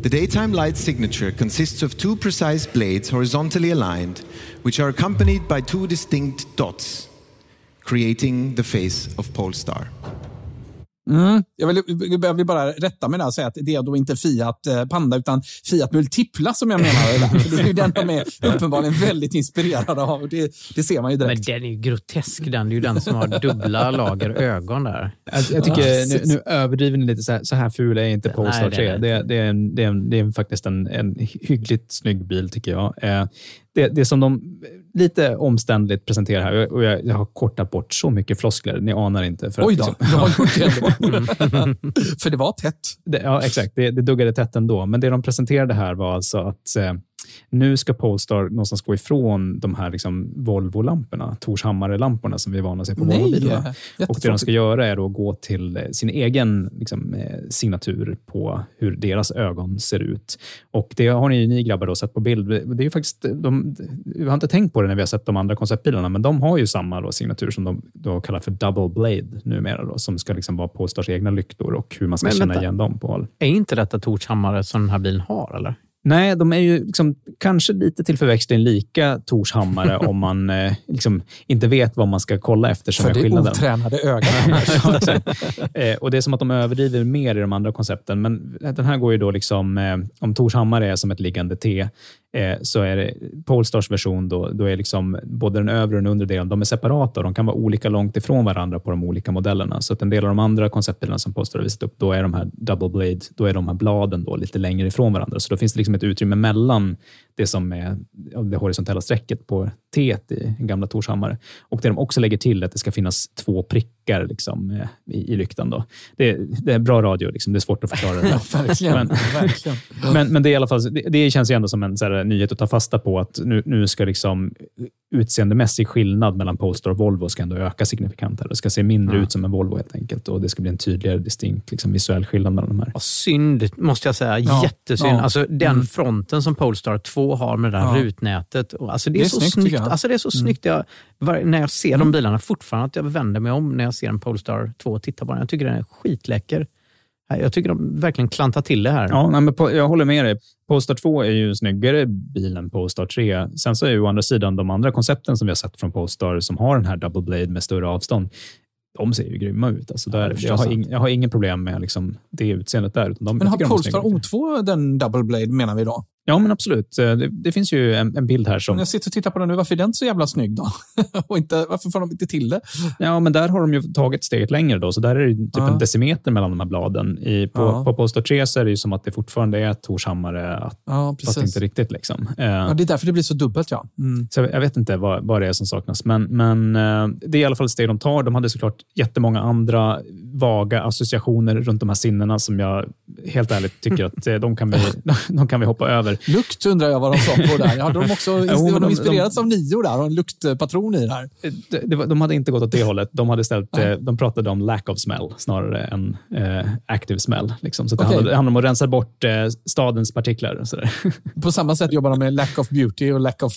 The daytime light signature consists of two precise blades horizontally aligned, which are accompanied by two distinct dots, creating the face of Polestar.
Mm. Jag, vill, jag vill bara rätta mig där och säga att det är då inte Fiat eh, Panda utan Fiat Multipla som jag menar. Där. Det är ju den de är uppenbarligen väldigt inspirerade av. Det, det ser man ju direkt.
Men den är ju grotesk den. Det är ju den som har dubbla lager ögon där.
Jag, jag tycker nu, nu överdriver ni lite. Så här, så här ful är inte Polestar
Nej,
3.
nej,
Det, är- det, är en, det, är en, det är faktiskt en, en hyggligt snygg bil tycker jag. Eh, Det, det som de lite omständligt presenterar här, och jag, jag har kortat bort så mycket floskler, ni anar inte. För
Oj
att
då,
liksom-
du har gjort det ändå. För det var tätt.
Det, ja, exakt. Det, det duggade tätt ändå. Men det de presenterade här var alltså att eh, nu ska Polestar någonstans gå ifrån de här liksom Volvo-lamporna, Torshammare-lamporna som vi är vana att se på Volvo-bilarna. Och det de ska göra är att gå till eh, sin egen liksom, eh, signatur på hur deras ögon ser ut. Och det har ni, ni grabbar då sett på bild. Det är ju faktiskt, de, vi har inte tänkt på det när vi har sett de andra konceptbilarna, men de har ju samma då, signatur som de då kallar för double blade numera, då, som ska liksom vara Polestars egna lyktor och hur man ska
Men
känna
vänta.
igen dem på håll.
Är inte detta Torshammare som den här bilen har, eller?
Nej, de är ju liksom, kanske lite till förväxling lika Torshammare om man eh, liksom inte vet vad man ska kolla efter som
För
är
det
skillnaden.
otränade ögat.
Ja, eh, och Det är som att de överdriver mer i de andra koncepten. Men den här går ju då liksom, eh, om Torshammare är som ett liggande T, eh, så är det Polestars version då, då är liksom både den övre och den undre delen, de är separata och de kan vara olika långt ifrån varandra på de olika modellerna. Så att en del av de andra konceptbilarna som Polestar har visat upp, då är de här double blade, då är de här bladen då lite längre ifrån varandra. Så då finns det liksom ett utrymme mellan det som är det horisontella strecket på T i gamla Torshammar. Och där de också lägger till att det ska finnas två prickar liksom, eh, i, i lyktan. Då. Det, det är bra radio, liksom. det är svårt att förklara. Det.
Ja, verkligen.
Men,
verkligen.
men, men det, är i alla fall, det, det känns ju ändå som en här, nyhet att ta fasta på att nu, nu ska liksom utseendemässig skillnad mellan Polestar och Volvo ska ändå öka signifikant. Här. Det ska se mindre
Ja.
ut som en Volvo helt enkelt och det ska bli en tydligare distinkt liksom, visuell skillnad mellan de här.
Ja, synd, måste jag säga.
Ja.
Jättesynd.
Ja.
Alltså, den
Mm.
fronten som Polestar 2 har med det där
Ja.
rutnätet. Och, Alltså, det, är
Det är
så
snyggt,
snyggt.
jag.
Alltså, det är så
Mm.
snyggt. Jag, var, när jag ser de
Mm.
bilarna fortfarande att jag vänder mig om när jag ser en Polestar 2 och tittar på den. Jag tycker den är skitläcker. Jag tycker de verkligen klantar till det här.
Ja, nej, men på, jag håller med dig. Polestar 2 är ju en snyggare bil än Polestar 3. Sen så är ju å andra sidan de andra koncepten som vi har sett från Polestar som har den här double blade med större avstånd. De ser ju grymma ut. Alltså där,
det förstår
jag, har
jag.
ing, jag har ingen problem med liksom det utseendet där. Utan de,
Men
jag
har
de
Polestar
snygga.
O2 den double blade menar vi då?
Ja, men absolut. Eh, Det, det finns ju en, en bild här som...
Om jag sitter och tittar på den nu, varför är den så jävla snygg då? och inte, varför får de inte till det?
Ja, men där har de ju tagit steget längre. Då, så där är det typ
Ja.
en decimeter mellan de här bladen. I, på,
Ja.
på Polestar 3 så är det ju som att det fortfarande är Torshammare, att-
Ja,
fast inte riktigt. Liksom. Eh,
Ja, det är därför det blir så dubbelt, ja. Mm.
Så jag, jag vet inte vad, vad det är som saknas, men, men eh, det är i alla fall ett steg de tar. De hade såklart jättemånga andra vaga associationer runt de här sinnena som jag helt ärligt tycker att de kan vi, de kan vi hoppa över.
Lukt undrar jag vad de sa på där. Hade de också
Jo,
de
de-
inspirerats av Nio där och en luktpatron i där?
Det, var- de hade inte gått åt det hållet. De, hade istället, eh, de pratade om lack of smell snarare än eh, active smell. Liksom. Så det,
Okej.
handlar, om att rensa bort eh, stadens partiklar. Och sådär.
På samma sätt jobbar de med lack of beauty och lack of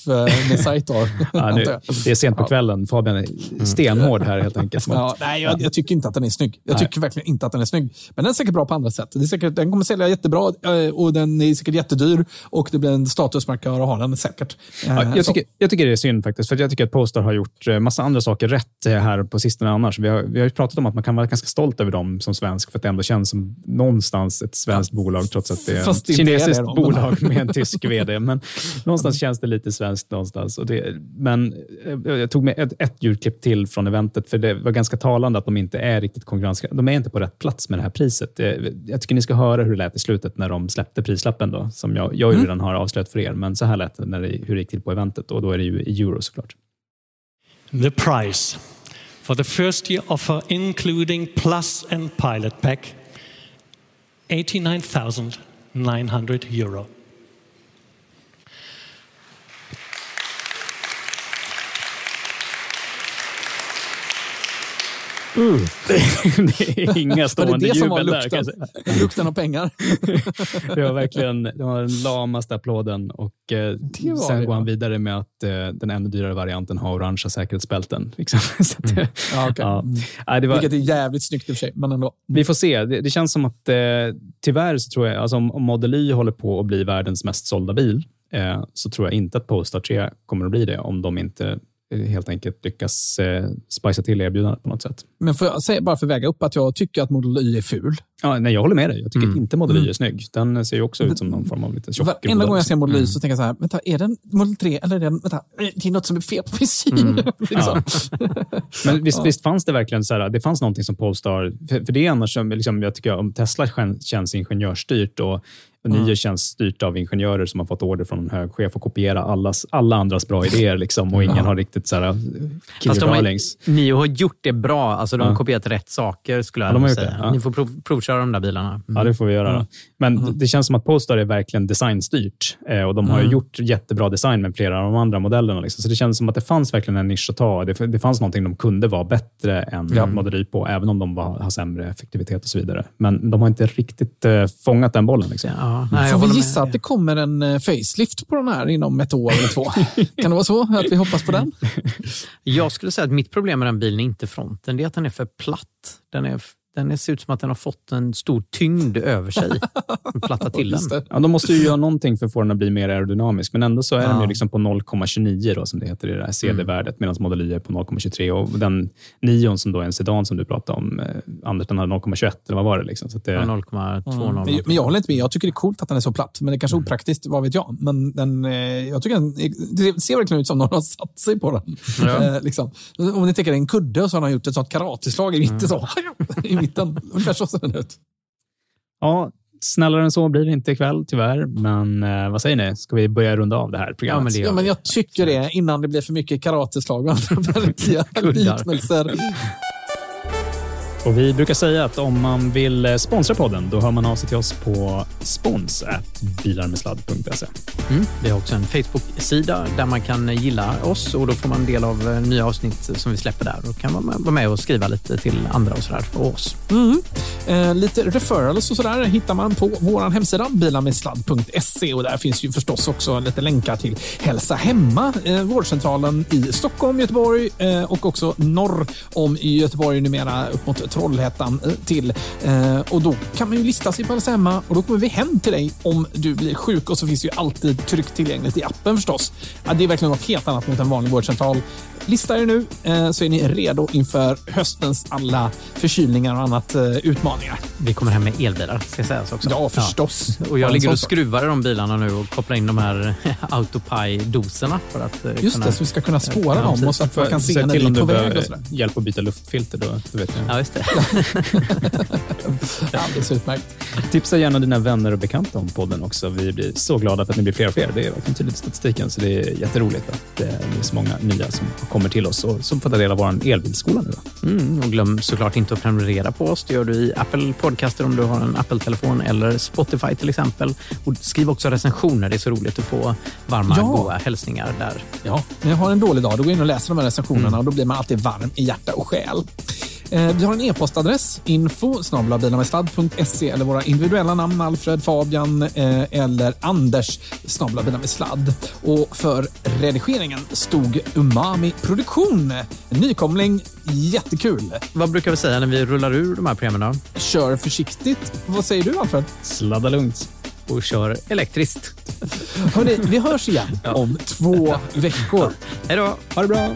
insight. Då,
Ja, nu, det är sent på kvällen. Fabian är stenhård här helt enkelt.
Ja, nej, jag, jag tycker inte att den är snygg. Jag
Nej.
tycker verkligen inte att den är snygg. Men den är säkert bra på andra sätt. Det är säkert, den kommer sälja jättebra eh, och den är säkert jättedyr och det blir en statusmarkör att ha den säkert. Eh,
Ja, jag,
så-
tycker, jag tycker det är synd faktiskt, för jag tycker att Polestar har gjort eh, massa andra saker rätt eh, här på sistone annars. Vi har, vi har ju pratat om att man kan vara ganska stolt över dem som svensk, för att det ändå känns som någonstans ett svenskt bolag, trots att det är
Fast
ett
inte är
kinesiskt
det
bolag med en tysk vd. Men någonstans känns det lite svenskt någonstans. Och det, men eh, jag tog med ett, ett ljudklipp till från eventet, för det var ganska talande att de inte är riktigt konkurrenskraftiga. De är inte på rätt plats med det här priset. Eh, Jag tycker ni ska höra hur det lät i slutet när de släppte prislappen, då, som jag, jag
Mm.
redan har avslöjat för er. Men så här lät det, när det hur det gick till på eventet och då är det ju i euro såklart.
The price for the first year offer, including Plus and Pilot Pack, 89,900 euro.
det är inga
det
stående
det som var
jubel där.
lukten?
säga.
Lukten av pengar?
Det var verkligen det var den lamaste applåden. Och, eh, sen
det,
går han
ja.
vidare med att eh, den ännu dyrare varianten har orangea säkerhetsbälten. Liksom. Att, det-
Ja, okej.
ja. Nej, det var,
Vilket är jävligt snyggt i och för sig, men ändå.
vi får se. Det, det känns som att eh, tyvärr så tror jag, alltså om, Model Y håller på att bli världens mest sålda bil, eh, så tror jag inte att Polestar 3 kommer att bli det om de inte eh, helt enkelt lyckas eh, spicea till erbjudandet på något sätt.
Men får jag säga, bara för att väga upp, att jag tycker att Model Y är ful.
Ja, nej, jag håller med dig. Jag tycker
Mm.
inte Model Y
Mm.
är snygg. Den ser ju också ut som någon form av lite tjock
Varenda gång jag ser Model Y
Mm.
så tänker jag så här, vänta, är det en Model 3 eller är det en, vänta, det är något som är fel på frisyren.
Mm.
liksom.
Men visst,
Ja.
visst fanns det verkligen så här, det fanns någonting som Polestar, för, för det är annars som, liksom, jag tycker om Tesla kän- känns ingenjörsstyrt och, Nio
Mm.
känns styrt av ingenjörer som har fått order från en hög chef att kopiera allas, alla andras bra idéer liksom, och ingen
Ja.
har riktigt så här, killer
Fast de har. Nio har gjort det bra. Alltså, de har
Ja.
kopierat rätt saker, skulle jag
Ja, de
säga.
det, ja.
Ni får prov, provköra de där bilarna. Mm.
Ja, det får vi göra.
Mm.
Men det känns som att Polestar är verkligen designstyrt eh, och de har
Mm.
gjort jättebra design med flera av de andra modellerna. Liksom. Så det känns som att det fanns verkligen en nisch att ta. Det, det fanns någonting de kunde vara bättre än
Ja.
Model Y på, även om de var, har sämre effektivitet och så vidare. Men de har inte riktigt eh, fångat den bollen. Liksom.
Får vi gissa att det kommer en eh, facelift på den här inom ett år eller två? kan det vara så? Att vi hoppas på den?
Jag skulle säga att mitt problem med den bilen är inte fronten, det är att den är för platt. Den, är, den ser ut som att den har fått en stor tyngd över sig. Platta till den.
Ja, de måste ju göra någonting för att få den att bli mer aerodynamisk, men ändå så är den
Ja.
ju liksom på 0,29 då, som det heter i det här CD-värdet, medan Model Y är på 0,23. Och den Nion som då är en sedan som du pratade om, eh, Anders, den har 0,21 eller vad var det? Liksom? Så att det
Ja, 0,20.
Mm. Men jag håller inte med. Jag tycker det är coolt att den är så platt, men det är kanske är opraktiskt, vad vet jag. Men den, eh, jag tycker den, det ser verkligen ut som någon har satt sig på den.
Ja.
Eh, liksom. Om ni tänker en kudde och så har han gjort ett sånt karateslag i mitten. Så, I mitten. Ungefär så ser den ut.
Ja, Snällare än så blir det inte ikväll, tyvärr. Men eh, vad säger ni? Ska vi börja runda av det här programmet?
Ja, men, det ja, men jag tycker det innan det blir för mycket karateslag och andra liknelser.
Och vi brukar säga att om man vill eh, sponsra podden, då hör man av sig till oss på spons.bilarmedsladd.se.
Mm. Vi har också en Facebook-sida där man kan gilla oss och då får man del av eh, nya avsnitt som vi släpper där. Då kan man vara med och skriva lite till andra och sådär och oss.
Mm. Eh, lite referrals och sådär hittar man på vår hemsida bilarmedsladd.se och där finns ju förstås också lite länkar till Hälsa Hemma, eh, vårdcentralen i Stockholm, Göteborg eh, och också norr om i Göteborg numera upp mot Trollhättan eh, till. Eh, och då kan man ju lista sig på Alzheimer Hemma och då kommer vi hem till dig om du blir sjuk och så finns det ju alltid tryggt tillgängligt i appen förstås. Ja, det är verkligen något helt annat mot en vanlig vårdcentral. Lista er nu eh, så är ni redo inför höstens alla förkylningar och annat utmaningar.
Vi kommer hem med elbilar ska sägas också.
Ja, förstås.
Ja. Och jag ligger och skruvar i de bilarna nu och kopplar in de här Autopie-doserna för att
Just
kunna,
det, så vi ska kunna spåra dem och så att man kan se när vi är på väg. Och
hjälp att byta luftfilter då, då vet jag.
Ja, just det.
Alldeles utmärkt.
Tipsa gärna dina vänner och bekanta om podden också. Vi blir så glada för att ni blir fler och fler. Det är verkligen tydligt i statistiken, så det är jätteroligt att det är så många nya som kommer till oss och som får ta del av vår elbilskola nu.
Mm, och glöm såklart inte att prenumerera på oss. Det gör du i Apple Podcaster om du har en Apple-telefon eller Spotify till exempel. Och skriv också recensioner. Det är så roligt att få varma, ja. goda hälsningar där.
Ja, när jag har en dålig dag, då går jag in och läser de här recensionerna mm. och då blir man alltid varm i hjärta och själ. Eh, vi har en e-postadress, info snablabilarmedsladd.se eller våra individuella namn Alfred, Fabian eh, eller Anders snablabilarmedsladd. Och för redigeringen stod Umami Produktion. Nykomling, jättekul.
Vad brukar vi säga när vi rullar ur de här programmen?
Kör försiktigt. Vad säger du Alfred?
Sladda lugnt
och kör elektriskt.
Hörrni, vi hörs igen ja. om två veckor.
Hej då.
Ha det bra.